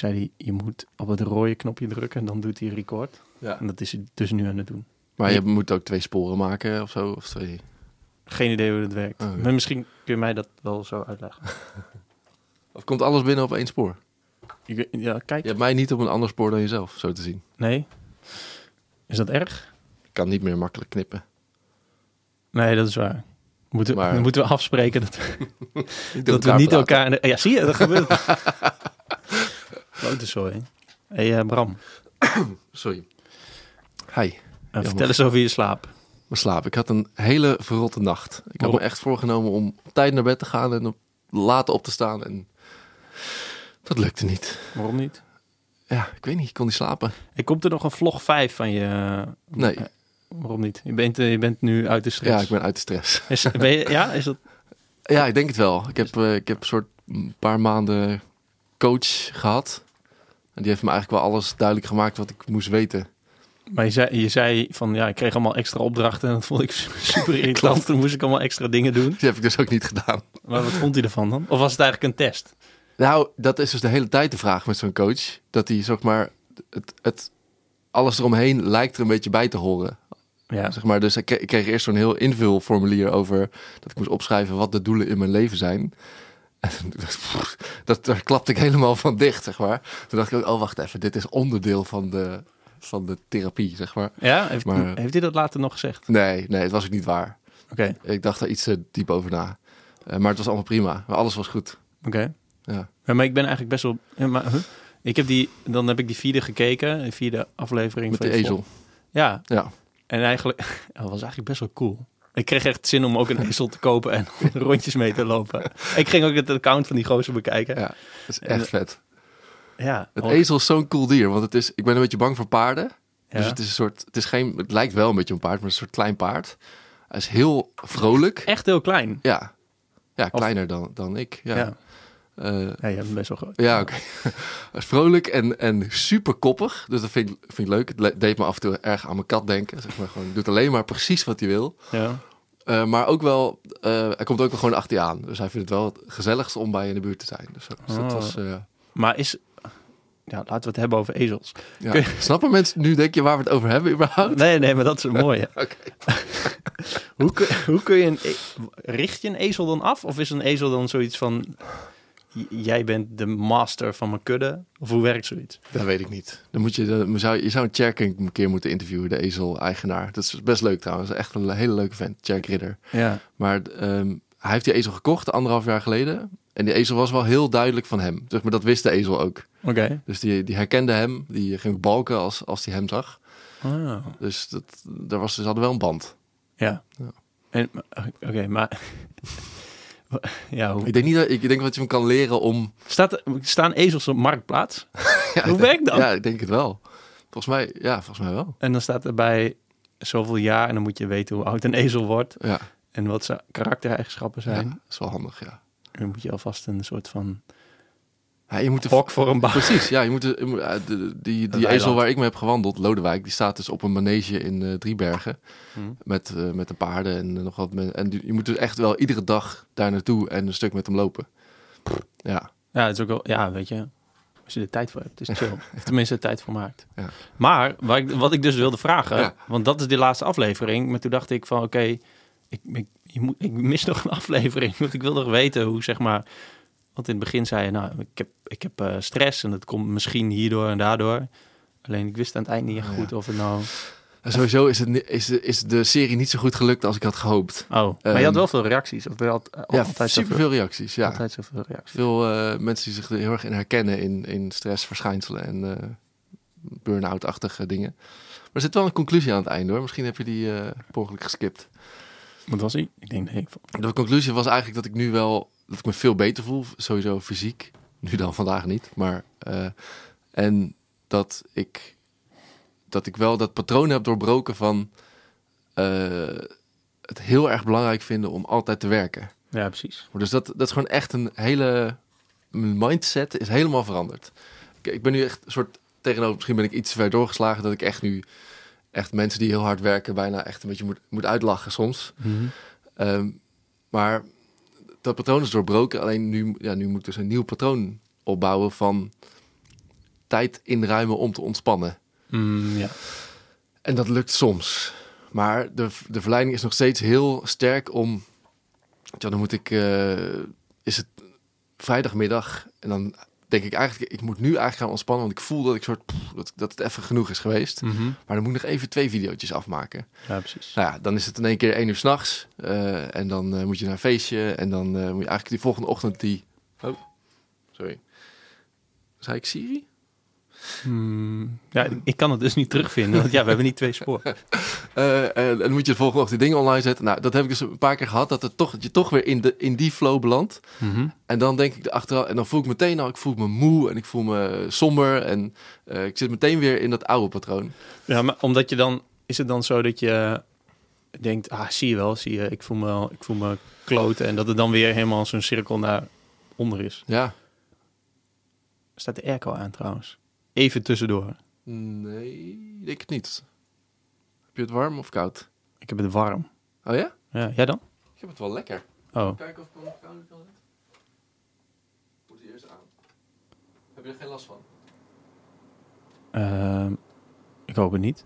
toen zei hij, je moet op het rode knopje drukken en dan doet hij record. Ja. En dat is hij dus nu aan het doen. Maar je moet ook twee sporen maken of zo. Of twee. Geen idee hoe dat werkt. Oh. Maar misschien kun je mij dat wel zo uitleggen. Of komt alles binnen op één spoor? Ik- Ja, kijk. Je hebt mij niet op een ander spoor dan jezelf, zo te zien. Nee. Is dat erg? Ik kan niet meer makkelijk knippen. Nee, dat is waar. Moeten, Maar- moeten we afspreken dat, dat we niet elkaar... Ja, zie je, dat gebeurt. Grote zooi. hey, eh, Bram, Sorry. Hi. eh, vertel eens over je slaap. Mijn slaap. Ik had een hele verrotte nacht. Ik had me echt voorgenomen om op tijd naar bed te gaan en op laat op te staan. En dat lukte niet. Waarom niet? Ja, ik weet niet. Ik kon niet slapen. Ik komt er nog een vlog 5 van je... eh, Nee. waarom niet? Je bent, je bent nu uit de stress. Ja, ik ben uit de stress. Is, ben je, ja, is dat... Ja, ik denk het wel. Ik heb, eh, ik heb een soort een paar maanden coach gehad. En die heeft me eigenlijk wel alles duidelijk gemaakt wat ik moest weten. Maar je zei, je zei van, ja, ik kreeg allemaal extra opdrachten en dat vond ik super irritant. Toen moest ik allemaal extra dingen doen. Die heb ik dus ook niet gedaan. Maar wat vond hij ervan dan? Of was het eigenlijk een test? Nou, dat is dus de hele tijd de vraag met zo'n coach. Dat hij, zeg maar, het, het, alles eromheen lijkt er een beetje bij te horen. Ja, Zeg maar, dus ik, kreeg- ik kreeg eerst zo'n heel invulformulier over dat ik moest opschrijven wat de doelen in mijn leven zijn. Dat, daar klapte ik helemaal van dicht, zeg maar. Toen dacht ik ook, oh wacht even, dit is onderdeel van de, van de therapie, zeg maar. ja? Heeft, Maar- heeft hij dat later nog gezegd? Nee, nee, het was ook niet waar. Oké, Ik dacht daar iets te diep over na. Eh, maar het was allemaal prima. Alles was goed. oké. Ja. Ja, maar ik ben eigenlijk best wel... Ja, maar, huh? Ik heb die, dan heb ik die vierde gekeken, de vierde aflevering Met van de ezel. Ja, Ja. en eigenlijk... Dat was eigenlijk best wel cool. Ik kreeg echt zin om ook een ezel te kopen en rondjes mee te lopen. Ik ging ook het account van die gozer bekijken. ja, dat is En- echt vet. Ja, Het ook- ezel is zo'n cool dier, want het is, ik ben een beetje bang voor paarden. ja. Dus het is een soort, het is geen, het lijkt wel een beetje een paard, maar een soort klein paard. Hij is heel vrolijk. echt heel klein. Ja, ja kleiner dan, dan ik. Ja, Ja, ja, ja je bent best wel groot. ja oké. Hij is vrolijk en, en super koppig, dus dat vind ik, vind ik leuk. Het le- deed me af en toe erg aan mijn kat denken. Zeg maar gewoon, doet alleen maar precies wat hij wil. Ja. Eh, maar ook wel, eh, hij komt ook wel gewoon achter je aan. Dus hij vindt het wel het gezelligste om bij je in de buurt te zijn. Dus. Dus dat Oh. was, Maar is... Ja, laten we het hebben over ezels. ja. Kun Snappen mensen nu, denk je, waar we het over hebben überhaupt? Nee, nee, maar dat is. Oké. hoe, kun, hoe kun je een... e- Richt je een ezel dan af? Of is een ezel dan zoiets van... Jij bent de master van mijn kudde? Of hoe werkt zoiets? Dat weet ik niet. Dan moet je, dan zou, je zou een keer moeten interviewen, de ezel-eigenaar. Dat is best leuk trouwens. Echt een hele leuke vent, Cherk Ridder. Ja. Maar ehm, hij heeft die ezel gekocht anderhalf jaar geleden. En die ezel was wel heel duidelijk van hem. Zeg maar, dat wist de ezel ook. Oké. Dus die, die herkende hem. Die ging balken als, als hij hem zag. Ah. Dus dat, daar was, ze hadden wel een band. Ja. Ja. En, Oké, maar... ja, hoe... Ik denk niet dat ik denk dat je hem kan leren om. Staat, staan ezels op marktplaats? Ja, Hoe werkt dat? Ja, ik denk het wel. Volgens mij, ja, volgens mij wel. En dan staat er bij zoveel jaar... en dan moet je weten hoe oud een ezel wordt... Ja, en wat zijn karaktereigenschappen zijn. ja dat is wel handig. Ja. En dan moet je alvast een soort van Ja, je moet hok voor een bouw. Precies, ja. Je moet de, eh, de- die, die ezel waar ik mee heb gewandeld, Lodewijk, die staat dus op een manege in eh, Driebergen. Hmm. Met, eh, met de paarden en nog wat. men- En je moet dus echt wel iedere dag daar naartoe en een stuk met hem lopen. Ja, Ja, het is ook wel, ja, weet je, als je er tijd voor hebt, is chill. of tenminste, tijd voor maakt. Ja. Maar waar ik, wat ik dus wilde vragen, Ja. want dat is die laatste aflevering, maar toen dacht ik van, oké, ik, ik, je moet, ik mis nog een aflevering, want ik wil nog weten hoe, zeg maar, want in het begin zei je, nou, ik heb, ik heb eh, stress en dat komt misschien hierdoor en daardoor. Alleen ik wist aan het eind niet echt Ja. goed of het nou... en sowieso is, het, is, de, is de serie niet zo goed gelukt als ik had gehoopt. Oh, maar je Ehm, had wel veel reacties. Of je al- Ja, altijd superveel reacties. Ja. altijd zoveel reacties. Veel eh, mensen die zich er heel erg in herkennen in, in stressverschijnselen en eh burn-out-achtige dingen. Maar er zit wel een conclusie aan het einde hoor. Misschien heb je die eh per ongeluk geskipt. Wat was hij? Ik denk, nee. De conclusie was eigenlijk dat ik nu wel dat ik me veel beter voel, sowieso fysiek. Nu dan vandaag niet, maar eh, en dat ik dat ik wel dat patroon heb doorbroken van eh, het heel erg belangrijk vinden om altijd te werken. Ja, precies. Dus dat, dat is gewoon echt een hele mijn mindset is helemaal veranderd. Ik, ik ben nu echt een soort tegenover misschien ben ik iets te ver doorgeslagen dat ik echt nu echt mensen die heel hard werken bijna echt een beetje moet, moet uitlachen soms. Ehm, maar dat patroon is doorbroken. Alleen nu, ja, nu moet ik dus een nieuw patroon opbouwen van tijd inruimen om te ontspannen. Mm, ja. En dat lukt soms. Maar de, de verleiding is nog steeds heel sterk om. Ja, dan moet ik. eh, is het vrijdagmiddag. En dan denk ik eigenlijk. Ik moet nu eigenlijk gaan ontspannen. Want ik voel dat ik soort. pff, dat, dat het even genoeg is geweest. Mhm. Maar dan moet ik nog even twee video's afmaken. ja, precies. Nou ja, dan is het in één keer één uur s'nachts. nachts en dan eh, moet je naar een feestje. En dan eh, moet je eigenlijk die volgende ochtend die... Oh, sorry. Zei ik Siri? Mm, ja, ik kan het dus niet terugvinden. Want ja, we hebben niet twee sporen. Eh, en dan moet je de volgende ochtend die dingen online zetten. Nou, dat heb ik dus een paar keer gehad. Dat, het toch, dat je toch weer in, de, in die flow belandt. Mhm. En dan denk ik achteraf... En dan voel ik meteen al... Ik voel me moe en ik voel me somber. En eh, ik zit meteen weer in dat oude patroon. Ja, maar omdat je dan... Is het dan zo dat je denkt... Ah, zie je wel, zie je. Ik voel me, ik voel me kloten. En dat het dan weer helemaal zo'n cirkel naar onder is. Ja. Staat de airco aan trouwens. Even tussendoor. Nee, ik denk het niet. Heb je het warm of koud? Ik heb het warm. Oh ja? Ja, jij dan? Ik heb het wel lekker. Oh, Kijken of ik hem nog koud kan zetten. Moet hij eerst aan. Heb je er geen last van? ehm, ik hoop het niet.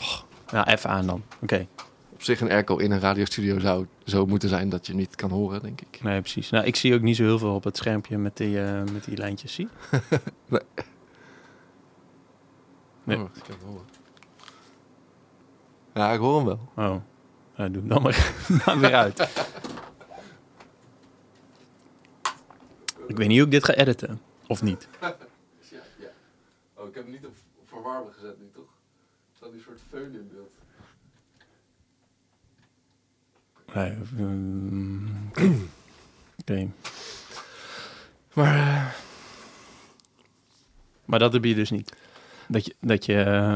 Oh, nou, even aan dan. Oké. Op zich een airco in een radiostudio zou zo moeten zijn dat je niet kan horen, denk ik. Nee, precies. Nou, ik zie ook niet zo heel veel op het schermpje met die, eh, met die lijntjes. Zie? Nee. Oh, ik kan hem horen. Ja, ik hoor hem wel. Oh, nou, doe hem dan maar, maar weer uit. Ik weet niet hoe ik dit ga editen. Of niet. Ja, ja. Oh, ik heb hem niet op verwarmen gezet nu, toch? Er staat een soort feun in beeld. Nee, mm, Oké. Maar eh, Maar dat heb je dus niet. Dat je, dat, je, eh,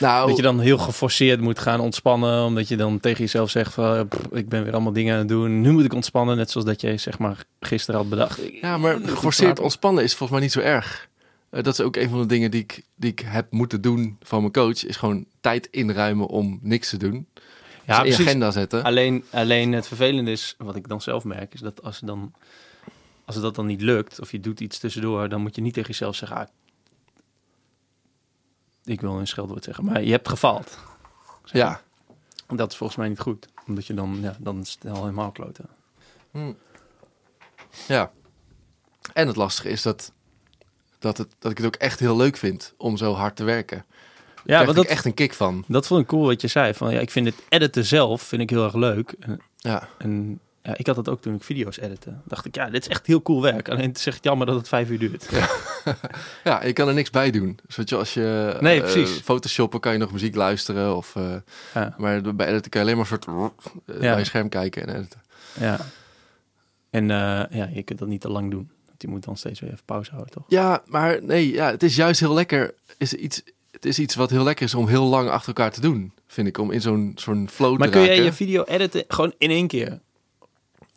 nou, dat je dan heel geforceerd moet gaan ontspannen. Omdat je dan tegen jezelf zegt van... eh, ik ben weer allemaal dingen aan het doen. Nu moet ik ontspannen. Net zoals dat je zeg maar gisteren had bedacht. ja, maar geforceerd ontspannen is volgens mij niet zo erg. Eh, dat is ook een van de dingen die ik, die ik heb moeten doen van mijn coach. Is gewoon tijd inruimen om niks te doen. Ja, in je precies. agenda zetten. Alleen, alleen het vervelende is, wat ik dan zelf merk, is dat als, dan, als het dat dan niet lukt, of je doet iets tussendoor, dan moet je niet tegen jezelf zeggen, ah, ik wil een scheldwoord zeggen, maar je hebt gefaald. Ja. En Dat is volgens mij niet goed, omdat je dan, ja, dan is het helemaal kloten. Hm. Ja. En het lastige is dat, dat, het, dat ik het ook echt heel leuk vind om zo hard te werken. Ja, krijg dat, ik echt een kick van. dat vond ik cool wat je zei, van ja, ik vind het editen zelf, vind ik heel erg leuk. En, Ja. en ja, ik had dat ook toen ik video's editte. Dacht ik, ja, dit is echt heel cool werk. Alleen het is echt jammer dat het vijf uur duurt. ja, je kan er niks bij doen. Zoals je, als je Nee, eh, precies. photoshoppen kan je nog muziek luisteren. Of, eh, Ja. maar bij editen kan je alleen maar een soort eh, bij je scherm kijken en editen. Ja. En ja, je kunt dat niet te lang doen. Want je moet dan steeds weer even pauze houden, toch? Ja, maar nee, ja, het is juist heel lekker. Is iets, is iets wat heel lekker is om heel lang achter elkaar te doen, vind ik. Om in zo'n zo'n flow Maar te kun jij raken. je video editen gewoon in één keer?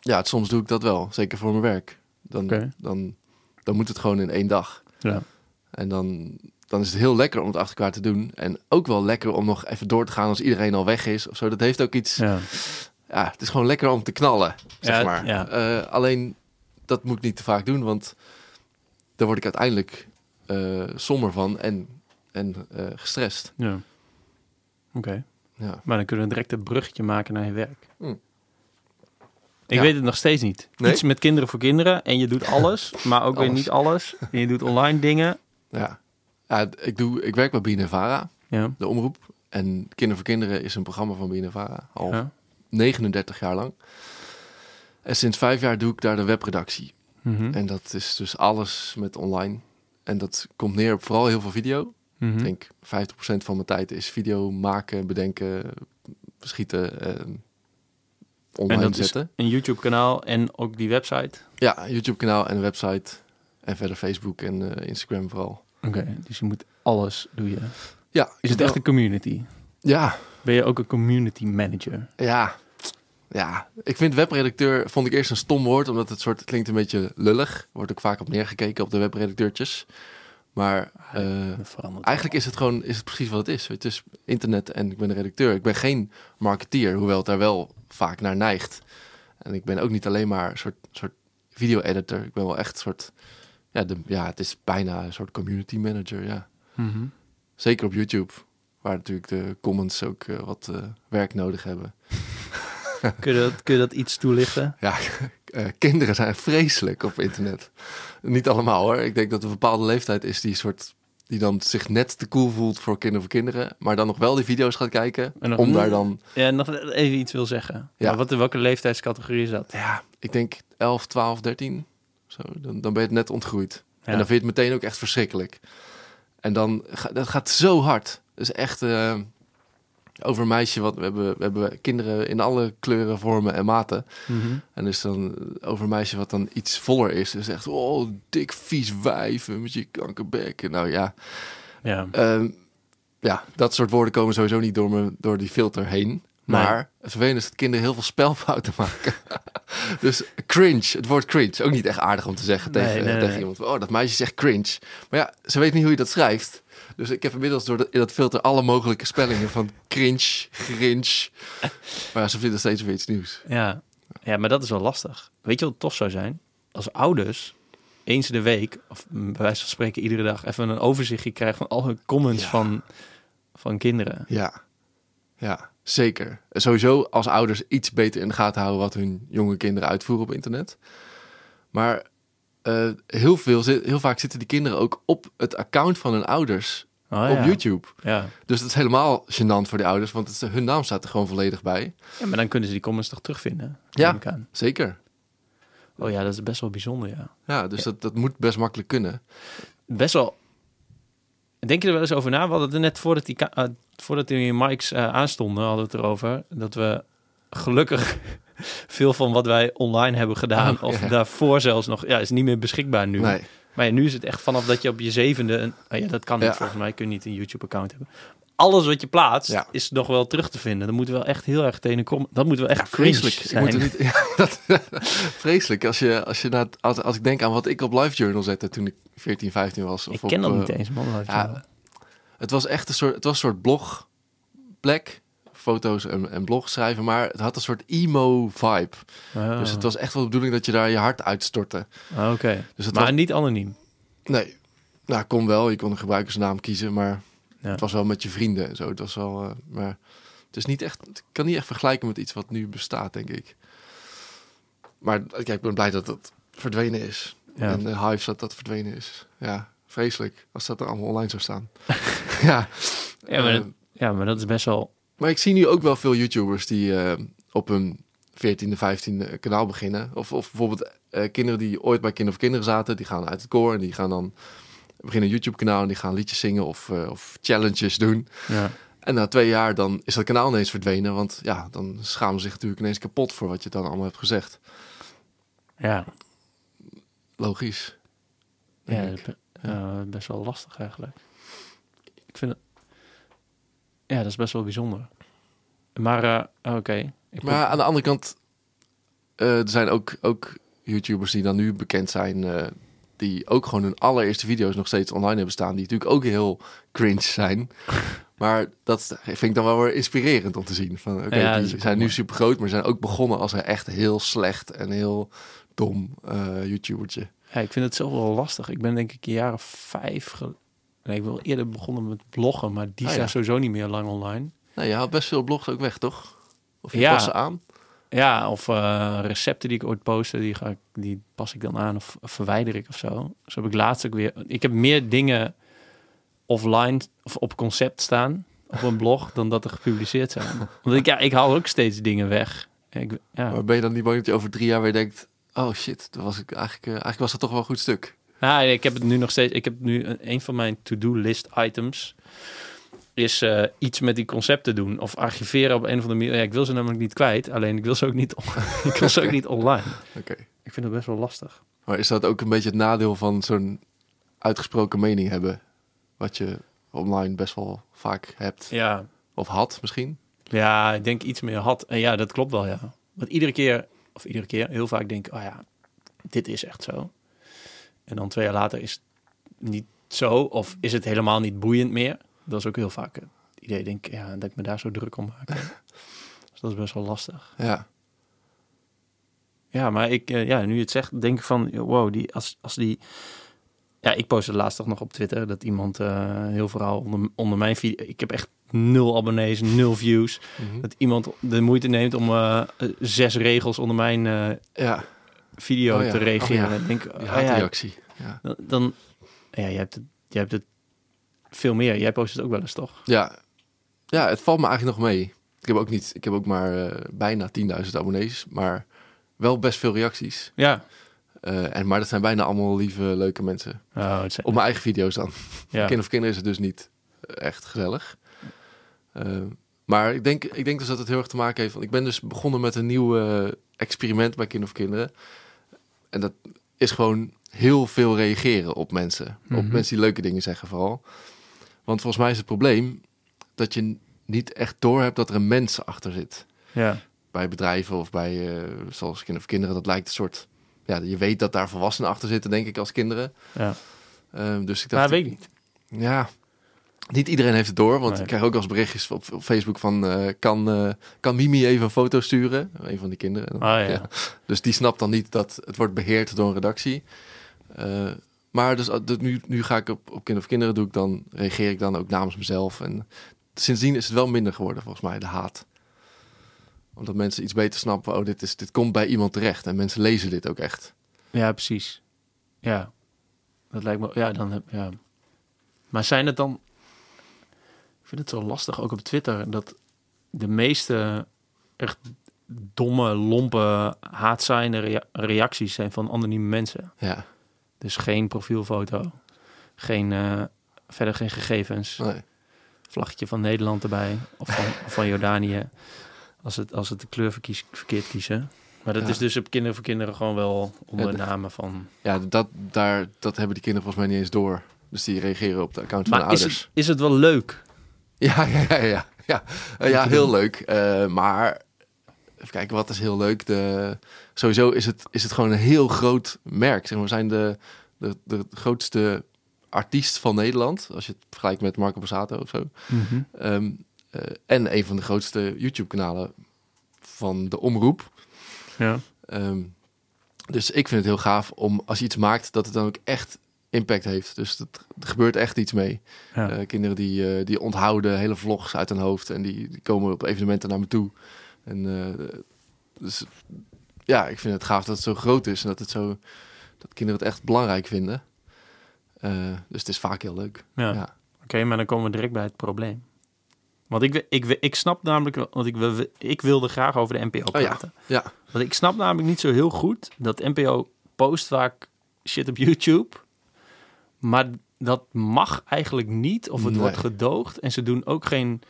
Ja, soms doe ik dat wel. Zeker voor mijn werk. Dan, dan, dan moet het gewoon in één dag. Ja. En dan, dan is het heel lekker om het achter elkaar te doen. En ook wel lekker om nog even door te gaan als iedereen al weg is of zo. Dat heeft ook iets... Ja, Ja. het is gewoon lekker om te knallen, zeg Ja, maar. ja. Eh, alleen, dat moet ik niet te vaak doen, want daar word ik uiteindelijk eh somber van en, en eh, gestrest. ja. Oké. Ja. Maar dan kunnen we direct een bruggetje maken naar je werk. Hm. Ik Ja. weet het nog steeds niet. Nee? Iets met kinderen voor kinderen. En je doet alles, maar ook weer niet alles. En je doet online dingen. Ja. ja ik, doe, ik werk bij BNNVARA, Ja. de omroep. En Kinder voor Kinderen is een programma van BNNVARA, al ja. 39 jaar lang. En sinds vijf jaar doe ik daar de webredactie. Mhm. En dat is dus alles met online. En dat komt neer op vooral heel veel video. Mhm. Ik denk 50% van mijn tijd is video maken, bedenken, schieten, eh, online En dat is zetten. een YouTube kanaal en ook die website. Ja, YouTube kanaal en een website. En verder Facebook en eh, Instagram vooral. Oké, dus je moet alles doen je. Ja, Is het echt een community? Ja, Ben je ook een community manager? ja. Ja, ik vind webredacteur, vond ik eerst een stom woord, omdat het soort, het klinkt een beetje lullig. Wordt ook vaak op neergekeken op de webredacteurtjes. Maar eh. Eigenlijk is het gewoon is het precies wat het is. Het is internet en ik ben een redacteur. Ik ben geen marketeer, hoewel het daar wel vaak naar neigt. En ik ben ook niet alleen maar een soort, soort video-editor. Ik ben wel echt een soort ja, de, ja, het is bijna een soort community manager, ja. Mhm. Zeker op YouTube, waar natuurlijk de comments ook eh, wat eh, werk nodig hebben. kun, je dat, kun je dat iets toelichten? Ja, eh, kinderen zijn vreselijk op internet. Niet allemaal hoor. Ik denk dat er een bepaalde leeftijd is die soort die dan zich net te cool voelt voor kinderen voor kinderen, maar dan nog wel die video's gaat kijken En om daar dan, Ja, nog even iets wil zeggen. Ja. Wat, welke leeftijdscategorie is dat? ja, ik denk 11, 12, 13, zo, dan, dan ben je het net ontgroeid. Ja. En dan vind je het meteen ook echt verschrikkelijk. En dan ga- dat gaat zo hard. Dus echt eh, over een meisje wat we hebben, we hebben kinderen in alle kleuren, vormen en maten. Mhm. En dus dan over een meisje wat dan iets voller is. Dus echt, oh, dik vies wijf met je kankerbek. Nou ja, Ja. Ehm, ja, dat soort woorden komen sowieso niet door, me, door die filter heen. Maar het vervelende is dat kinderen heel veel spelfouten maken. dus cringe, het woord cringe, ook niet echt aardig om te zeggen Nee, tegen, nee, nee. tegen iemand. Oh, dat meisje zegt cringe. Maar ja, ze weet niet hoe je dat schrijft. Dus ik heb inmiddels door dat, in dat filter alle mogelijke spellingen van cringe, grinch. Maar ze vinden steeds weer iets nieuws. Ja. ja, maar dat is wel lastig. Weet je wat tof zou zijn? Als ouders eens in de week, of bij wijze van spreken iedere dag, even een overzichtje krijgen van al hun comments Ja. van, van kinderen. Ja, ja, zeker. Sowieso als ouders iets beter in de gaten houden wat hun jonge kinderen uitvoeren op internet. Maar eh, heel, veel, zit- heel vaak zitten die kinderen ook op het account van hun ouders Oh, op ja. YouTube. Ja. Dus dat is helemaal gênant voor de ouders, want het, hun naam staat er gewoon volledig bij. ja, maar dan kunnen ze die comments toch terugvinden? Ja. aan. Zeker. Oh ja, dat is best wel bijzonder, ja. Ja, dus Dat, dat moet best makkelijk kunnen. Best wel... Denk je er wel eens over na? We hadden het er net voordat die, eh, voordat die mics eh, aanstonden, hadden we het erover. Dat we gelukkig veel van wat wij online hebben gedaan, Oh, of daarvoor zelfs nog, ja, is niet meer beschikbaar nu. Nee. Maar ja, nu is het echt vanaf dat je op je zevende, een, oh ja, dat kan niet Ja. volgens mij, kun je niet een YouTube-account hebben. Alles wat je plaatst Ja. is nog wel terug te vinden. Dat moet wel echt heel erg tegen komen. Dat moet wel echt Vreselijk. vreselijk Ik zijn. moet niet, dat, vreselijk. Als, je, als, je naar, als, als ik denk aan wat ik op Live Journal zette toen ik 14, 15 was. Of Ik op, ken dat eh, niet eens, man. Het was echt een soort, het was een soort blogplek. Foto's en, en blog schrijven, maar het had een soort emo-vibe. Oh. Dus het was echt wel de bedoeling dat je daar je hart uitstortte. Ah, Oké, Dus maar was, niet anoniem. nee, nou kon wel. Je kon een gebruikersnaam kiezen, maar Ja. het was wel met je vrienden en zo. Het was wel, eh, maar het is niet echt, kan niet echt vergelijken met iets wat nu bestaat, denk ik. Maar kijk, ik ben blij dat dat verdwenen is. Ja. En de Hives dat dat verdwenen is. Ja, vreselijk als dat er allemaal online zou staan. ja. Ja, maar, Eh, dat, ja, maar dat is best wel... Maar ik zie nu ook wel veel YouTubers die eh, op hun 14e, 15e kanaal beginnen. Of, of bijvoorbeeld eh, kinderen die ooit bij Kinderen of Kinderen zaten. Die gaan uit het koor en die gaan dan beginnen een YouTube kanaal. En die gaan liedjes zingen of, eh, of challenges doen. Ja. En na twee jaar dan is dat kanaal ineens verdwenen. Want ja, dan schamen ze zich natuurlijk ineens kapot voor wat je dan allemaal hebt gezegd. Ja, Logisch. ja, ja, best wel lastig eigenlijk. Ik vind het... Ja, dat is best wel bijzonder. Maar, eh, oké. Ik Maar aan de andere kant, eh, er zijn ook, ook YouTubers die dan nu bekend zijn, eh, die ook gewoon hun allereerste video's nog steeds online hebben staan, die natuurlijk ook heel cringe zijn. maar dat vind ik dan wel weer inspirerend om te zien. Van, oké, Ja, die zijn nu super groot, maar zijn ook begonnen als een echt heel slecht en heel dom YouTubertje. Ja, ik vind het zelf wel lastig. Ik ben denk ik een jaar of vijf... Nee, ik wil eerder begonnen met bloggen, maar die Ah, zijn ja. sowieso niet meer lang online. Nou, je haalt best veel blogs ook weg, toch? Of je Ja. past ze aan? Ja, of eh, recepten die ik ooit postte, die, ga ik, die pas ik dan aan of, of verwijder ik of zo. Zo heb ik laatst ook weer... Ik heb meer dingen offline of op concept staan op een blog dan dat er gepubliceerd zijn. Want ik, ja, ik haal ook steeds dingen weg. Ik, ja. Maar ben je dan niet bang dat je over drie jaar weer denkt, oh shit, dat was ik eigenlijk, eh, eigenlijk was dat toch wel een goed stuk. Nou, ik heb het nu nog steeds. Ik heb nu een, een van mijn to-do list items is eh, iets met die concepten doen of archiveren op een of andere manier. Ja, ik wil ze namelijk niet kwijt, alleen ik wil ze ook niet, ik wil ze ook niet online. Oké. Ik vind het best wel lastig. Maar is dat ook een beetje het nadeel van zo'n uitgesproken mening hebben? Wat je online best wel vaak hebt. Ja, Of had misschien. ja, ik denk iets meer had. En ja, dat klopt wel, ja. Want iedere keer, of iedere keer, heel vaak denk ik, oh ja, dit is echt zo. En dan twee jaar later is het niet zo, of is het helemaal niet boeiend meer. Dat is ook heel vaak het idee, denk ik, ja, dat ik me daar zo druk om maak. dus dat is best wel lastig. Ja. Ja, maar ik, eh, ja, nu je het zegt, denk ik van, wow, die, als, als die ja, ik postte laatst toch nog op Twitter dat iemand eh, heel vooral onder, onder mijn video... Ik heb echt nul abonnees, nul views. Mhm. Dat iemand de moeite neemt om eh, zes regels onder mijn Ja, video Oh ja, te reageren. oh ja. En ik denk, oh ja, haatreactie. Ja. dan, dan ja, je hebt het, je hebt het veel meer. Jij post het ook wel eens, toch? Ja. ja, het valt me eigenlijk nog mee. Ik heb ook, niet, ik heb ook maar eh, bijna 10.000 abonnees, maar wel best veel reacties. Ja. Eh, en, maar dat zijn bijna allemaal lieve, leuke mensen. Oh, het zijn- Op mijn eigen video's dan. ja. Kind of kinderen is het dus niet echt gezellig. Eh, maar ik denk, ik denk dus dat het heel erg te maken heeft. Want ik ben dus begonnen met een nieuw experiment bij Kind of Kinderen. En dat is gewoon heel veel reageren op mensen. Op Mhm. mensen die leuke dingen zeggen vooral. Want volgens mij is het probleem dat je niet echt door hebt dat er een mens achter zit. ja. Bij bedrijven of bij, eh, zoals Kind of Kinderen, dat lijkt een soort... Ja, je weet dat daar volwassenen achter zitten, denk ik, als kinderen. ja. Eh, dus ik Maar dacht, weet ik niet. ja, niet iedereen heeft het door. Want Nee. ik krijg ook als berichtjes op, op Facebook van... eh, kan, eh, kan Mimi even een foto sturen? Een van die kinderen. Ah, ja. Dus die snapt dan niet dat het wordt beheerd door een redactie. Eh, maar dus, dat nu, nu ga ik op, op Kind of Kinderen doe ik dan... reageer ik dan ook namens mezelf. En sindsdien is het wel minder geworden volgens mij, de haat. Omdat mensen iets beter snappen... oh, dit, is, dit komt bij iemand terecht. En mensen lezen dit ook echt. Ja, precies. Ja. Dat lijkt me... Ja, dan heb... Ja. Maar zijn het dan... Ik vind het zo lastig, ook op Twitter, dat de meeste echt domme, lompe, haatzijnde rea- reacties zijn van anonieme mensen. Ja, Dus geen profielfoto, geen, eh, verder geen gegevens, nee. vlaggetje van Nederland erbij of van, of van Jordanië, als het, als het de kleur verkies, verkeerd kiezen. Maar dat Ja. is dus op Kinderen voor Kinderen gewoon wel onder Ja, namen van... Ja, dat, daar, dat hebben die kinderen volgens mij niet eens door. Dus die reageren op de account van de Maar is ouders. het, is het wel leuk? Ja, ja, ja, ja. Ja, Eh, ja heel leuk. Eh, maar even kijken, wat is heel leuk? De, sowieso is het, is het gewoon een heel groot merk. Zeg maar, we zijn de, de, de grootste artiest van Nederland. Als je het vergelijkt met Marco Borsato of zo. Ehm, eh, en een van de grootste YouTube-kanalen van de omroep. Ja. Ehm, dus ik vind het heel gaaf om als je iets maakt, dat het dan ook echt impact heeft. Dus dat, er gebeurt echt iets mee. Ja. Eh, kinderen die, eh, die onthouden hele vlogs uit hun hoofd en die, die komen op evenementen naar me toe. En eh, dus ja, ik vind het gaaf dat het zo groot is en dat het zo dat kinderen het echt belangrijk vinden. Dus het is vaak heel leuk. Ja. Ja. Oké, maar dan komen we direct bij het probleem. Want ik, ik, ik snap namelijk, want ik, ik wilde graag over de NPO Oh ja. praten. Ja. Want ik snap namelijk niet zo heel goed dat NPO post vaak shit op YouTube. Maar dat mag eigenlijk niet, of het Nee. wordt gedoogd. En ze doen ook geen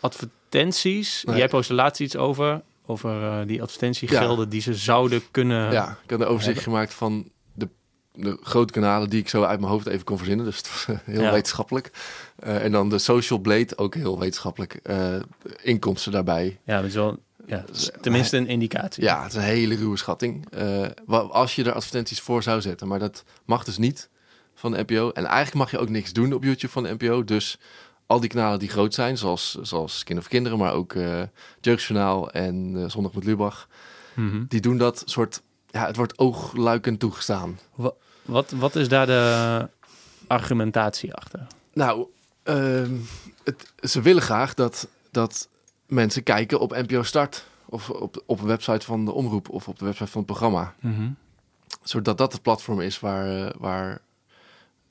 advertenties. Nee. Jij post er laatst iets over, over eh, die advertentiegelden die ze zouden kunnen... ja, ik had een overzicht hebben. gemaakt van de, de grote kanalen die ik zo uit mijn hoofd even kon verzinnen. Dus het was eh, heel Ja. wetenschappelijk. Eh, en dan de Social Blade, ook heel wetenschappelijk. Inkomsten daarbij. Ja, dat is wel, ja, tenminste een indicatie. Ja, het is een hele ruwe schatting. Als je er advertenties voor zou zetten. Maar dat mag dus niet van de NPO. En eigenlijk mag je ook niks doen op YouTube van de NPO. Dus al die kanalen die groot zijn, zoals, zoals Kind of Kinderen, maar ook eh Jeugdjournaal en eh, Zondag met Lubach. Mhm. Die doen dat soort... Ja, het wordt oogluikend toegestaan. Wat, wat is daar de argumentatie achter? Nou, ehm, het, ze willen graag dat, dat mensen kijken op NPO Start. Of op, op een website van de omroep of op de website van het programma. zodat dat het platform is waar, eh, waar,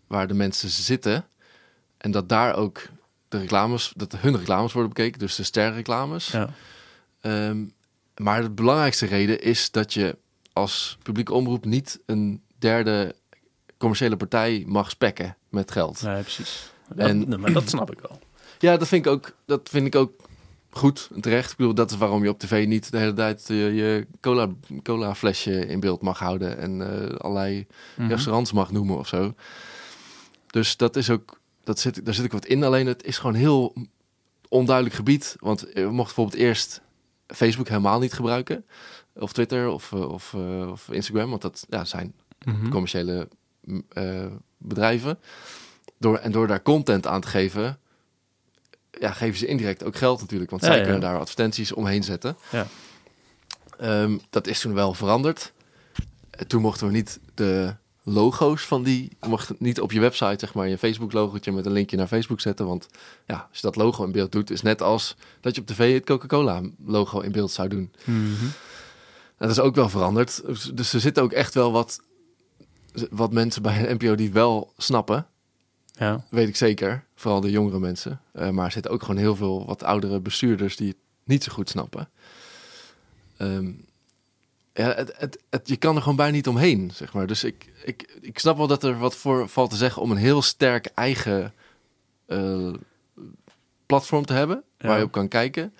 waar de mensen zitten. En dat daar ook de reclames, dat hun reclames worden bekeken, dus de sterreclames. Ja. Ehm, maar de belangrijkste reden is dat je als publieke omroep niet een derde commerciële partij mag spekken met geld. Nee, precies. En- Dat, maar dat snap ik wel. Ja, dat vind ik ook, dat vind ik ook goed en terecht. Ik bedoel, dat is waarom je op tv niet de hele tijd je, je cola, cola flesje in beeld mag houden en eh, allerlei Mhm. restaurants mag noemen of zo. Dus dat is ook, dat zit, daar zit ik wat in. Alleen het is gewoon heel onduidelijk gebied. Want we mochten bijvoorbeeld eerst Facebook helemaal niet gebruiken. Of Twitter of, eh, of, eh, of Instagram. Want dat ja, zijn Mhm. commerciële m, eh, bedrijven. Door, en door daar content aan te geven, ja, geven ze indirect ook geld natuurlijk. Want Ja, zij ja. kunnen daar advertenties omheen zetten. Ja. Ehm, dat is toen wel veranderd. Toen mochten we niet de logo's van die. Je mag niet op je website, zeg maar, je Facebook-logotje met een linkje naar Facebook zetten. Want ja, als je dat logo in beeld doet, is net als dat je op tv het Coca-Cola-logo in beeld zou doen. Mhm. Dat is ook wel veranderd. Dus- er zitten ook echt wel wat, wat mensen bij een NPO die wel snappen. Ja. Weet ik zeker. Vooral de jongere mensen. Eh, maar er zitten ook gewoon heel veel wat oudere bestuurders die het niet zo goed snappen. Ehm, ja, het, het, het, je kan er gewoon bijna niet omheen, zeg maar. Dus ik, ik, ik snap wel dat er wat voor valt te zeggen om een heel sterk eigen eh, platform te hebben. Waar je op kan kijken.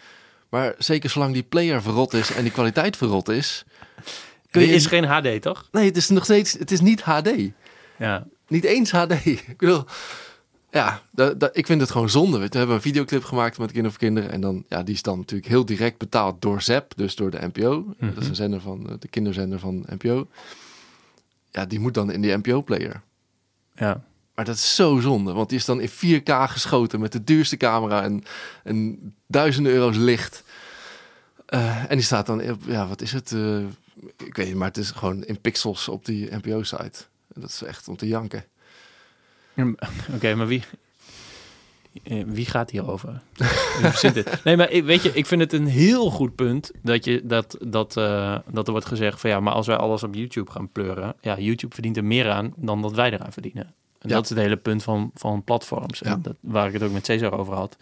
Maar zeker zolang die player verrot is en die kwaliteit verrot is. Kun je... is geen HD, toch? Nee, het is nog steeds. Het is niet HD. Ja. Niet eens HD. Ik bedoel, ja, da, da- ik vind het gewoon zonde. We hebben een videoclip gemaakt met Kind of Kinderen. En dan, ja, die is dan natuurlijk heel direct betaald door ZEP, dus door de NPO. Dat is een zender van, eh, de kinderzender van NPO. Ja, die moet dan in die NPO-player. Ja. Maar dat is zo zonde, want die is dan in 4K geschoten met de duurste camera en, en duizenden euro's licht. Eh, en die staat dan, op, ja, wat is het? Eh, ik weet niet, maar het is gewoon in pixels op die NPO-site. Dat is echt om te janken. Oké, maar wie... eh, Wie gaat hierover? Nee, maar weet je, ik vind het een heel goed punt dat, je, dat, dat, eh, dat er wordt gezegd van ja, maar als wij alles op YouTube gaan pleuren, ja, YouTube verdient er meer aan dan dat wij eraan verdienen. En Ja. dat is het hele punt van, van platforms. Ja. En dat, waar ik het ook met Cesar over had.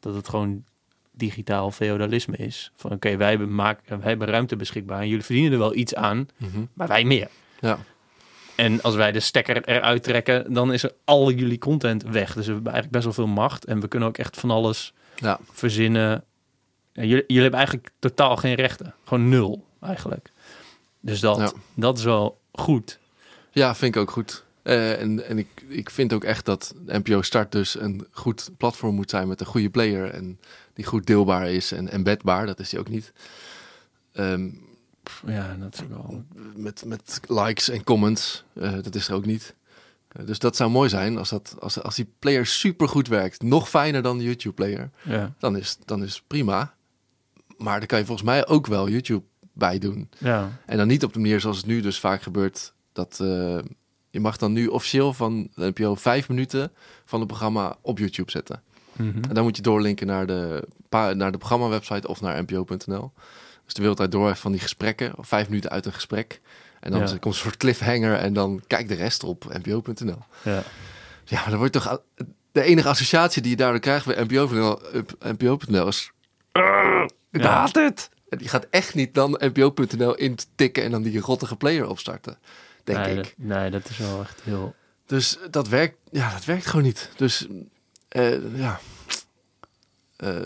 Dat het gewoon digitaal feodalisme is. Van oké, wij, hebben maak- wij hebben ruimte beschikbaar en jullie verdienen er wel iets aan, maar wij meer. Ja, En als wij de stekker eruit trekken, dan is er al jullie content weg. Dus we hebben eigenlijk best wel veel macht. En we kunnen ook echt van alles ja, verzinnen. En jullie, jullie hebben eigenlijk totaal geen rechten. Gewoon nul, eigenlijk. Dus dat, Ja. dat is wel goed. ja vind ik ook goed. Eh, en en ik, ik vind ook echt dat NPO Start dus een goed platform moet zijn met een goede player. En die goed deelbaar is en embedbaar, dat is die ook niet. Ehm, Ja, dat is ook wel... met, met likes en comments. eh, dat is er ook niet. Eh, dus dat zou mooi zijn als, dat, als, als die player super goed werkt. Nog fijner dan de YouTube player. Ja, Dan is, dan is het prima. Maar daar kan je volgens mij ook wel YouTube bij doen. ja. En dan niet op de manier zoals het nu dus vaak gebeurt. Dat eh, je mag dan nu officieel van de NPO vijf minuten van het programma op YouTube zetten. Mhm. En dan moet je doorlinken naar de, naar de programmawebsite of naar npo.nl. Dus de wereldwijd door van die gesprekken, of vijf minuten uit een gesprek. En dan Ja. komt een soort cliffhanger en dan kijk de rest op npo.nl. ja. Ja, maar dan wordt toch... De enige associatie die je daardoor krijgt bij op npo.nl is... "Arr, Ik Ja. haat het! En die gaat echt niet dan npo.nl intikken en dan die rottige player opstarten. Denk nee, ik. Dat, nee, dat is wel echt heel... Dus dat werkt, ja, dat werkt gewoon niet. Dus eh, ja. Eh,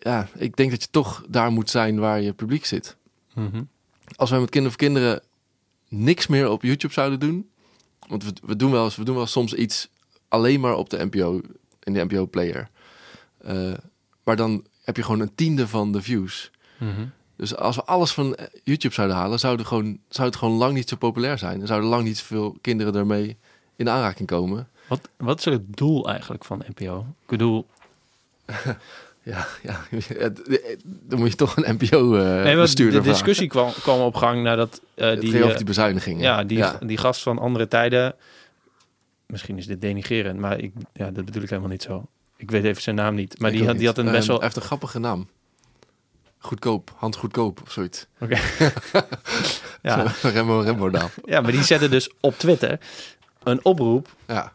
ja, ik denk dat je toch daar moet zijn waar je publiek zit. Mhm. Als wij met Kind of Kinderen niks meer op YouTube zouden doen. Want we, we, doen wel eens, we doen wel soms iets alleen maar op de NPO, in de NPO-player. Eh, maar dan heb je gewoon een tiende van de views. Mhm. Dus als we alles van YouTube zouden halen, zou het, gewoon, zou het gewoon lang niet zo populair zijn. Er zouden lang niet zoveel kinderen ermee in aanraking komen. Wat, wat is het doel eigenlijk van NPO? Ik bedoel, Ja, ja, het- dan moet je toch een nee, maar NPO-bestuurder de discussie kwam, kwam op gang nadat eh, die, ging over eh, die bezuinigingen. ja, die, ja. die gast van andere tijden. Misschien is dit denigerend, maar ik, ja, dat bedoel ik helemaal niet zo. Ik weet even zijn naam niet. Maar Ik die had, die had een Ehm, best wel. Hij heeft een grappige naam. Goedkoop, Hand Goedkoop of zoiets. Oké. ja. Rembo Rembo naam. ja, maar die zette dus op Twitter een oproep Ja,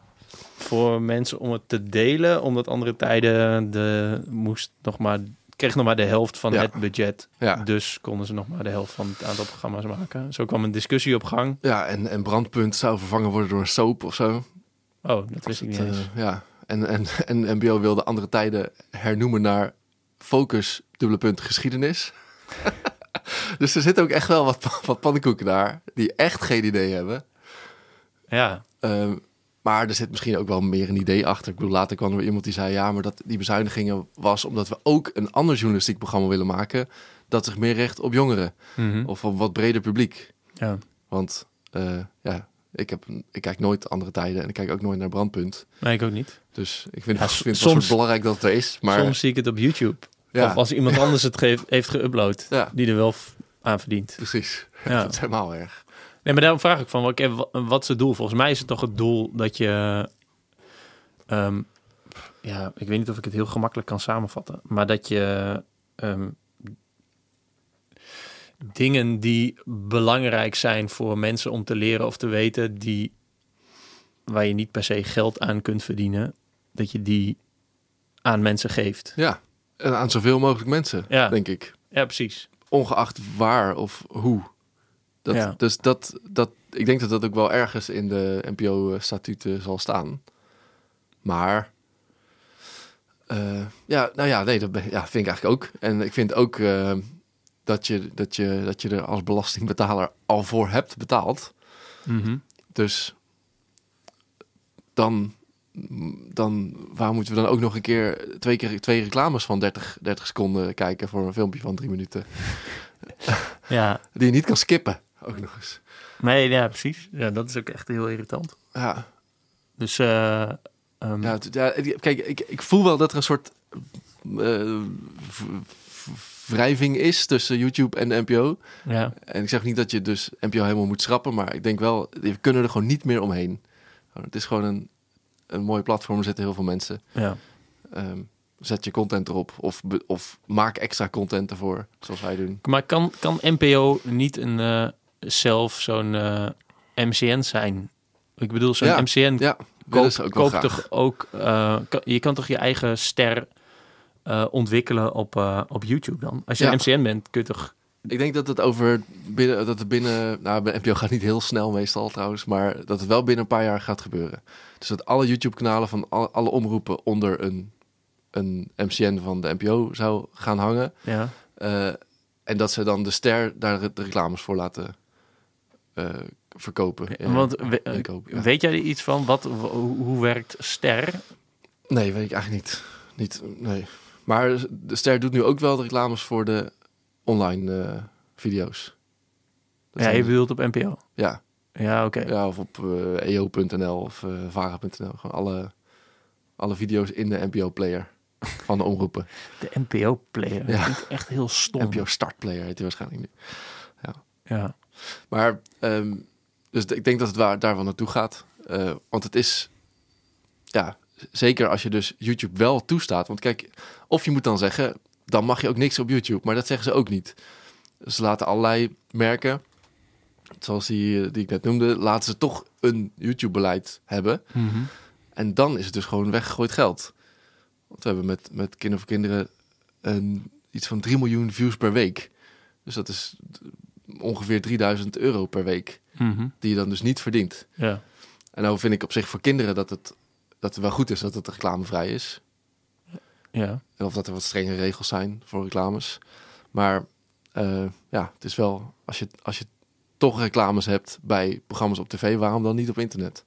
voor mensen om het te delen, omdat andere tijden de moest nog maar kreeg nog maar de helft van Ja. het budget. ja. Dus konden ze nog maar de helft van het aantal programma's maken. Zo kwam een discussie op gang. ja en, en Brandpunt zou vervangen worden door een soap of zo. Oh, dat wist ik niet eens. eh, ja, en, en, en NBO wilde andere tijden hernoemen naar Focus, dubbele punt, geschiedenis. dus er zitten ook echt wel wat, wat pannenkoeken daar, die echt geen idee hebben. Ja, Ehm, maar er zit misschien ook wel meer een idee achter. Ik bedoel, later kwam er weer iemand die zei... ja, maar dat die bezuinigingen was omdat we ook een ander journalistiek programma willen maken... dat zich meer richt op jongeren Mhm. of op wat breder publiek. ja. Want eh, ja, ik, heb, ik kijk nooit andere tijden en ik kijk ook nooit naar Brandpunt. Nee, ik ook niet. Dus ik vind, Ja, ik vind het soms- soort belangrijk dat het er is. Maar Soms zie ik het op YouTube. ja, Of als iemand anders het geeft, heeft geüpload, Ja. die er wel aan verdient. precies. Ja. Dat is helemaal erg. Nee, maar daarom vraag ik van, wat is het doel? Volgens mij is het toch het doel dat je... ehm, ja, ik weet niet of ik het heel gemakkelijk kan samenvatten. Maar dat je ehm, dingen die belangrijk zijn voor mensen om te leren of te weten... Die, waar je niet per se geld aan kunt verdienen... dat je die aan mensen geeft. Ja, en aan zoveel mogelijk mensen, Ja. denk ik. Ja, precies. Ongeacht waar of hoe. Dat, Ja. Dus dat, dat, ik denk dat dat ook wel ergens in de NPO-statuten zal staan. Maar, eh, ja, nou ja, nee, dat ben- ja, vind ik eigenlijk ook. En ik vind ook eh, dat, je, dat, je, dat je er als belastingbetaler al voor hebt betaald. Mhm. Dus dan, dan waar moeten we dan ook nog een keer twee, keer twee reclames van 30, 30 seconden kijken voor een filmpje van drie minuten. Ja, Die je niet kan skippen, ook nog eens. nee, ja, precies. Ja, dat is ook echt heel irritant. Ja, Dus, eh, ehm, ja, kijk, ik, ik voel wel dat er een soort eh, wrijving is tussen YouTube en NPO. ja. En ik zeg niet dat je dus NPO helemaal moet schrappen, maar ik denk wel, we kunnen er gewoon niet meer omheen. Het is gewoon een, een mooi platform, er zitten heel veel mensen. ja. Ehm, zet je content erop of, be- of maak extra content ervoor, zoals wij doen. Maar kan, kan NPO niet een eh, zelf zo'n eh, MCN zijn? Ik bedoel, zo'n Ja, MCN Ja, koop, koopt toch ook... eh, kan- je kan toch je eigen ster eh, ontwikkelen op, op YouTube dan? Als je Ja. een MCN bent, kun je toch... Ik denk dat het over binnen, dat het binnen, nou, NPO gaat niet heel snel meestal trouwens, maar dat het wel binnen een paar jaar gaat gebeuren. Dus dat alle YouTube-kanalen van alle, alle omroepen onder een, een MCN van de NPO zou gaan hangen. Ja. En dat ze dan de ster daar de reclames voor laten verkopen. Ja, Want we- eh, inkopen, ja. weet jij er iets van? Wat, hoe, werkt ster? Nee, weet ik eigenlijk niet. niet nee. Maar de ster doet nu ook wel de reclames voor de online eh, video's. Dat ja, je bedoelt op NPO. ja, Ja, oké. ja, of op eh, eo.nl of eh vara.nl. Gewoon alle, alle video's in de NPO-player van de omroepen. De NPO-player. Ja. Echt heel stom. NPO Start-player heet die waarschijnlijk nu. Ja. Maar ehm, dus ik denk dat het waar, daar wel naartoe gaat. Eh, want het is, ja, zeker als je dus YouTube wel toestaat. Want kijk, of je moet dan zeggen, dan mag je ook niks op YouTube. Maar dat zeggen ze ook niet. Ze laten allerlei merken, zoals die, eh, die ik net noemde, laten ze toch een YouTube-beleid hebben. Mhm. En dan is het dus gewoon weggegooid geld. Want we hebben met, met Kinderen voor Kinderen een, iets van 3 miljoen views per week. Dus dat is ongeveer 3000 euro per week. Mhm. Die je dan dus niet verdient. Ja. En nou vind ik op zich voor kinderen dat het, dat het wel goed is dat het reclamevrij is. Ja. Of dat er wat strenge regels zijn voor reclames. Maar eh, ja, het is wel, als je, als je toch reclames hebt bij programma's op tv, waarom dan niet op internet?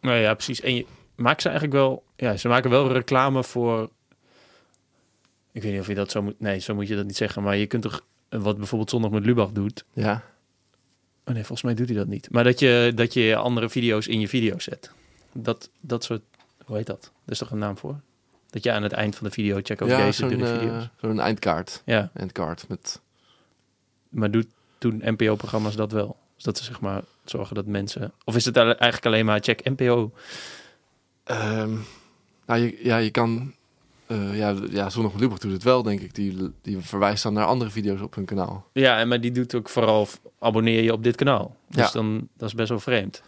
Nou ja, precies. En je maakt ze eigenlijk wel... Ja, ze maken wel reclame voor... Ik weet niet of je dat zo moet... Nee, zo moet je dat niet zeggen. Maar je kunt toch... Wat bijvoorbeeld Zondag met Lubach doet... Ja, Oh nee, volgens mij doet hij dat niet. Maar dat je, dat je andere video's in je video zet. Dat, dat soort... Hoe heet dat? Er is toch een naam voor? Dat je aan het eind van de video checkt ook ja deze de eh, video's. zo'n eindkaart. Ja, Eindkaart met maar doet toen NPO-programma's dat wel? Dus dat ze zeg maar zorgen dat mensen... Of is het eigenlijk alleen maar check NPO? Ehm, nou, je, ja, je kan... eh, ja, ja, Zondag met Lubach doet het wel, denk ik. Die, die verwijst dan naar andere video's op hun kanaal. Ja, en maar die doet ook vooral... Abonneer je op dit kanaal. Dus Ja. dan... Dat is best wel vreemd.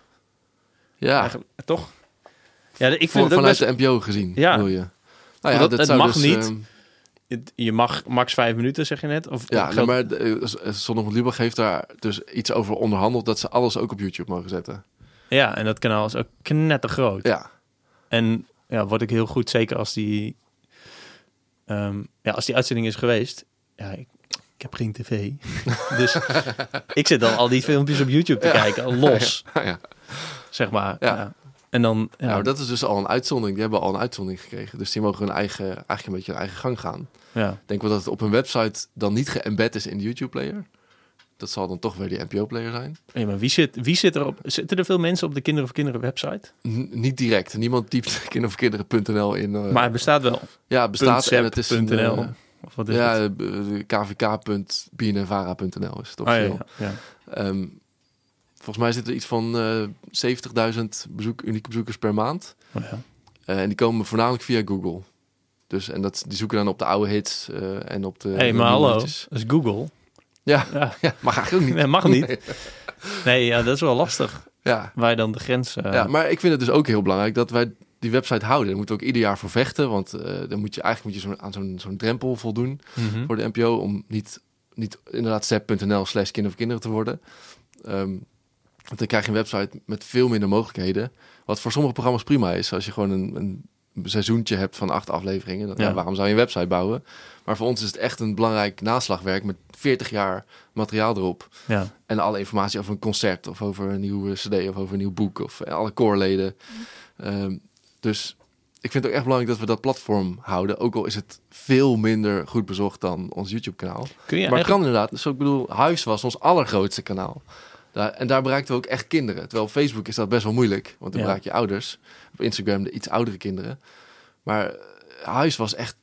Ja, Eigenlijk, toch? Ja, ik vind voor, het ook vanuit best... de NPO gezien, Ja. wil je. Nou Want dat- het mag niet. ehm, Je mag max vijf minuten, zeg je net? Of ja, of nee, maar de, eh, Zondag met Lubach heeft daar dus iets over onderhandeld... dat ze alles ook op YouTube mogen zetten. ja, en dat kanaal is ook knettergroot. Ja, En ja, word ik heel goed, zeker als die, ehm, ja, als die uitzending is geweest. Ja, ik, ik heb geen tv. dus ik zit dan al die filmpjes op YouTube te Ja. kijken, los, ja. zeg maar. Ja. En dan, ja, maar dat is dus al een uitzondering. Die hebben al een uitzondering gekregen. Dus die mogen hun eigen, eigenlijk een beetje hun eigen gang gaan. ja. Denk wel dat het op hun website dan niet geëmbed is in de YouTube-player. Dat zal dan toch weer die NPO-player zijn. Hey, maar wie zit, wie zit er op? Zitten er veel mensen op de Kinderen voor Kinderen website? N- niet direct. Niemand typt kindervoorkinderen.nl in. eh, maar het bestaat wel. ja, het bestaat en het is een, eh, Of wat is ja, het? eh, kvk.bnnvara.nl is het toch ja, ja, ja. Ehm, volgens mij zitten er iets van eh 70.000 bezoek, unieke bezoekers per maand. Oh ja. En die komen voornamelijk via Google. Dus, en dat, die zoeken dan op de oude hits en op de... Hé, hey, maar hallo, dat is Google. Ja, Ja, ja, mag eigenlijk ook niet. nee, mag niet. Nee. Nee, ja, dat is wel lastig. Ja, Waar je dan de grens... eh, ja, maar ik vind het dus ook heel belangrijk dat wij die website houden. Daar moeten we ook ieder jaar voor vechten. Want eh, dan moet je eigenlijk moet je zo, aan zo'n zo'n drempel voldoen mhm. voor de NPO. Om niet, niet inderdaad zep.nl slash kind of kinderen te worden. Ehm, want dan krijg je een website met veel minder mogelijkheden. Wat voor sommige programma's prima is. Als je gewoon een, een seizoentje hebt van acht afleveringen. Dan, Ja. ja, waarom zou je een website bouwen? Maar voor ons is het echt een belangrijk naslagwerk met 40 jaar materiaal erop. Ja. En alle informatie over een concert of over een nieuwe CD of over een nieuw boek of alle koorleden. Ehm, dus ik vind het ook echt belangrijk dat we dat platform houden. Ook al is het veel minder goed bezocht dan ons YouTube-kanaal. Maar het kan inderdaad. Dus ik bedoel, Huis was ons allergrootste kanaal. Daar, en daar bereikten we ook echt kinderen. Terwijl op Facebook is dat best wel moeilijk. Want dan Ja. bereik je ouders. Op Instagram de iets oudere kinderen. Maar eh, Huis was echt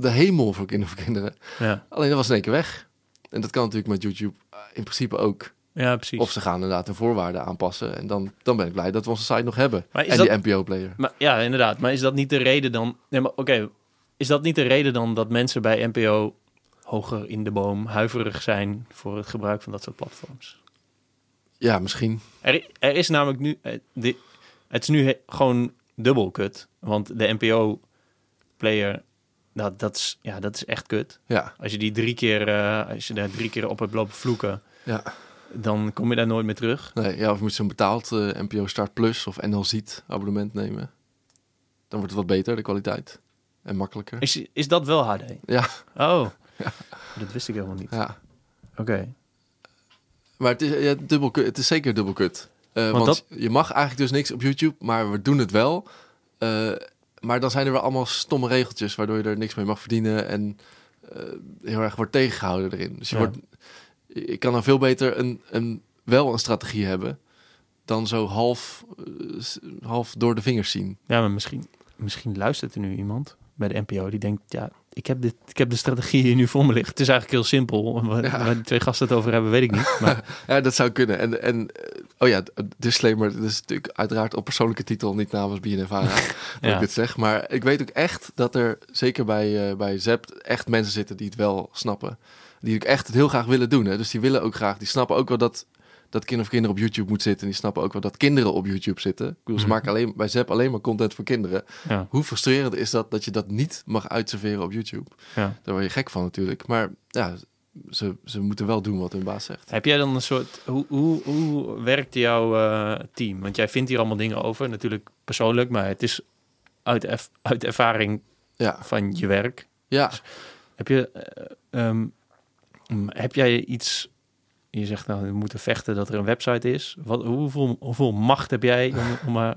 de hemel voor kinderen. Ja. Alleen dat was in één keer weg. En dat kan natuurlijk met YouTube eh, in principe ook. ja, precies. Of ze gaan inderdaad de voorwaarden aanpassen. En dan, dan ben ik blij dat we onze site nog hebben. Maar is en dat- die NPO-player. Ja, inderdaad. Maar is dat niet de reden dan... Nee, maar oké. Is dat niet de reden dan dat mensen bij NPO hoger in de boom huiverig zijn voor het gebruik van dat soort platforms? Ja, misschien. Er, er is namelijk nu... eh, de- het is nu he- gewoon dubbel kut. Want de NPO-player, dat, dat, is, ja, dat is echt kut. Ja, Als je die drie keer, eh, als je daar drie keer op hebt lopen vloeken, ja. dan kom je daar nooit meer terug. Nee, ja, of je moet zo'n betaald eh, NPO Start Plus of NL Ziet abonnement nemen. Dan wordt het wat beter, de kwaliteit. En makkelijker. Is, is dat wel HD? Ja, Oh, dat wist ik helemaal niet. ja. Oké. Maar het is, ja, dubbel het is zeker dubbel kut. Eh, Want je mag eigenlijk dus niks op YouTube, maar we doen het wel. Eh, maar dan zijn er wel allemaal stomme regeltjes waardoor je er niks mee mag verdienen en eh, heel erg wordt tegengehouden erin. Dus je, Ja. wordt, je kan dan veel beter een, een, wel een strategie hebben dan zo half, half door de vingers zien. Ja, maar misschien, misschien luistert er nu iemand bij de NPO die denkt, ja, ik heb, dit, ik heb de strategie hier nu voor me liggen. Het is eigenlijk heel simpel. Waar, Ja. waar die twee gasten het over hebben, weet ik niet. Maar Ja, dat zou kunnen. En, en eh, oh ja, disclaimer, dit is natuurlijk uiteraard op persoonlijke titel, niet namens dat Ja. ik dit zeg. Maar ik weet ook echt dat er, zeker bij, eh bij ZEP, echt mensen zitten die het wel snappen. Die ook echt het heel graag willen doen. Hè? Dus die willen ook graag, die snappen ook wel dat, dat kind of kinderen op YouTube moet zitten. En die snappen ook wel dat kinderen op YouTube zitten. Ik bedoel, ze Mhm. maken alleen, bij ZEP alleen maar content voor kinderen. ja, Hoe frustrerend is dat, dat je dat niet mag uitserveren op YouTube? ja. Daar word je gek van natuurlijk. Maar ja, ze, ze moeten wel doen wat hun baas zegt. Heb jij dan een soort, hoe, hoe, hoe werkt jouw eh, team? Want jij vindt hier allemaal dingen over, natuurlijk persoonlijk, maar het is uit, uit ervaring Ja, van je werk. ja. Heb je, eh, ehm, heb jij iets, je zegt nou, we moeten vechten dat er een website is. Wat, hoeveel, hoeveel macht heb jij om, om maar,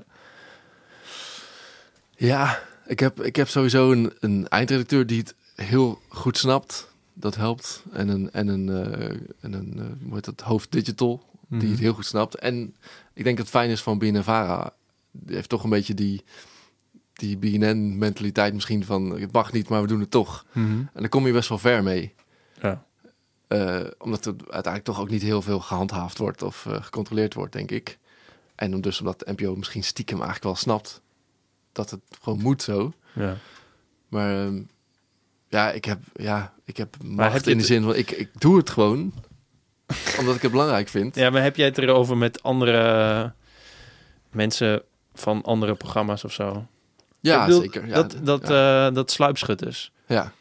Ja, ik heb, ik heb sowieso een, een eindredacteur die het heel goed snapt. Dat helpt. En een, en een, eh, en een eh, hoe heet dat, hoofd digital, die Mhm. het heel goed snapt. En ik denk dat het fijn is van BNNVARA. Die heeft toch een beetje die, die BNN-mentaliteit misschien van... het mag niet, maar we doen het toch. Mhm. En daar kom je best wel ver mee. Ja. Eh, omdat het uiteindelijk toch ook niet heel veel gehandhaafd wordt of eh, gecontroleerd wordt, denk ik. En dus omdat de NPO misschien stiekem eigenlijk wel snapt dat het gewoon moet zo. ja. Maar ehm, ja, ik heb, ja, ik heb macht heb in de zin van ik, ik doe het gewoon omdat ik het belangrijk vind. ja, maar heb jij het erover met andere mensen van andere programma's of zo? Ja, bedoel, zeker. Ja, dat, dat, ja. eh, dat sluipschutters, ja.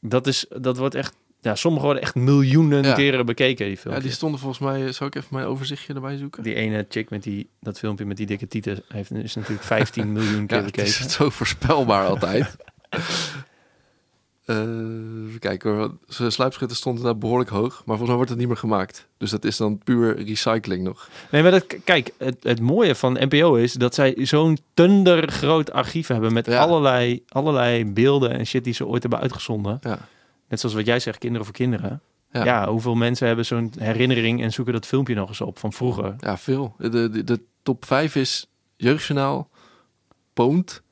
dat, is, dat wordt echt, ja, sommige worden echt miljoenen Ja. keren bekeken, die ja, filmpjes. die stonden volgens mij. Zou ik even mijn overzichtje erbij zoeken? Die ene chick met die, dat filmpje met die dikke tieten heeft is natuurlijk 15 miljoen keer ja, het bekeken. is zo voorspelbaar altijd. Eh, even kijken hoor. Zijn sluipschutter stond daar behoorlijk hoog. Maar volgens mij wordt het niet meer gemaakt. Dus dat is dan puur recycling nog. Nee, maar dat, kijk, het, het mooie van NPO is dat zij zo'n tundergroot archief hebben met Ja. allerlei, allerlei beelden en shit die ze ooit hebben uitgezonden. Ja. Net zoals wat jij zegt, kinderen voor kinderen. Ja. Ja, hoeveel mensen hebben zo'n herinnering en zoeken dat filmpje nog eens op van vroeger. Ja, veel. De, de, de top 5 is Jeugdjournaal, Poont.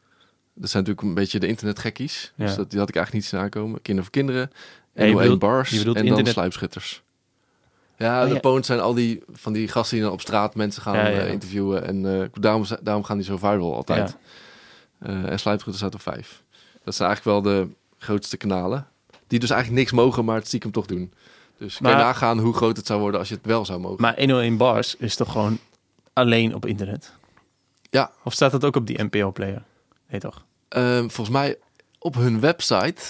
Dat zijn natuurlijk een beetje de internetgekkies. Ja. Dus dat, die had ik eigenlijk niet zien aankomen. Kinderen voor kinderen, Ja, je 101 bedoelt- bars en dan internet- sluipschutters. Ja, Oh, de ja. Poons zijn al die van die gasten die dan op straat mensen gaan Ja, ja, eh, ja. interviewen. En eh, daarom, daarom gaan die zo viral altijd. Eh, en Sluipgroeten staat op vijf. Dat zijn eigenlijk wel de grootste kanalen. Die dus eigenlijk niks mogen, maar het stiekem toch doen. Dus kan je Maar- nagaan hoe groot het zou worden als je het wel zou mogen. Maar 101 Bars is toch gewoon alleen op internet? Ja. Of staat dat ook op die NPO-player? Nee, toch? Ehm, volgens mij op hun website.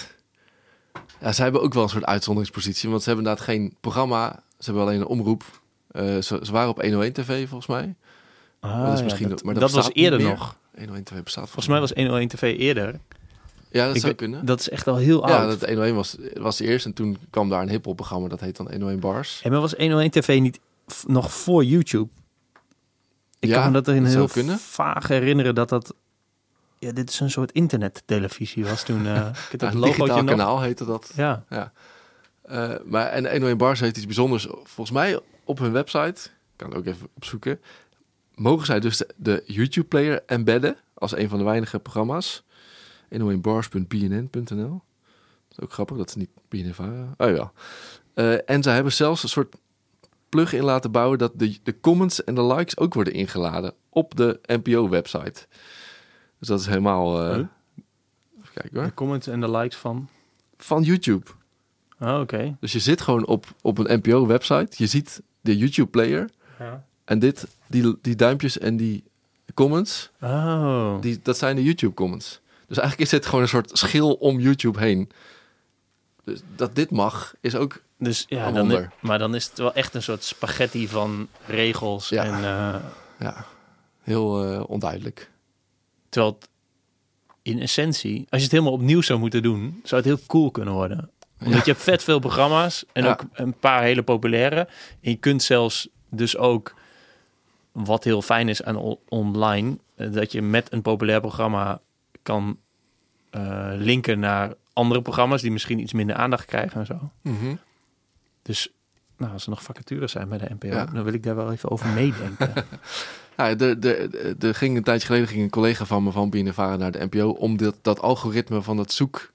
Ja, ze hebben ook wel een soort uitzonderingspositie. Want ze hebben inderdaad geen programma. Ze hebben alleen een omroep. Eh, ze, ze waren op 101 TV volgens mij. Ah, dat is ja, misschien dat, maar dat dat was eerder nog. 101 TV bestaat Volgens mij was 101 TV eerder. Ja, dat Ik zou weet- kunnen. Dat is echt al heel Ja, oud. dat 101 was, was eerst. En toen kwam daar een hiphop programma. Dat heet dan 101 Bars. Hey, maar was 101 TV niet nog voor YouTube? Ik Ja, kan me dat in dat zou heel kunnen. vaag herinneren dat dat... Ja, dit is een soort internettelevisie was toen. eh ik Ja, dat logootje nog. kanaal heette dat. Ja. Eh, maar en 101 Bars heeft iets bijzonders. Volgens mij op hun website, ik kan het ook even opzoeken, mogen zij dus de, de YouTube-player embedden als een van de weinige programma's. 101bars.bnn.nl. Dat is ook grappig, dat is niet BNNVARA. Oh ja. Eh, en zij hebben zelfs een soort plug-in laten bouwen dat de, de comments en de likes ook worden ingeladen op de NPO-website. Dus dat is helemaal... Huh? Even kijken hoor. De comments en de likes van... Van YouTube. Oh, oké. Dus je zit gewoon op, op een NPO-website. Je ziet de YouTube-player. Ja. En dit, die, die duimpjes en die comments, Oh. die, dat zijn de YouTube-comments. Dus eigenlijk is dit gewoon een soort schil om YouTube heen. Dus dat dit mag, is ook... Dus ja, dan, maar dan is het wel echt een soort spaghetti van regels. Ja. En, eh, Ja, heel eh, onduidelijk. terwijl het in essentie, als je het helemaal opnieuw zou moeten doen, zou het heel cool kunnen worden. Omdat Ja. je hebt vet veel programma's en Ja. ook een paar hele populaire. En je kunt zelfs dus ook, wat heel fijn is aan online, eh, dat je met een populair programma kan eh, linken naar andere programma's die misschien iets minder aandacht krijgen en zo. Dus nou, als er nog vacatures zijn bij de NPO, Ja. dan wil ik daar wel even over meedenken. Ja, er, er, er ging een tijdje geleden ging een collega van me van BNNVARA naar de NPO... om dit, dat algoritme van dat zoek...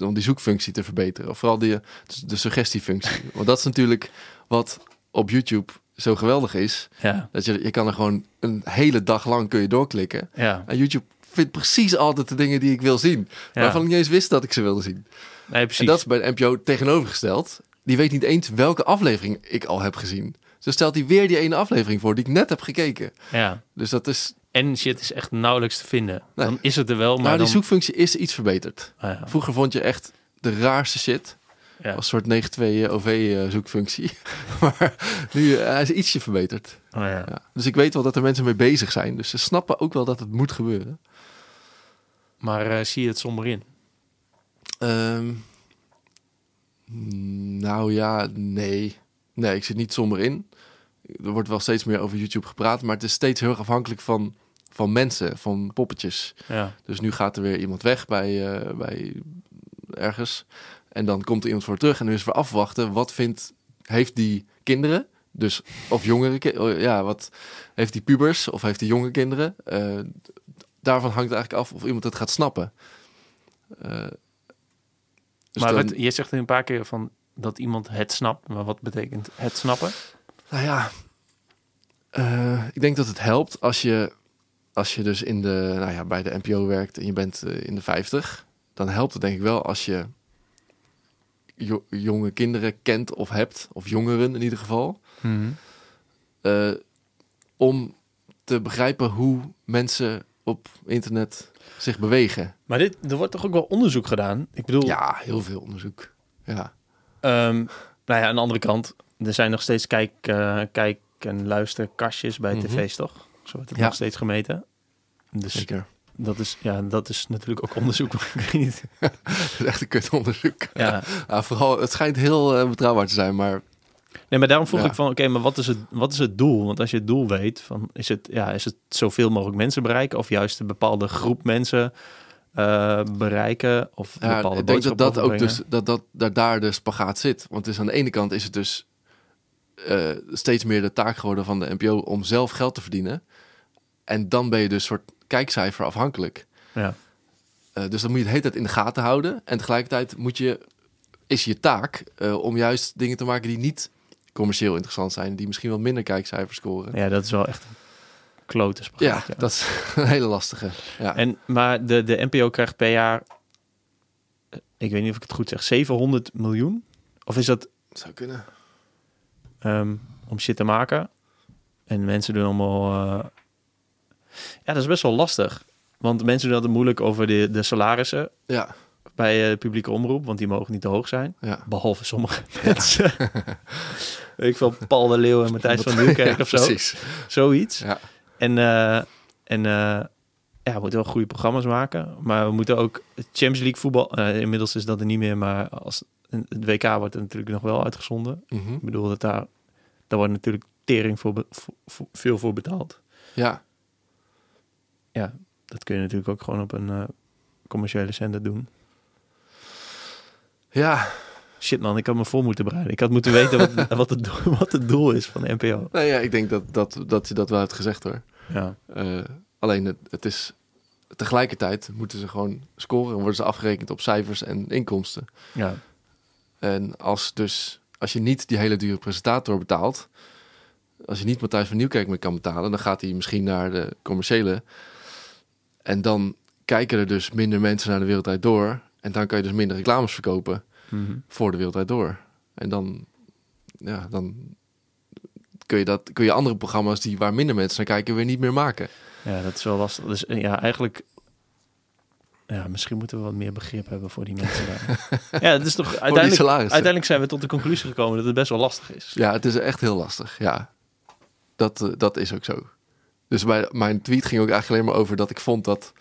om die zoekfunctie te verbeteren. Of vooral die, de suggestiefunctie. Want dat is natuurlijk wat op YouTube zo geweldig is. ja, Dat je, je kan er gewoon een hele dag lang kun je doorklikken. ja, En YouTube vindt precies altijd de dingen die ik wil zien. ja. Waarvan ik niet eens wist dat ik ze wilde zien. Nee, precies. En dat is bij de NPO tegenovergesteld. Die weet niet eens welke aflevering ik al heb gezien. Zo stelt hij weer die ene aflevering voor die ik net heb gekeken. Ja. Dus dat is... En shit is echt nauwelijks te vinden. Nee. Dan is het er wel, maar nou, die dan... zoekfunctie is iets verbeterd. Ah, ja. Vroeger vond je echt de raarste shit. Ja. Als een soort 92 OV eh, zoekfunctie. maar nu eh, hij is ietsje verbeterd. Oh, ja. Ja. Dus ik weet wel dat er mensen mee bezig zijn. Dus ze snappen ook wel dat het moet gebeuren. Maar eh, zie je het somber in? Ehm, nou ja, nee. Nee, ik zit niet somber in. Er wordt wel steeds meer over YouTube gepraat, maar het is steeds heel erg afhankelijk van, van mensen, van poppetjes. Ja. Dus nu gaat er weer iemand weg bij, eh, bij ergens. En dan komt er iemand voor terug en nu is weer afwachten. Wat vindt, heeft die kinderen? Dus, of jongere oh, ja, wat heeft die pubers of heeft die jonge kinderen? Eh, daarvan hangt het eigenlijk af of iemand het gaat snappen. Eh, dus maar dan- wat, je zegt een paar keer van dat iemand het snapt. Maar wat betekent het snappen? Nou ja, eh, ik denk dat het helpt als je, als je dus in de, nou ja, bij de NPO werkt en je bent eh, in de 50. Dan helpt het denk ik wel als je jo- jonge kinderen kent of hebt, of jongeren in ieder geval. eh, om te begrijpen hoe mensen op internet zich bewegen. Maar dit, er wordt toch ook wel onderzoek gedaan? Ik bedoel, Ja, heel veel onderzoek. Ja, ehm, nou ja, aan de andere kant, er zijn nog steeds kijk, eh, kijk- en luisterkastjes bij Mhm. tv's, toch? Zo wordt het Ja. nog steeds gemeten. Dus zeker. dat is, ja, dat is natuurlijk ook onderzoek. ik weet niet. Het is echt een kut onderzoek. Ja. Ja, vooral, het schijnt heel eh, betrouwbaar te zijn, maar Nee, maar daarom vroeg Ja. ik van, oké, maar wat is, het, wat is het doel? Want als je het doel weet, van, is, het, ja, is het zoveel mogelijk mensen bereiken? Of juist een bepaalde groep mensen eh, bereiken? Of een Ja, bepaalde ik denk dat dat ook dus dat, dat, dat daar de spagaat zit. Want is aan de ene kant is het dus eh, steeds meer de taak geworden van de NPO om zelf geld te verdienen. En dan ben je dus soort kijkcijfer afhankelijk. Ja. Eh, dus dan moet je het hele tijd in de gaten houden. En tegelijkertijd moet je, is je taak om juist dingen te maken die niet commercieel interessant zijn, die misschien wat minder kijkcijfers scoren. Ja, dat is wel echt een klote Ja, ja. dat is een hele lastige. Ja, En, maar de, de NPO krijgt per jaar, eh, ik weet niet of ik het goed zeg, 700 miljoen? Of is dat zou kunnen. ehm, om shit te maken? En mensen doen allemaal... eh, Ja, dat is best wel lastig. Want mensen doen altijd moeilijk over de, de salarissen Ja, bij eh, de publieke omroep, want die mogen niet te hoog zijn. ja. Behalve sommige mensen. Ik veel, Paul de Leeuw en Matthijs van Nieuwkerk of zo. Precies. Zoiets. Ja. En, eh, en eh, ja, we moeten wel goede programma's maken. Maar we moeten ook Champions League voetbal... inmiddels is dat er niet meer, maar als het WK wordt er natuurlijk nog wel uitgezonden. Mhm. Ik bedoel, dat daar, daar wordt natuurlijk tering voor, voor- voor- veel voor betaald. ja. Ja, dat kun je natuurlijk ook gewoon op een commerciële zender doen. Ja, Shit man, ik had me voor moeten bereiden. Ik had moeten weten wat, wat, het, doel, wat het doel is van de NPO. nou ja, ik denk dat, dat, dat je dat wel hebt gezegd hoor. Ja, Eh, alleen het, het is tegelijkertijd moeten ze gewoon scoren en worden ze afgerekend op cijfers en inkomsten. ja. En als dus als je niet die hele dure presentator betaalt, als je niet Matthijs van Nieuwkerk meer kan betalen, dan gaat hij misschien naar de commerciële. En dan kijken er dus minder mensen naar de wereldwijd door. En dan kan je dus minder reclames verkopen Mhm. voor de wereldwijd door. En dan, ja, dan kun je, dat, kun je andere programma's die waar minder mensen naar kijken weer niet meer maken. Ja, dat is wel lastig. Dus eh, ja, eigenlijk... Ja, misschien moeten we wat meer begrip hebben voor die mensen daar. ja, het is toch uiteindelijk, uiteindelijk zijn we tot de conclusie gekomen dat het best wel lastig is. Ja, het is echt heel lastig. Ja, dat, eh, dat is ook zo. Dus mijn, mijn tweet ging ook eigenlijk alleen maar over dat ik vond dat,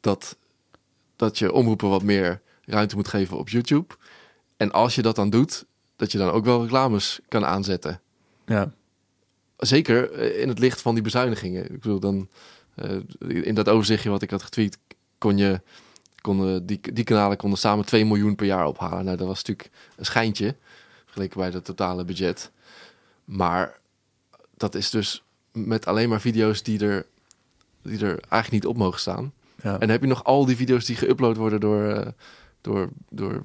dat, dat je omroepen wat meer ruimte moet geven op YouTube. En als je dat dan doet, dat je dan ook wel reclames kan aanzetten. Ja, Zeker eh, in het licht van die bezuinigingen. Ik bedoel, dan eh, in dat overzichtje wat ik had getweet, kon je, konden die, die kanalen konden samen 2 miljoen per jaar ophalen. Nou, dat was natuurlijk een schijntje, vergeleken bij het totale budget. Maar dat is dus met alleen maar video's die er, die er eigenlijk niet op mogen staan. Ja. En dan heb je nog al die video's die geüpload worden door, eh, door, door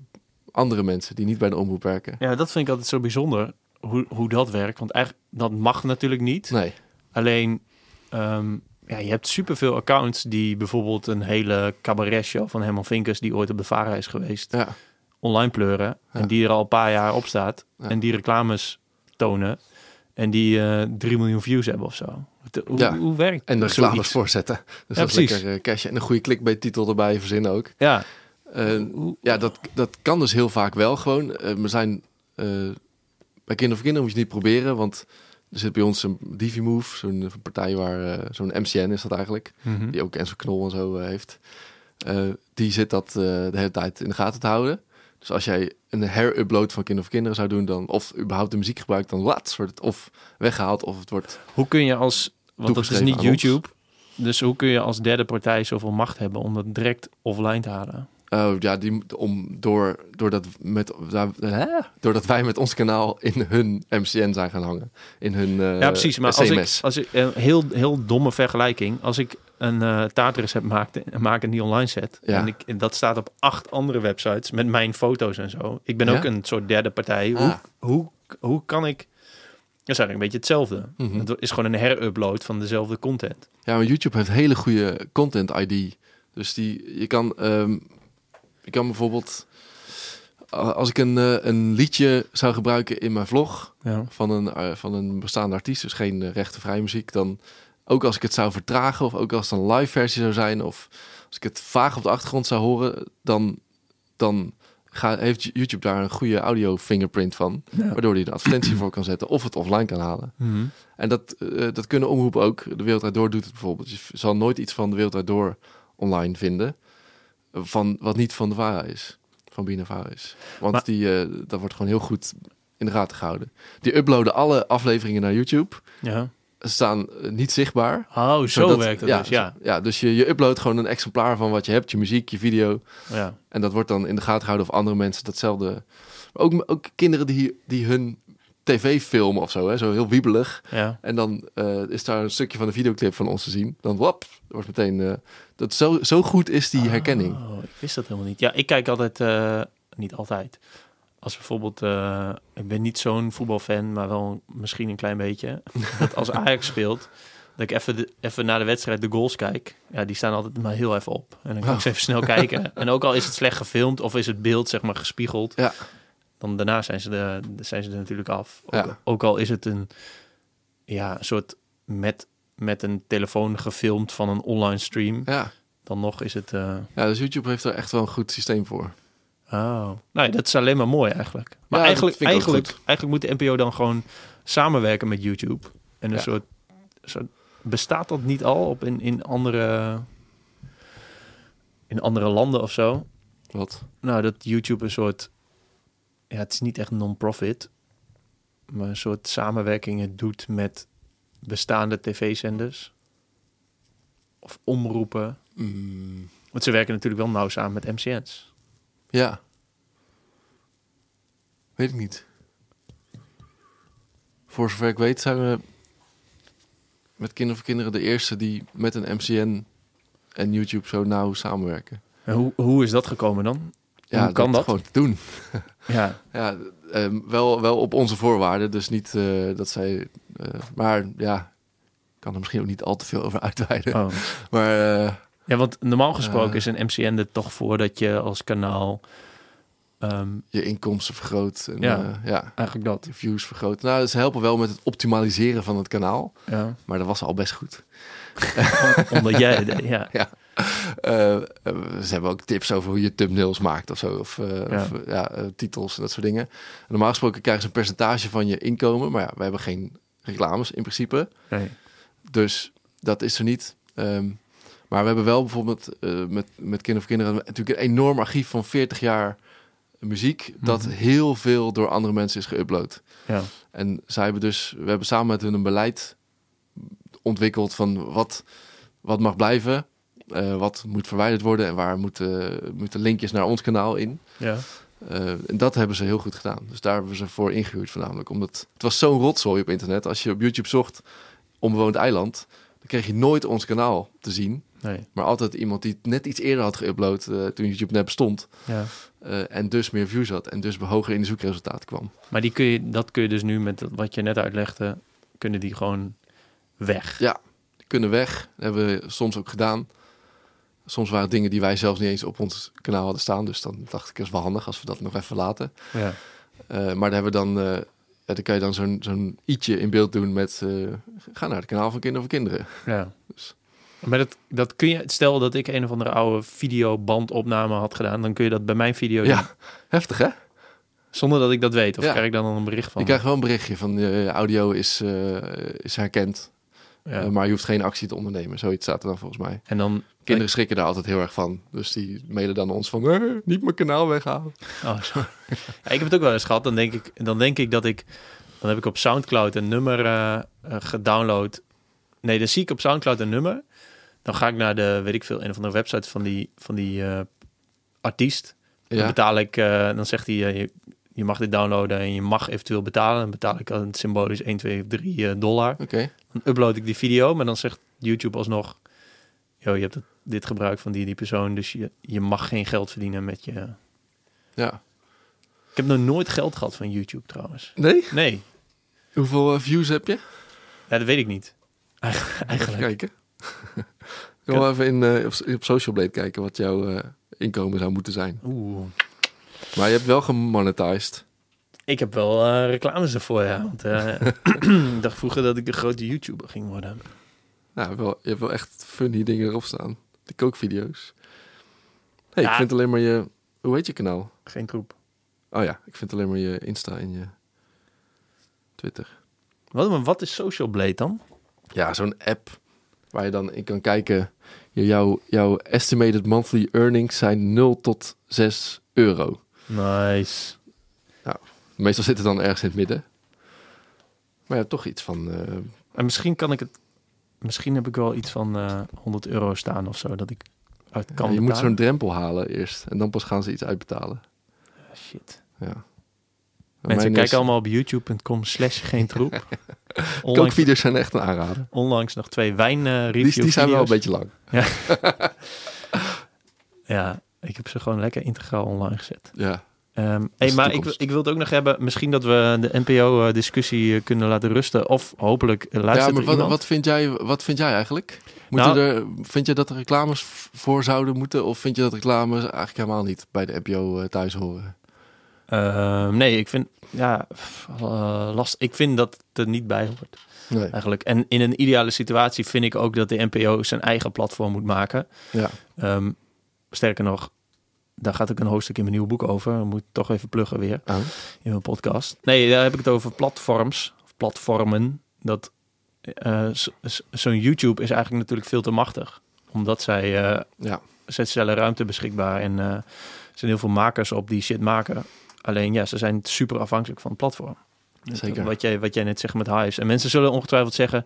andere mensen die niet bij de omroep werken. ja, dat vind ik altijd zo bijzonder, hoe, hoe dat werkt. Want eigenlijk, dat mag natuurlijk niet. Nee, Alleen, ehm, ja, je hebt superveel accounts die bijvoorbeeld een hele cabaret-show van Herman Vinkers, die ooit op de VARA is geweest, ja, online pleuren. Ja. En die er al een paar jaar op staat. Ja. En die reclames tonen. En die eh 3 miljoen views hebben of zo. Hoe, Ja. hoe werkt en de reclames voorzetten. Dus Ja, dat is lekker eh, cash en een goede clickbait-titel erbij verzinnen ook. Ja, ja, dat, dat kan dus heel vaak wel gewoon. Eh, we zijn bij Kinder voor Kinderen moet je niet proberen, want er zit bij ons een Divimove, zo'n partij waar zo'n MCN is dat eigenlijk, Mhm. die ook Enzo Knol en zo heeft. Die zit dat de hele tijd in de gaten te houden. Dus als jij een herupload van Kinder voor Kinderen zou doen, dan of überhaupt de muziek gebruikt, dan wat wordt het of weggehaald of het wordt. Hoe kun je als, want dat is niet ons. YouTube, dus hoe kun je als derde partij zoveel macht hebben om dat direct offline te halen? Oh ja, die moet- om door doordat met hè? doordat wij met ons kanaal in hun MCN zijn gaan hangen, in hun eh, ja, precies. Maar als ik, als ik een heel, heel domme vergelijking, als ik een eh taartrecept maak, maak en die online zet, Ja. en, ik, en dat staat op acht andere websites met mijn foto's en zo. Ik ben Ja? ook een soort derde partij. Ah. Hoe, hoe, hoe kan ik? Dat is eigenlijk een beetje hetzelfde. Mhm. Het is gewoon een herupload van dezelfde content. Ja, maar YouTube heeft hele goede content ID. Dus die, je kan, ehm, je kan bijvoorbeeld, als ik een, eh, een liedje zou gebruiken in mijn vlog Ja. van een, eh, van een bestaande artiest, dus geen uh, rechtenvrije muziek, dan ook als ik het zou vertragen of ook als het een live versie zou zijn of als ik het vaag op de achtergrond zou horen, dan, dan ga, heeft YouTube daar een goede audio fingerprint van, Ja. waardoor hij de advertentie voor kan zetten of het offline kan halen. Mhm. En dat, eh, dat kunnen omroepen ook. De Wereld Door doet het bijvoorbeeld. Je zal nooit iets van de Wereld Door online vinden. Van, wat niet van de VARA is. Van BNVARA is. Want Maar- die, eh, dat wordt gewoon heel goed in de gaten gehouden. Die uploaden alle afleveringen naar YouTube. Ja. Ze staan eh, niet zichtbaar. Oh, zo zodat- werkt dat ja, dus. Ja. Ja, dus je, je uploadt gewoon een exemplaar van wat je hebt. Je muziek, je video. ja. En dat wordt dan in de gaten gehouden of andere mensen datzelfde... Maar ook, ook kinderen die, die hun tv filmen of zo. Hè, zo heel wiebelig. ja. En dan eh, is daar een stukje van de videoclip van ons te zien. Dan wap, wordt meteen. eh, dat zo, zo goed is die herkenning. Oh, ik wist dat helemaal niet. Ja, ik kijk altijd, eh, niet altijd. als bijvoorbeeld, ik ben niet zo'n voetbalfan, maar wel misschien een klein beetje. dat als Ajax speelt, dat ik even, de, even naar de wedstrijd de goals kijk. Ja, die staan altijd maar heel even op. En dan kan ik ze even snel kijken. En ook al is het slecht gefilmd of is het beeld zeg maar gespiegeld, Ja. Dan daarna zijn ze, de, zijn ze er natuurlijk af. Ook, Ja. ook al is het een, ja, een soort met, met een telefoon gefilmd van een online stream, Ja. dan nog is het... eh, ja, dus YouTube heeft er echt wel een goed systeem voor. Oh, nou, dat is alleen maar mooi eigenlijk. Maar eigenlijk, eigenlijk, eigenlijk moet de NPO dan gewoon samenwerken met YouTube. En een Ja. soort, soort- bestaat dat niet al op in, in andere in andere landen of zo? Wat? Nou, dat YouTube een soort, ja, het is niet echt non-profit, maar een soort samenwerkingen doet met bestaande tv-zenders of omroepen. Mm, Want ze werken natuurlijk wel nauw samen met MCN's. ja. Weet ik niet. Voor zover ik weet zijn we met Kinderen voor Kinderen de eerste die met een MCN en YouTube zo nauw samenwerken. En hoe, hoe is dat gekomen dan? Ja, Hoe kan dat? Gewoon te doen. Ja, Ja, ehm, wel, wel op onze voorwaarden. Dus niet eh, dat zij... eh, maar ja, ik kan er misschien ook niet al te veel over uitweiden. oh. Maar eh, Ja, want normaal gesproken is een MCN er toch voor dat je als kanaal ehm, je inkomsten vergroot. En, Ja. ja. ja, eigenlijk dat. je views vergroot. Nou, ze helpen wel met het optimaliseren van het kanaal. Ja. Maar dat was al best goed. Omdat jij, deed, ja. Eh, eh, ze hebben ook tips over hoe je thumbnails maakt of zo. Of, eh, Ja. of, ja, titels en dat soort dingen. En normaal gesproken krijgen ze een percentage van je inkomen. Maar ja, we hebben geen reclames in principe. Nee. Dus dat is er niet. Ehm, maar we hebben wel bijvoorbeeld eh, met, met Kinderen voor Kinderen natuurlijk een enorm archief van 40 jaar muziek. Dat Mhm. heel veel door andere mensen is geüpload. Ja. En zij hebben dus, we hebben samen met hun een beleid ontwikkeld van wat, wat mag blijven, eh, wat moet verwijderd worden en waar moeten, moeten linkjes naar ons kanaal in. Ja. Eh, en dat hebben ze heel goed gedaan. Dus daar hebben we ze voor ingehuurd voornamelijk. Omdat het was zo'n rotzooi op internet. Als je op YouTube zocht onbewoond eiland, dan kreeg je nooit ons kanaal te zien. Nee. Maar altijd iemand die het net iets eerder had geüpload eh, toen YouTube net bestond. Ja. en dus meer views had en dus hoger in de zoekresultaten kwam. Maar die kun je, dat kun je dus nu met wat je net uitlegde, kunnen die gewoon weg. Ja, die kunnen weg. Dat hebben we soms ook gedaan. Soms waren het dingen die wij zelfs niet eens op ons kanaal hadden staan. Dus dan dacht ik, dat is wel handig als we dat nog even laten. Ja. Eh, maar daar hebben we dan, ja, dan kan je dan zo'n zo'n i'tje in beeld doen met... eh, ga naar het kanaal van Kinderen voor Kinderen. ja. Dus- Maar dat, dat kun je, stel dat ik een of andere oude videobandopname had gedaan, dan kun je dat bij mijn video doen. Ja, heftig hè? Zonder dat ik dat weet. Of Ja. krijg ik dan een bericht van? Je krijgt wel een berichtje van audio is, is herkend. Ja. Maar je hoeft geen actie te ondernemen. Zoiets staat er dan volgens mij. en dan... Kinderen schrikken daar altijd heel erg van. Dus die mailen dan ons van, eh, niet mijn kanaal weghalen. Oh, ja, ik heb het ook wel eens gehad. Dan denk ik, dan denk ik dat ik... Dan heb ik op Soundcloud een nummer eh, eh, gedownload. Nee, dan zie ik op Soundcloud een nummer. Dan ga ik naar de, weet ik veel, een of andere website van die, van die artiest. Dan Ja, betaal ik, dan zegt hij, je, je mag dit downloaden en je mag eventueel betalen. Dan betaal ik een symbolisch 1, 2 of 3 eh, dollar. oké. Dan upload ik die video, maar dan zegt YouTube alsnog... Yo, je hebt het, dit gebruik van die, die persoon, dus je, je mag geen geld verdienen met je... Ja. Ik heb nog nooit geld gehad van YouTube trouwens. Nee? Nee, Hoeveel eh, views heb je? ja, dat weet ik niet. Eigen- Even Eigenlijk. kijken. Ik wil wel even in, eh, op, op Social Blade kijken wat jouw eh, inkomen zou moeten zijn. Oeh. Maar je hebt wel gemonetized. Ik heb wel reclames ervoor, ja. Want ik dacht vroeger dat ik de grote YouTuber ging worden. Nou, wel, je hebt wel echt funny dingen erop staan. De kookvideo's. hey, Ja. ik vind alleen maar je... Hoe heet je kanaal? Geen troep. Oh ja, ik vind alleen maar je Insta en je Twitter. Wat, maar wat is Social Blade dan? Ja, zo'n app waar je dan in kan kijken. Je- Jouw, jouw estimated monthly earnings zijn 0 tot 6 euro. Nice. Meestal zit het dan ergens in het midden. Maar ja, toch iets van... eh, En misschien kan ik het... Misschien heb ik wel iets van eh 100 euro staan of zo, dat ik uit kan ja, je moet zo'n drempel halen eerst. En dan pas gaan ze iets uitbetalen. Ah, Shit. Ja. Mensen, Mijn kijk is- allemaal op youtube.com slash geen troep. onlangs, Kookvideo's zijn echt een aanrader. onlangs nog twee wijn eh Die, die zijn wel een beetje lang. Ja, ik heb ze gewoon lekker integraal online gezet. Ja. Hey, de maar ik, ik wil het ook nog hebben. Misschien dat we de NPO-discussie eh, kunnen laten rusten. Of hopelijk luistert ja, maar wat, iemand. wat, vind jij, wat vind jij eigenlijk? Moeten Nou- er, vind je dat er reclames voor zouden moeten? Of vind je dat reclames eigenlijk helemaal niet bij de NPO eh, thuis horen? Ehm, nee, ik vind... Ja, eh, last. Ik vind dat het er niet bij hoort. Nee. Eigenlijk. En in een ideale situatie vind ik ook dat de NPO zijn eigen platform moet maken. Ja. Ehm, sterker nog, daar gaat ook een hoofdstuk in mijn nieuwe boek over. Moet ik toch even pluggen weer Oh. in mijn podcast. Nee, daar heb ik het over platforms, of platformen. Dat z- zo'n YouTube is eigenlijk natuurlijk veel te machtig. Omdat zij, eh Ja. zij stellen ruimte beschikbaar en eh, er zijn heel veel makers op die shit maken. Alleen ja, ze zijn super afhankelijk van het platform. Zeker. Wat jij, wat jij net zegt met Hives. En mensen zullen ongetwijfeld zeggen...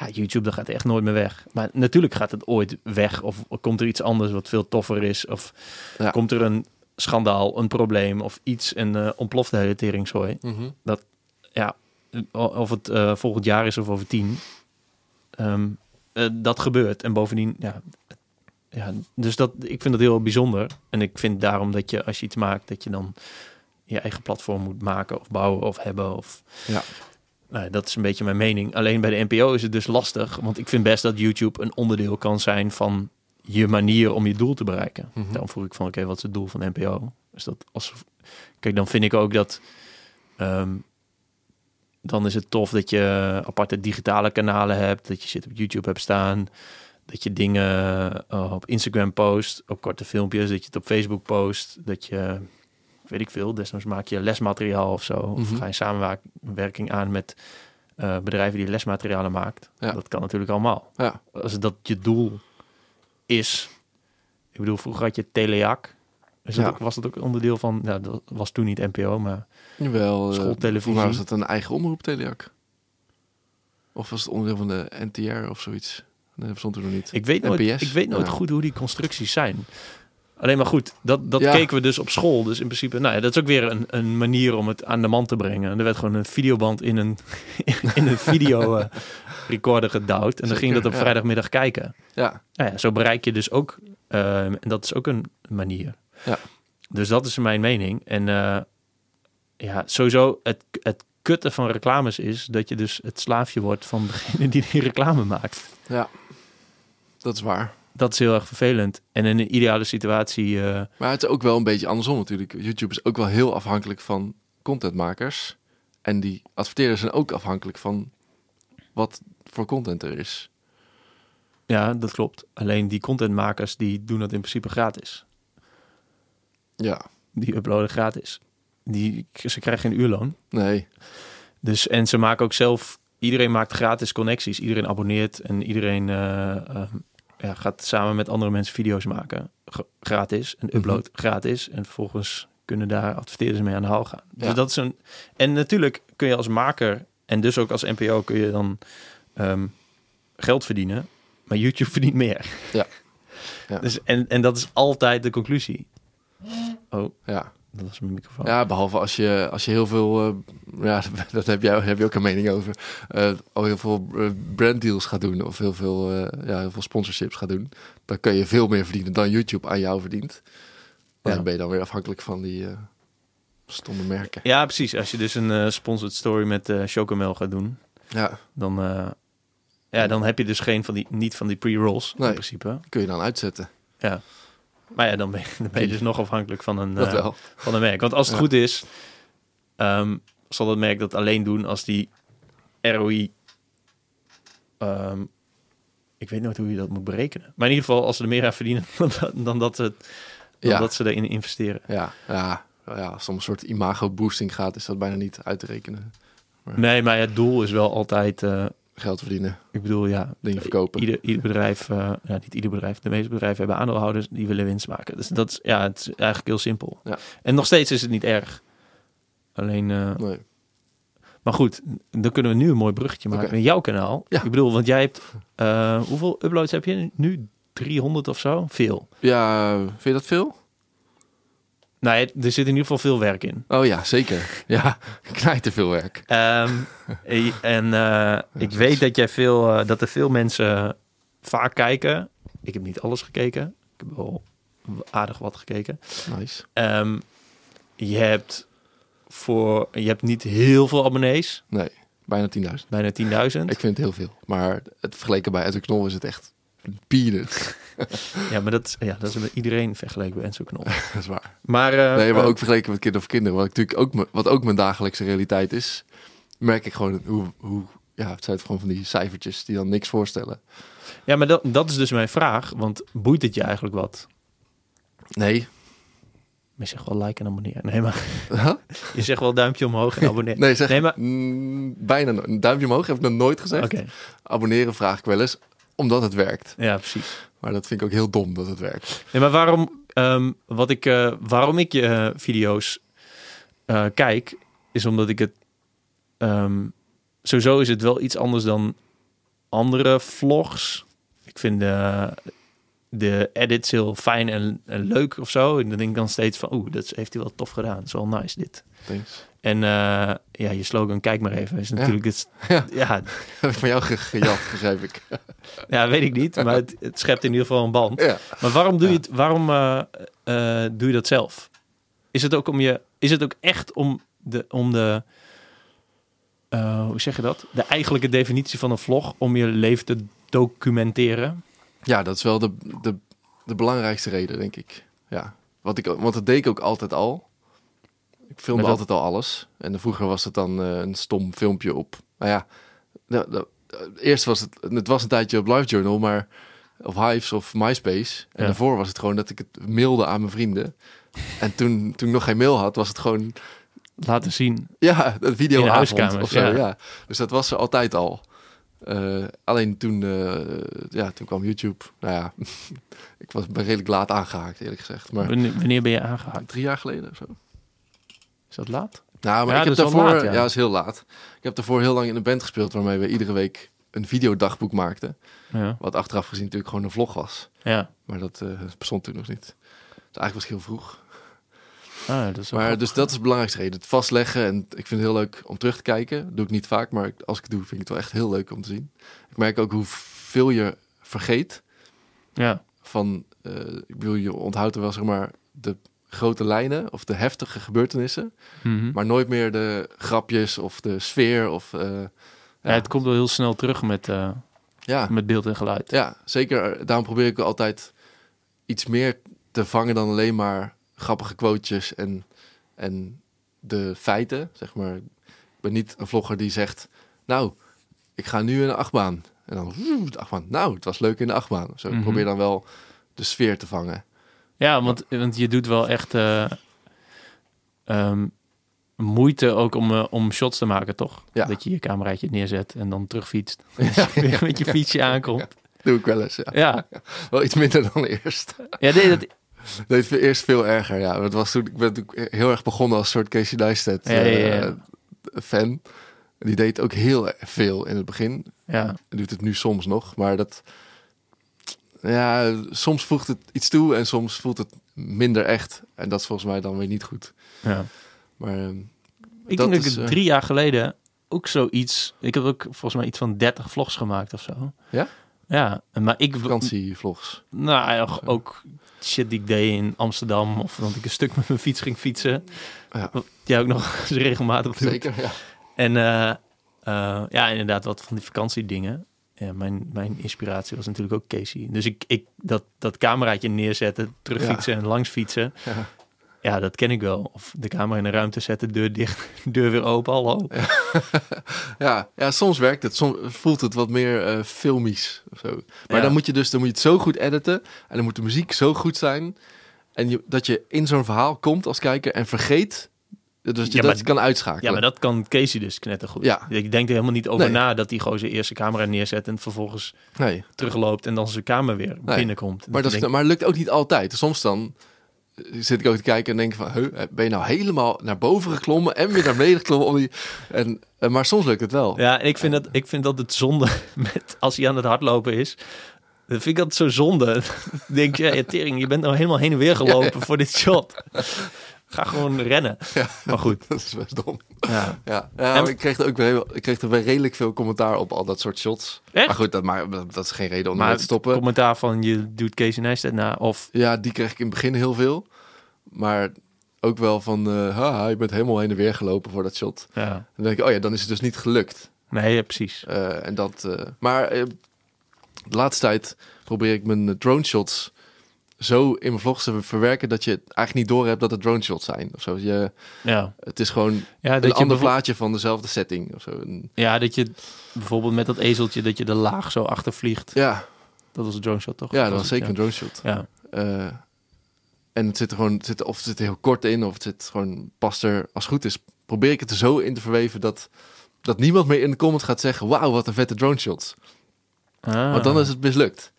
Ja, YouTube, dat gaat echt nooit meer weg. Maar natuurlijk gaat het ooit weg. Of komt er iets anders wat veel toffer is. Of Ja. komt er een schandaal, een probleem of iets... en eh, ontploft de hele teringzooi. Mhm. Ja, of het eh, volgend jaar is of over tien. Ehm, eh, dat gebeurt. En bovendien, ja... Ja, dus dat, ik vind dat heel bijzonder. En ik vind daarom dat je, als je iets maakt, dat je dan je eigen platform moet maken of bouwen of hebben. Of, Ja. Nou, dat is een beetje mijn mening. Alleen bij de NPO is het dus lastig. Want ik vind best dat YouTube een onderdeel kan zijn van je manier om je doel te bereiken. Mhm. Dan vroeg ik van, oké, wat is het doel van NPO? Dus dat als, kijk, dan vind ik ook dat, ehm, dan is het tof dat je aparte digitale kanalen hebt, dat je shit op YouTube hebt staan, dat je dingen eh, op Instagram post, ook korte filmpjes, dat je het op Facebook post, dat je, weet ik veel, desnoods maak je lesmateriaal of zo, of Mhm. ga je samenwerking aan met eh, bedrijven die lesmaterialen maakt. Ja. Dat kan natuurlijk allemaal. Ja. Als dat je doel is, ik bedoel, vroeger had je Teleac. Is dat Ja. was dat ook onderdeel van, dat was toen niet NPO, maar Jawel. eh, Schooltelevisie. mij was dat een eigen omroep, Teleac. Of was het onderdeel van de NTR of zoiets? Nee, dat stond nog niet. ik weet nooit, ik weet nooit goed hoe die constructies zijn. Alleen maar goed, dat, dat Ja. keken we dus op school. Dus in principe, nou ja, dat is ook weer een, een manier om het aan de man te brengen. En er werd gewoon een videoband in een, in een video eh, recorder gedouwd. En dan ging je dat op ja. vrijdagmiddag kijken. Ja, Nou ja, zo bereik je dus ook, eh, en dat is ook een manier. Ja. Dus dat is mijn mening. En eh, ja, sowieso het, het kutte van reclames is dat je dus het slaafje wordt van degene die die reclame maakt. dat is waar. Dat is heel erg vervelend. En in een ideale situatie, eh, Maar het is ook wel een beetje andersom natuurlijk. YouTube is ook wel heel afhankelijk van contentmakers. En die adverteerders zijn ook afhankelijk van wat voor content er is. ja, dat klopt. Alleen die contentmakers die doen dat in principe gratis. Ja, Die uploaden gratis. Die, ze krijgen geen uurloon. nee. Dus, en ze maken ook zelf, iedereen maakt gratis connecties. Iedereen abonneert en iedereen eh, eh, ja, gaat samen met andere mensen video's maken. Gratis en upload gratis. En vervolgens kunnen daar adverteerders mee aan de haal gaan. Dus Ja. dat is een. En natuurlijk kun je als maker en dus ook als NPO kun je dan ehm, geld verdienen. Maar YouTube verdient meer. Ja. Ja. Dus, en, en dat is altijd de conclusie. Oh, Ja, dat was mijn microfoon. ja behalve als je, als je heel veel... eh, ja, dat heb, jij, heb je ook een mening over. eh, al heel veel eh, branddeals gaat doen. Of heel veel, eh, ja, heel veel sponsorships gaat doen. Dan kun je veel meer verdienen dan YouTube aan jou verdient. En Ja. dan ben je dan weer afhankelijk van die eh, stomme merken. Ja, precies. Als je dus een eh, sponsored story met eh Chocomel gaat doen, Ja, dan, eh, ja, dan heb je dus geen van die, niet van die pre-rolls Nee. in principe. kun je dan uitzetten. Ja. Maar ja, dan ben je, dan ben je dus nog afhankelijk van een, eh, van een merk. Want als het Ja. goed is, ehm, zal dat merk dat alleen doen als die ROI... ehm, ik weet nooit hoe je dat moet berekenen. Maar in ieder geval, als ze er meer aan verdienen dan, dat- dan, dat, ze, dan Ja. dat ze erin investeren. Ja, ja, ja, als het om een soort imago-boosting gaat, is dat bijna niet uit te rekenen. Nee, maar het doel is wel altijd... eh, Geld verdienen, ik bedoel, ja, dingen verkopen. Ieder, ieder bedrijf, eh, ja, niet ieder bedrijf, de meeste bedrijven hebben aandeelhouders die willen winst maken. Dus dat is, ja, het is eigenlijk heel simpel. Ja. En nog steeds is het niet erg. Alleen, eh, Nee. maar goed, dan kunnen we nu een mooi bruggetje maken in jouw kanaal. Ja. Ik bedoel, want jij hebt, eh, hoeveel uploads heb je nu? 300 of zo? Veel. Ja, vind je dat veel? Ja, er zit in ieder geval veel werk in. Oh ja, zeker. Ja, knijt te veel werk. Ehm, eh, en eh, ik weet dat jij veel, eh, dat er veel mensen vaak kijken. Ik heb niet alles gekeken. Ik heb wel aardig wat gekeken. Nice. Ehm, je hebt voor je hebt niet heel veel abonnees, Nee, bijna 10.000. bijna 10.000. Ik vind het heel veel. Maar het vergeleken bij Edwin Knol is het echt peanuts. Ja, maar dat, ja, dat is met iedereen vergeleken bij Enzo Knol. dat is waar. Maar, eh, Nee, maar eh, ook vergeleken met Kind of Kinderen, wat, ik natuurlijk ook, wat ook mijn dagelijkse realiteit is, merk ik gewoon hoe, hoe ja, het zijn gewoon van die cijfertjes die dan niks voorstellen. Ja, maar dat, dat is dus mijn vraag. Want boeit het je eigenlijk wat? Nee. Je zegt wel like en abonneer. Nee, maar Huh? je zegt wel duimpje omhoog en abonneer. Nee, zeg Nee, maar- mm, bijna nooit. Een duimpje omhoog heb ik nog nooit gezegd. Abonneren vraag ik wel eens, omdat het werkt. ja, precies. Maar dat vind ik ook heel dom dat het werkt. Nee, maar waarom, ehm, wat ik, eh, waarom ik je eh, video's eh, kijk, is omdat ik het... ehm, sowieso is het wel iets anders dan andere vlogs. Ik vind de, de edits heel fijn en, en leuk of zo. En dan denk ik dan steeds van, oeh, dat heeft hij wel tof gedaan. Dat is wel nice dit. Thanks. En eh, ja, je slogan, kijk maar even, is natuurlijk... Dit, Ja. ja, Heb ik van jou ge- gejat, begrijp ik. ja, weet ik niet, maar het, het schept in ieder geval een band. Ja. Maar waarom doe je Ja. het? Waarom eh, eh, doe je dat zelf? Is het ook om je? Is het ook echt om de om de hoe zeg je dat? De eigenlijke definitie van een vlog om je leven te documenteren? Ja, dat is wel de, de, de belangrijkste reden, denk ik. Ja, wat ik, want dat deed ik ook altijd al. Ik filmde altijd al alles. En vroeger was het dan eh, een stom filmpje op. Nou ja, de, de- eh, eerst was het, het was een tijdje op LiveJournal, maar of Hives of MySpace. En Ja. daarvoor was het gewoon dat ik het mailde aan mijn vrienden. En toen, toen ik nog geen mail had, was het gewoon Laten zien. ja, een videoavond huiskamers, of zo. ja. Ja. Dus dat was er altijd al. Eh, alleen toen, ja, toen kwam YouTube. Nou ja, ik was, ben redelijk laat aangehaakt, eerlijk gezegd. Maar Wanneer, wanneer ben je aangehaakt? drie jaar geleden of zo. Is dat laat? Nou, maar Ja, ik heb daarvoor, laat, ja. ja. is heel laat. Ik heb daarvoor heel lang in een band gespeeld waarmee we iedere week een videodagboek maakten. Ja. Wat achteraf gezien natuurlijk gewoon een vlog was. Ja. Maar dat eh, bestond toen nog niet. Dus eigenlijk was het heel vroeg. Ah, dat is Maar grappig. dus dat is de belangrijkste reden. Het vastleggen. En ik vind het heel leuk om terug te kijken. Dat doe ik niet vaak, maar als ik het doe, vind ik het wel echt heel leuk om te zien. Ik merk ook hoeveel je vergeet ja. van... eh, ik bedoel, je onthoudt er wel zeg maar de grote lijnen of de heftige gebeurtenissen. Mhm. Maar nooit meer de grapjes of de sfeer of... eh, ja. ja, het komt wel heel snel terug met, eh, ja, met beeld en geluid. ja, zeker. Daarom probeer ik altijd iets meer te vangen dan alleen maar grappige quotejes en, en de feiten, zeg maar. Ik ben niet een vlogger die zegt, nou, ik ga nu in de achtbaan. En dan, "Oeh, de achtbaan. Nou, het was leuk in de achtbaan. Zo, Mhm. Ik probeer dan wel de sfeer te vangen. Ja, want, want je doet wel echt eh, ehm, moeite ook om, eh, om shots te maken, toch? Ja. Dat je je cameraatje neerzet en dan terugfietst. Ja, Weer met je fietsje aankomt. Doe ik wel eens, ja. Ja, Wel iets minder dan eerst. ja nee, dat, Nee, het eerst veel erger, ja. Het was toen, ik ben heel erg begonnen als soort Casey Neistat eh, fan. Die deed ook heel veel in het begin. ja. Doet het nu soms nog, maar dat... Ja, soms voegt het iets toe en soms voelt het minder echt. En dat is volgens mij dan weer niet goed. ja. Maar ehm, Ik denk dat is, ik eh, drie jaar geleden ook zoiets... Ik heb ook volgens mij iets van 30 vlogs gemaakt of zo. Ja? Ja, maar ik... vakantievlogs. Nou, ja, ook shit die ik deed in Amsterdam. Of dat ik een stuk met mijn fiets ging fietsen. Ja. Wat jij ook nog regelmatig doet. Zeker, ja. En eh, eh, ja, inderdaad, wat van die vakantiedingen. Ja, mijn, mijn inspiratie was natuurlijk ook Casey. Dus ik, ik dat, dat cameraatje neerzetten, terugfietsen en langs fietsen. Ja. Ja, dat ken ik wel. Of de camera in de ruimte zetten, deur dicht, deur weer open, hallo. Ja, ja, soms werkt het. Soms voelt het wat meer eh filmisch of zo. Maar Ja. dan moet je dus dan moet je het zo goed editen. En dan moet de muziek zo goed zijn. En je, dat je in zo'n verhaal komt als kijker en vergeet. Dus je Ja, dat maar- kan uitschakelen. Ja, maar dat kan Casey dus knettergoed. Ja. Ik denk er helemaal niet over Nee. na dat hij gewoon zijn eerste camera neerzet en vervolgens Nee, terugloopt en dan zijn kamer weer Nee. binnenkomt. maar dat, maar lukt ook niet altijd. Soms dan eh, zit ik ook te kijken en denk van... Ben je nou helemaal naar boven geklommen en weer naar beneden geklommen? Om die, en, eh, maar soms lukt het wel. Ja, en ik vind, dat, ik vind dat het zonde met als hij aan het hardlopen is. Dat vind ik altijd zo zonde. Denk je, ja, tering, je bent nou helemaal heen en weer gelopen voor dit shot. Ga gewoon rennen. Ja. Maar goed, Dat is best dom. ja. Ja, ja En- ik, kreeg er ook weer, ik kreeg er weer redelijk veel commentaar op al dat soort shots. Echt? Maar goed, dat, maar, dat is geen reden om Maar te stoppen. commentaar van je doet Casey Neistat na of... Ja, die kreeg ik in het begin heel veel. Maar ook wel van, eh haha, je bent helemaal heen en weer gelopen voor dat shot. Ja. Dan denk ik, oh ja, dan is het dus niet gelukt. Nee, ja, precies. Eh, en dat, eh, maar de laatste tijd probeer ik mijn drone shots zo in mijn vlogs te verwerken dat je eigenlijk niet door hebt dat het drone shots zijn. Of zo. Je, Ja, het is gewoon ja een je ander plaatje van dezelfde setting. Of zo. En- ja, dat je bijvoorbeeld met dat ezeltje dat je de laag zo achtervliegt. ja, Dat was een drone shot, toch? ja, dat Was was het, zeker een drone shot. Ja. Eh, en het zit er gewoon, het zit, of het zit er heel kort in, of het zit gewoon, past er, als het goed is, probeer ik het er zo in te verweven dat, dat niemand meer in de comments gaat zeggen, wauw, wat een vette drone shots. Ah. Want dan is het mislukt.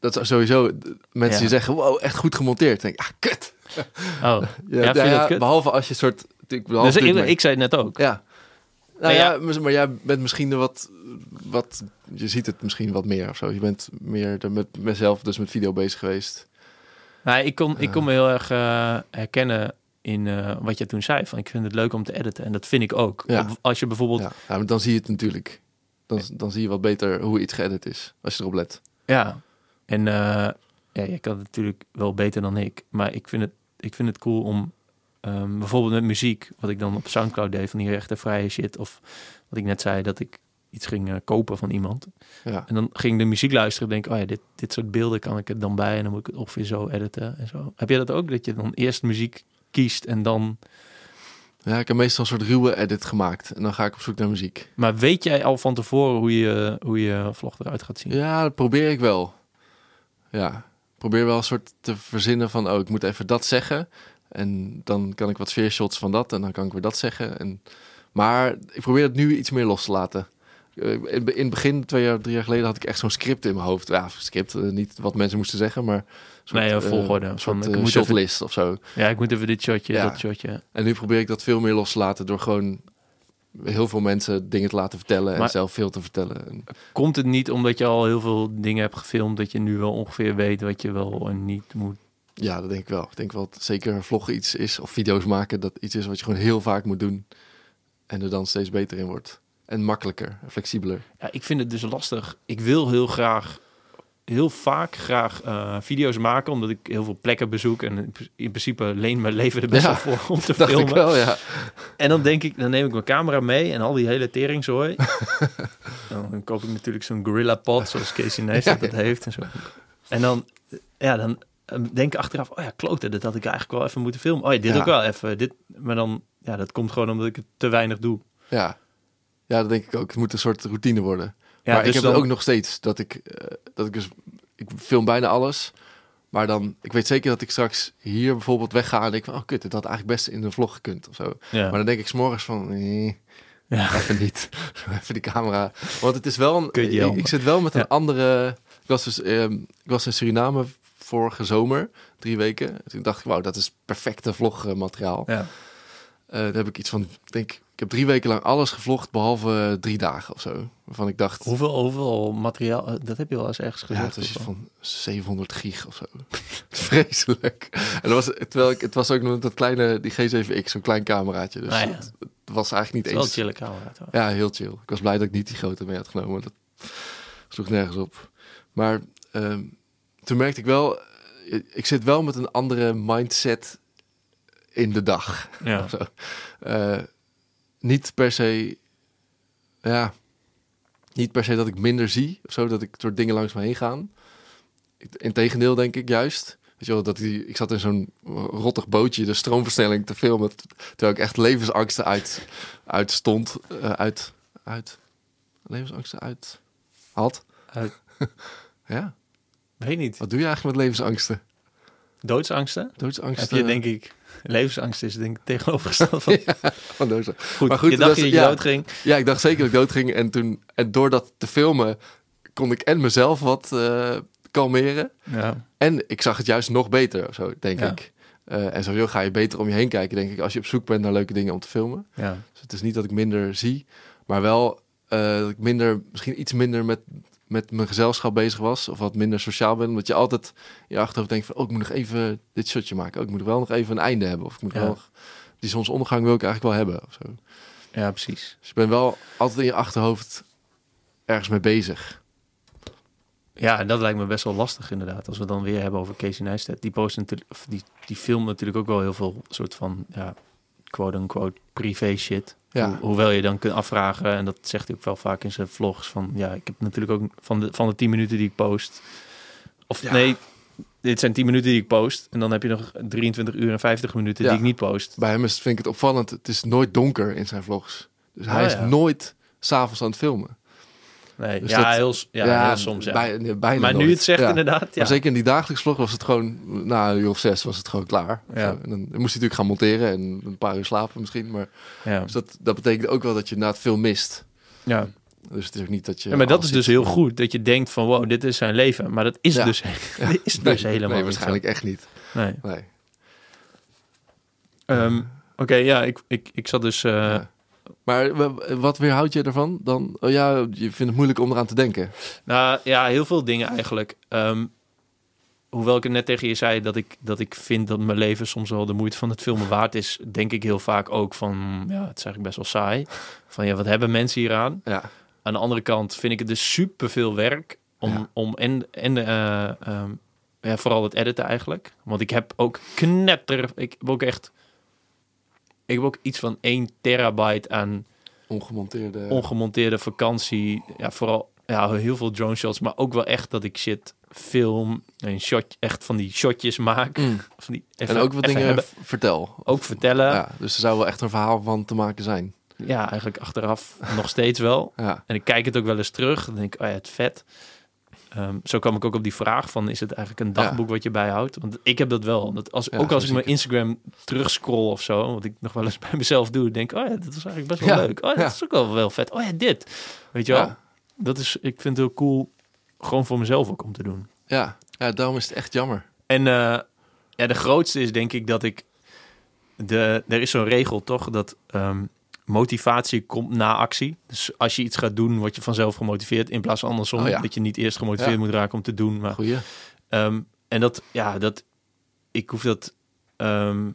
Dat is sowieso mensen Ja. die zeggen, wow, echt goed gemonteerd. Dan denk ik, ah, kut. Oh. Ja, ja, kut? Behalve als je soort... Ik, Dus ik, ik zei het net ook. ja. Nou Nou ja, maar- jij bent misschien er wat, wat... Je ziet het misschien wat meer of zo. Je bent meer er met mezelf, dus met video bezig geweest. Nou, ik, kon, ik kon me heel erg eh, herkennen in eh, wat je toen zei. Van, ik vind het leuk om te editen. En dat vind ik ook. Op- als je bijvoorbeeld... Ja, ja, maar dan zie je het natuurlijk. Dan, dan zie je wat beter hoe iets geëdit is, als je erop let. Ja, en eh ja, jij kan het natuurlijk wel beter dan ik. Maar ik vind het, ik vind het cool om ehm, bijvoorbeeld met muziek, wat ik dan op Soundcloud deed, van die rechtenvrije shit. Of wat ik net zei, dat ik iets ging eh, kopen van iemand. Ja, En dan ging de muziek luisteren en denk, oh ja, dit, dit soort beelden kan ik er dan bij. En dan moet ik het ongeveer zo editen en zo. Heb jij dat ook? Dat je dan eerst muziek kiest en dan... ja ik heb meestal een soort ruwe edit gemaakt. En dan ga ik op zoek naar muziek. Maar weet jij al van tevoren hoe je, hoe je vlog eruit gaat zien? Ja, dat probeer ik wel. Ja, ik probeer wel een soort te verzinnen van, oh, ik moet even dat zeggen. En dan kan ik wat sfeershots van dat en dan kan ik weer dat zeggen. En, maar ik probeer het nu iets meer los te laten. Eh, In, in het begin, twee jaar, drie jaar geleden, had ik echt zo'n script in mijn hoofd. Ja, script, eh, niet wat mensen moesten zeggen, maar... soort, Nee, een eh, volgorde. Een Van, soort ik moet even- shotlist of zo. Ja, ik moet even dit shotje, Ja. dat shotje. En nu probeer ik dat veel meer los te laten door gewoon heel veel mensen dingen te laten vertellen en Maar- zelf veel te vertellen. En, Komt het niet omdat je al heel veel dingen hebt gefilmd, dat je nu wel ongeveer weet wat je wel en niet moet? ja, dat denk ik wel. Ik denk wel dat zeker vloggen iets is, of video's maken, dat iets is wat je gewoon heel vaak moet doen. En er dan steeds beter in wordt. En makkelijker, en flexibeler. Ja, ik vind het dus lastig. Ik wil heel graag, heel vaak graag eh, video's maken, omdat ik heel veel plekken bezoek en in, in principe leen mijn leven er best Ja, wel voor om te Dacht ik filmen. wel, ja. En dan denk ik, dan neem ik mijn camera mee en al die hele teringzooi. dan koop ik natuurlijk zo'n gorilla pot, zoals Casey Neistat dat heeft en zo. En dan, ja, dan denk ik achteraf, oh ja, klote, dat had ik eigenlijk wel even moeten filmen. Oh ja, dit ook wel even. Dit, maar dan, ja, dat komt gewoon omdat ik het te weinig doe. Ja. ja, dat denk ik ook. Het moet een soort routine worden. Ja, maar ik dus heb dan- het ook nog steeds dat ik, eh, dat ik dus, ik film bijna alles. Maar dan, ik weet zeker dat ik straks hier bijvoorbeeld wegga en denk van, oh kut, dit had eigenlijk best in een vlog gekund of zo. Ja. Maar dan denk ik s'morgens van, nee, ja. even niet. even die camera. Want het is wel een, ik, ik zit wel met een Ja. andere, ik was dus, ehm, ik was in Suriname vorige zomer, drie weken. Toen dacht ik, wauw, dat is perfecte vlogmateriaal. ja. Eh daar heb ik iets van, ik denk, ik heb drie weken lang alles gevlogd behalve eh, drie dagen of zo. Waarvan ik dacht, Hoeveel, hoeveel materiaal, eh, dat heb je wel eens ergens ja, gezegd. het was of iets zo. van 700 gig of zo. Vreselijk. En dat was, terwijl ik, het was ook nog dat kleine, die G7X, zo'n klein cameraatje. Dus Ah, ja. het, het was eigenlijk Het niet is wel eens... een chille camera. toch? Ja, heel chill. Ik was blij dat ik niet die grote mee had genomen. Dat sloeg nergens op. Maar ehm, toen merkte ik wel, eh, ik zit wel met een andere mindset in de dag. Ja. of zo. Eh, niet per se, ja, niet per se dat ik minder zie of zo, dat ik door dingen langs me heen gaan. Integendeel denk ik juist. Weet je wel, dat die, ik zat in zo'n rottig bootje de stroomversnelling te filmen, terwijl ik echt levensangsten uit, uit stond, eh, uit, uit, levensangsten uit had. Uit- Ja, Weet niet. wat doe je eigenlijk met levensangsten? Doodsangsten? Doodsangsten? Heb je denk ik... Levensangst is denk ik tegenovergesteld van... Van dood- Goed, Maar goed, je dacht dat je ja. dood ging. Ja, ik dacht zeker dat ik dood ging. En, toen, en door dat te filmen kon ik en mezelf wat eh, kalmeren. Ja. En ik zag het juist nog beter, zo, denk Ja. ik. Eh, en sowieso ga je beter om je heen kijken, denk ik, als je op zoek bent naar leuke dingen om te filmen. ja. Dus het is niet dat ik minder zie, maar wel eh, dat ik minder, misschien iets minder met, met mijn gezelschap bezig was. Of wat minder sociaal ben. Omdat je altijd in je achterhoofd denkt van, oh, ik moet nog even dit shotje maken. Oh, ik moet wel nog even een einde hebben. Of ik moet Ja. wel nog, die zonsondergang wil ik eigenlijk wel hebben. Of zo. ja, precies. Dus je bent wel altijd in je achterhoofd ergens mee bezig. Ja, en dat lijkt me best wel lastig inderdaad. Als we dan weer hebben over Casey Neistat. Die post natuurlijk, of die, die film natuurlijk ook wel heel veel soort van, ja, quote-unquote privé shit. Ja. Ho- hoewel je dan kunt afvragen, en dat zegt hij ook wel vaak in zijn vlogs, van ja, ik heb natuurlijk ook van de, van de 10 minuten die ik post. Of Ja. nee, dit zijn 10 minuten die ik post. En dan heb je nog 23 uur en 50 minuten Ja. die ik niet post. Bij hem is, vind ik het opvallend, het is nooit donker in zijn vlogs. Dus hij Oh, is ja. nooit s'avonds aan het filmen. Nee, Dus ja, dat- heel, ja, heel soms. Ja. bij- bijna maar nu het zegt inderdaad, ja. Maar zeker in die dagelijks vlog was het gewoon, na een uur of zes was het gewoon klaar. Ja. En dan moest hij natuurlijk gaan monteren en een paar uur slapen misschien. Maar ja. dus dat, dat betekent ook wel dat je inderdaad veel mist. ja. Dus het is ook niet dat je... Ja, maar dat is dus heel goed. Dat je denkt van, wow, dit is zijn leven. Maar dat is Ja. dus, Ja. dit is Nee, dus helemaal Nee, niet waarschijnlijk echt niet. Nee. Nee. Ehm, Oké, ja, ik, ik, ik zat dus... eh. Maar wat weerhoudt je ervan? Dan, oh ja, je vindt het moeilijk om eraan te denken. Nou ja, heel veel dingen eigenlijk. Ehm, hoewel ik het net tegen je zei dat ik, dat ik vind dat mijn leven soms wel de moeite van het filmen waard is, denk ik heel vaak ook van, ja, het is eigenlijk best wel saai. Van ja, wat hebben mensen hier aan? Ja, Aan de andere kant vind ik het dus super veel werk om, Ja. om en, en eh, ehm, ja, vooral het editen eigenlijk. Want ik heb ook knetter, ik heb ook echt, ik heb ook iets van 1 terabyte aan ongemonteerde... ongemonteerde vakantie. Ja, vooral ja, heel veel drone shots, maar ook wel echt dat ik shit film en shot, echt van die shotjes maak. Mm. Van die En ook wat dingen hebben. vertel. Ook vertellen. Ja. Ja, dus er zou wel echt een verhaal van te maken zijn. eigenlijk achteraf nog steeds wel. Ja, En ik kijk het ook wel eens terug. Dan denk ik, oh ja, het vet. Ehm, zo kwam ik ook op die vraag van, is het eigenlijk een dagboek wat je bijhoudt? Want ik heb dat wel. Dat als, Ja, ook als ik mijn Instagram terugscroll of zo, wat ik nog wel eens bij mezelf doe, denk oh ja, dat is eigenlijk best wel Ja, leuk. Oh, dat is ook wel, wel vet. Oh ja, dit. Weet je wel? Dat is, ik vind het heel cool, gewoon voor mezelf ook om te doen. ja. ja, daarom is het echt jammer. En eh, ja, de grootste is denk ik dat ik... De, er is zo'n regel toch, dat ehm, motivatie komt na actie. Dus als je iets gaat doen, word je vanzelf gemotiveerd. In plaats van andersom, Oh ja. dat je niet eerst gemotiveerd Ja. moet raken om te doen. Maar, Goeie. ehm, en dat, ja, dat... Ik hoef dat... ehm,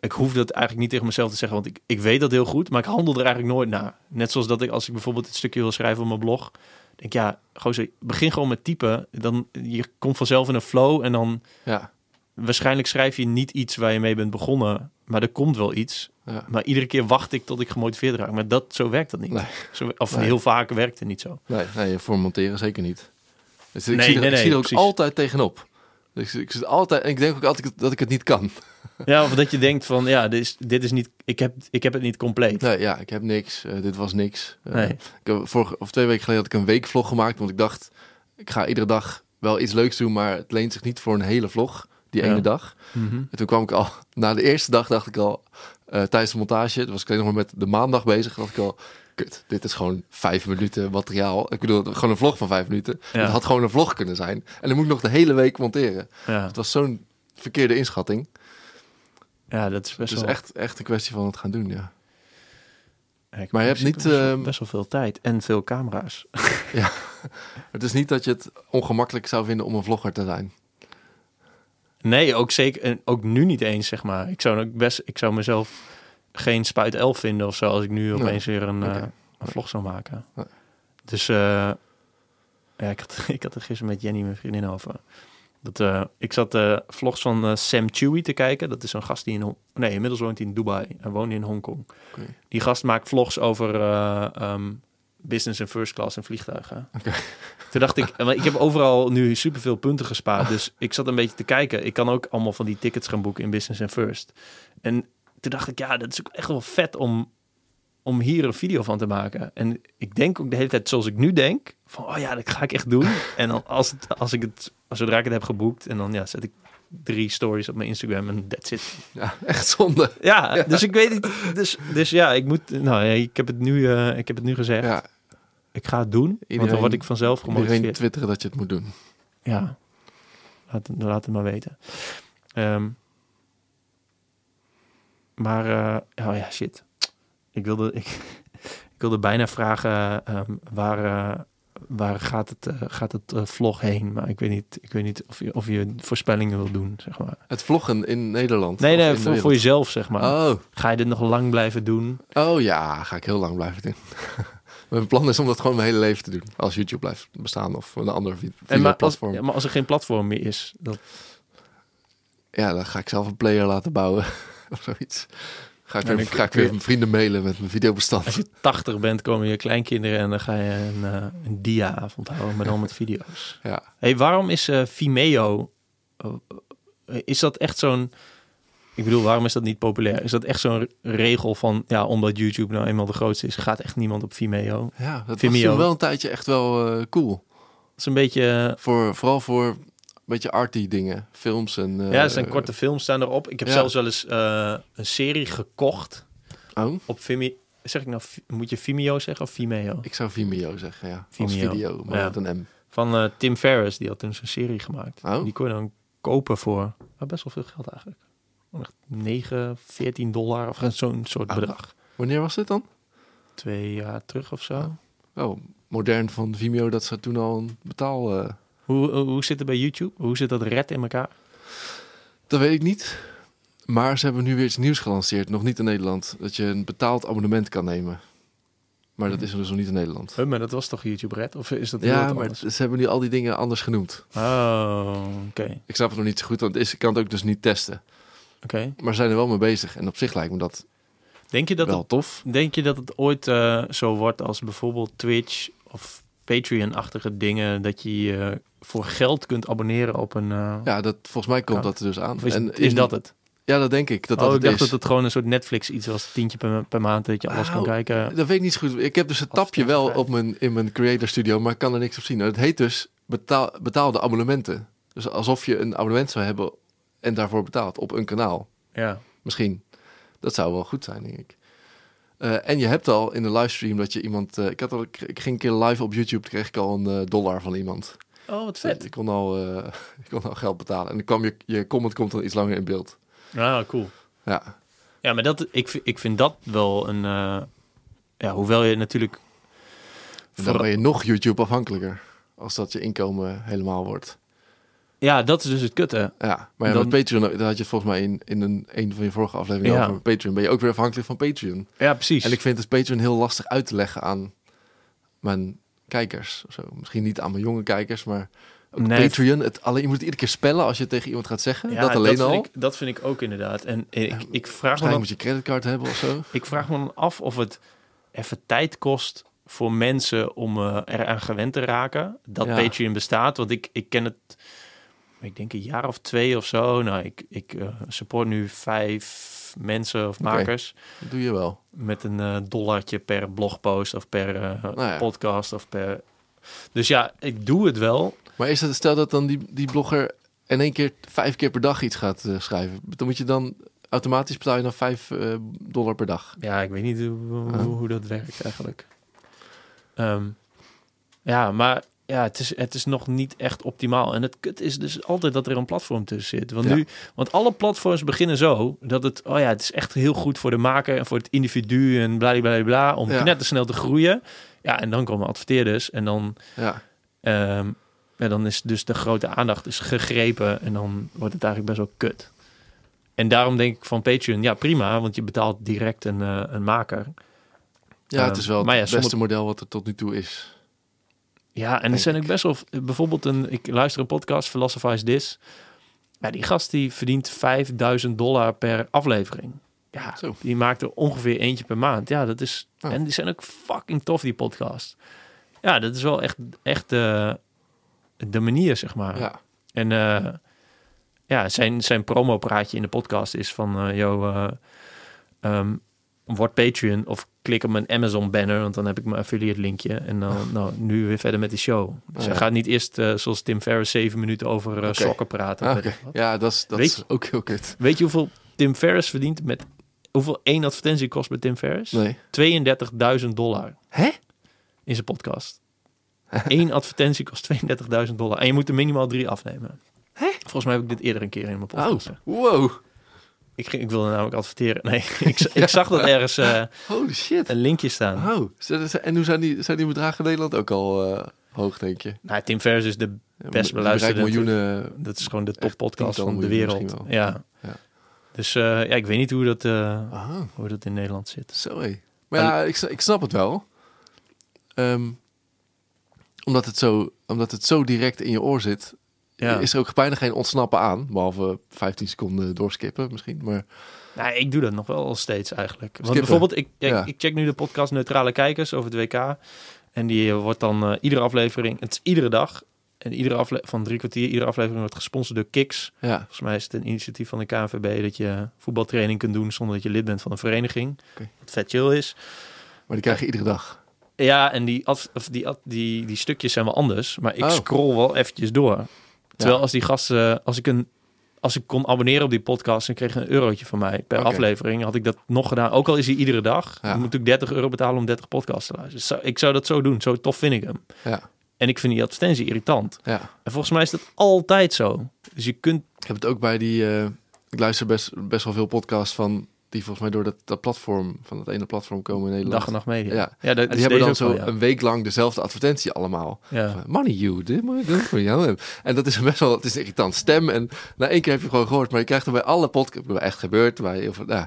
ik hoef dat eigenlijk niet tegen mezelf te zeggen, want ik, ik weet dat heel goed, maar ik handel er eigenlijk nooit naar. Net zoals dat ik, als ik bijvoorbeeld het stukje wil schrijven op mijn blog, denk ja, gozer, begin gewoon met typen. Dan je komt vanzelf in een flow en dan Ja, waarschijnlijk schrijf je niet iets waar je mee bent begonnen, maar er komt wel iets. Ja. Maar iedere keer wacht ik tot ik gemotiveerd raak. Maar dat, zo werkt dat niet. Nee. Zo, of Nee. heel vaak werkt het niet zo. Nee, nee, voor monteren zeker niet. Dus ik Nee, zie, er- nee, ik zie er ook precies. altijd tegenop. Dus ik, ik zit altijd, en ik denk ook altijd dat ik het niet kan. Ja, of dat je denkt van, ja, dit is, dit is niet, ik heb, ik heb het niet compleet. Nee, ja, ik heb niks. eh, dit was niks. Eh, Nee. Ik heb vorige, of twee weken geleden had ik een weekvlog gemaakt. Want ik dacht, ik ga iedere dag wel iets leuks doen. Maar het leent zich niet voor een hele vlog. Die Ja. ene dag. Mhm. En toen kwam ik al, na de eerste dag dacht ik al, eh, tijdens de montage, was ik alleen nog maar met de maandag bezig, dacht ik al, kut, dit is gewoon vijf minuten materiaal. Ik bedoel, gewoon een vlog van vijf minuten. Ja. Het had gewoon een vlog kunnen zijn. En dan moet ik nog de hele week monteren. Ja. Het was zo'n verkeerde inschatting. ja, dat is best Het is wel... echt, echt een kwestie van het gaan doen, ja. Ja, ik- maar je hebt niet, Best wel, ehm, best wel veel tijd en veel camera's. Het is niet dat je het ongemakkelijk zou vinden om een vlogger te zijn. Nee, ook zeker. En ook nu niet eens, zeg maar. Ik zou, ook best, ik zou mezelf geen spuit elf vinden of zo als ik nu opeens weer een, eh, een vlog zou maken. Nee. Dus eh, ja, ik had, ik had er gisteren met Jenny, mijn vriendin, over. Dat, eh, ik zat vlogs van Sam Chewy te kijken. Dat is een gast die in... Nee, inmiddels woont hij in Dubai. Hij woont in Hongkong. Die gast maakt vlogs over eh, ehm, business en first class en vliegtuigen. Toen dacht ik, ik heb overal nu superveel punten gespaard. Dus ik zat een beetje te kijken. Ik kan ook allemaal van die tickets gaan boeken in business en first. En toen dacht ik, ja, dat is ook echt wel vet om, om hier een video van te maken. En ik denk ook de hele tijd zoals ik nu denk. Van, oh ja, dat ga ik echt doen. En dan als, het, als ik het, zodra ik het heb geboekt. En dan ja, zet ik drie stories op mijn Instagram en that's it. Ja, echt zonde. Ja, dus ik weet niet. Dus, dus ja, ik moet. Nou ja, ik heb het nu, eh, ik heb het nu gezegd. Ja, Ik ga het doen. want dan Iedereen- word ik vanzelf iedereen gemotiveerd. twitteren dat je het moet doen. Ja, laat, het- laat het maar weten. Ehm, maar, eh, oh ja, shit. Ik wilde, ik, ik wilde bijna vragen ehm, waar, eh, waar gaat het, eh, gaat het eh, vlog heen? Maar ik weet niet, ik weet niet of, je, of je voorspellingen wil doen, zeg maar. Het vloggen in Nederland. Nee, nee, voor, voor jezelf, zeg maar. Oh, Ga je dit nog lang blijven doen? oh ja, ga ik heel lang blijven doen. Mijn plan is om dat gewoon mijn hele leven te doen. Als YouTube blijft bestaan of een ander En maar, als, ja, maar als er geen platform meer is, Ja, dan ga ik zelf een player laten bouwen. of zoiets. Ga ik, weer, ga ik weer mijn vrienden mailen met mijn videobestand. als je 80 bent, komen je kleinkinderen en dan ga je een, eh, een dia-avond houden, maar dan met video's. Ja. hey, waarom is eh, Vimeo, eh, is dat echt zo'n, ik bedoel, waarom is dat niet populair? Is dat echt zo'n regel van, ja, omdat YouTube nou eenmaal de grootste is, gaat echt niemand op Vimeo? ja, dat was Vimeo. toen wel een tijdje echt wel cool. Dat is een beetje, Voor, vooral voor beetje arty dingen. Films en... eh, ja, er zijn korte films staan erop. Ik heb ja. zelfs wel eens eh, een serie gekocht Oh, op Vimeo. Zeg ik nou, moet je Vimeo zeggen of Vimeo? ik zou Vimeo zeggen, ja. Als Vimeo. video, maar Ja. met een M. Van eh, Tim Ferriss, die had toen zijn serie gemaakt. Oh. Die kon je dan kopen voor nou, best wel veel geld eigenlijk. Echt 9, 14 dollar of zo'n soort Oh. bedrag. Wanneer was dit dan? Twee jaar terug of zo. Oh, modern van Vimeo dat ze toen al een betaal... eh, Hoe, hoe, hoe zit het bij YouTube? Hoe zit dat red in elkaar? Dat weet ik niet. Maar ze hebben nu weer iets nieuws gelanceerd. Nog niet in Nederland. Dat je een betaald abonnement kan nemen. Maar dat is er dus nog niet in Nederland. Huh, maar dat was toch YouTube red? Of is dat Ja, maar anders? ze hebben nu al die dingen anders genoemd. Oh, oké. Ik snap het nog niet zo goed, want is, ik kan het ook dus niet testen. Oké. Maar ze zijn er wel mee bezig. En op zich lijkt me dat, Denk je dat wel het tof. Denk je dat het ooit eh, zo wordt als bijvoorbeeld Twitch of Patreon-achtige dingen, dat je je voor geld kunt abonneren op een... eh, Ja, dat, volgens mij komt dat er dus aan. is, en is dat het? Ja, dat denk ik. Dat oh, dat ik het dacht is. dat het gewoon een soort Netflix iets was, tientje per, per maand, dat je alles kan Nou, kijken. Dat weet ik niet zo goed. Ik heb dus Als tapje wel op mijn, in mijn creator studio, maar ik kan er niks op zien. Het heet dus betaal, betaalde abonnementen. Dus alsof je een abonnement zou hebben en daarvoor betaalt op een kanaal. Ja. Misschien. Dat zou wel goed zijn, denk ik. Eh, en je hebt al in de livestream dat je iemand... eh, ik, had al, ik ging een keer live op YouTube, kreeg ik al een eh, dollar van iemand. Oh, wat Dus ik kon al, eh, ik kon al geld betalen. En dan kwam je, je comment komt dan iets langer in beeld. Ah, cool. Ja, Ja, maar dat, ik, vind- ik vind dat wel een... eh, ja, hoewel je natuurlijk... en dan ben je nog YouTube afhankelijker. Als dat je inkomen helemaal wordt. Ja, dat is dus het kutte. Ja, maar ja, Dan- met Patreon, daar had je volgens mij in, in een, een van je vorige afleveringen Ja. over Patreon. Ben je ook weer afhankelijk van Patreon. Ja, precies. En ik vind het Patreon heel lastig uit te leggen aan mijn kijkers. of Zo. Misschien niet aan mijn jonge kijkers, maar ook Nee. Patreon. Het, alleen, je moet het iedere keer spellen als je tegen iemand gaat zeggen. ja, dat alleen vind al. Ik, dat vind ik ook inderdaad. En ik, ik vraag me dan moet je creditcard hebben of zo. Ik vraag me dan af of het even tijd kost voor mensen om eh eraan gewend te raken dat Ja. Patreon bestaat. Want ik, ik ken het, ik denk een jaar of twee of zo. Nou, ik, ik eh, support nu vijf mensen of makers Dat doe je wel. met een eh, dollartje per blogpost of per eh, Nou ja. podcast of per. Dus ja, ik doe het wel. Maar is het, stel dat dan die, die blogger in één keer vijf keer per dag iets gaat schrijven. Dan moet je dan automatisch betaal je dan vijf dollar per dag. Ja, ik weet niet hoe, hoe, hoe dat werkt eigenlijk. Ehm, ja, maar ja, het is, het is nog niet echt optimaal. En het kut is dus altijd dat er een platform tussen zit. Want, Ja. nu, want alle platforms beginnen zo dat het, oh ja, het is echt heel goed voor de maker en voor het individu en bla bla bla om Ja. knettersnel te groeien. Ja, en dan komen adverteerders en dan, Ja, ehm, ja, dan is dus de grote aandacht is gegrepen en dan wordt het eigenlijk best wel kut. En daarom denk ik van Patreon, ja prima, want je betaalt direct een, eh, een maker. ja het Ehm, is wel het maar ja, beste sommige- model wat er tot nu toe is. Ja, en er zijn ook best wel... Bijvoorbeeld, een, ik luister een podcast, Philosophize This. Ja, die gast die verdient 5000 dollar per aflevering. Ja, Zo. die maakt er ongeveer eentje per maand. Ja, dat is... Oh. En die zijn ook fucking tof, die podcast. Ja, dat is wel echt, echt de, de manier, zeg maar. Ja, En eh, ja, zijn, zijn promopraatje in de podcast is van... eh yo, eh, ehm, word Patreon of klik op mijn Amazon banner... want dan heb ik mijn affiliate linkje. En dan nou, nu weer verder met de show. Dus Oh, ja. gaat niet eerst, eh, zoals Tim Ferriss... zeven minuten over eh, sokken praten. Ah, ja dat, is, dat Weet is ook heel kut. Weet je hoeveel Tim Ferriss verdient met... Hoeveel één advertentie kost bij Tim Ferriss? Nee. 32.000 dollar Hè? in zijn podcast. Eén advertentie kost 32.000 dollar. En je moet er minimaal drie afnemen. Volgens mij heb ik dit eerder een keer in mijn podcast. Oh, wow. Ik, ging- ik wilde namelijk adverteren. Nee, ik, ik zag dat ergens eh, Holy shit. een linkje staan. Oh, en hoe zijn die, zijn die bedragen in Nederland ook al eh, hoog, denk je? Nou, Tim Ferriss is de Best beluisterde- miljoenen. Dat is gewoon de toppodcast tientallen van de wereld. Ja. Ja. Dus eh, ja, ik weet niet hoe dat, hoe dat in Nederland zit. hé. Maar ja, ik, ik snap het wel. ehm, omdat, het zo, omdat het zo direct in je oor zit, Ja. is er ook bijna geen ontsnappen aan. Behalve 15 seconden doorskippen misschien. Maar Nou, ik doe dat nog wel steeds eigenlijk. Want Skippen. bijvoorbeeld, ik, Ja. ik check nu de podcast Neutrale Kijkers over het WK. En die eh, wordt dan eh, iedere aflevering, het is iedere dag. En iedere aflevering van drie kwartier, iedere aflevering wordt gesponsord door Kiks. ja, Volgens mij is het een initiatief van de KNVB dat je voetbaltraining kunt doen zonder dat je lid bent van een vereniging. Oké. Wat vet chill is. maar die krijg je iedere dag. Ja, en die, ad- of die, ad- die, die stukjes zijn wel anders. Maar ik Oh. scroll wel eventjes door. Terwijl als die gasten, als ik een als ik kon abonneren op die podcast en kreeg een eurotje van mij per aflevering, had ik dat nog gedaan. Ook al is hij iedere dag. Ja. Dan moet ik 30 euro betalen om 30 podcasts te luisteren. Dus zou- ik zou dat zo doen. Zo tof vind ik hem. Ja, En ik vind die advertentie irritant. ja. En volgens mij is dat altijd zo. Dus je kunt... Ik heb het ook bij die. eh, ik luister best, best wel veel podcasts van. Die volgens mij door dat, dat platform. van dat ene platform komen in Nederland. Dag en nacht media. Ja. ja dat En is die hebben dan zo wel, ja. een week lang dezelfde advertentie allemaal. Ja. Van, Money you, dit moet ik doen voor jou. En dat is best wel, het is een irritant stem. En na één keer heb je gewoon gehoord. Maar je krijgt hem bij alle podcasts, bij echt gebeurd. Bij, veel- nou,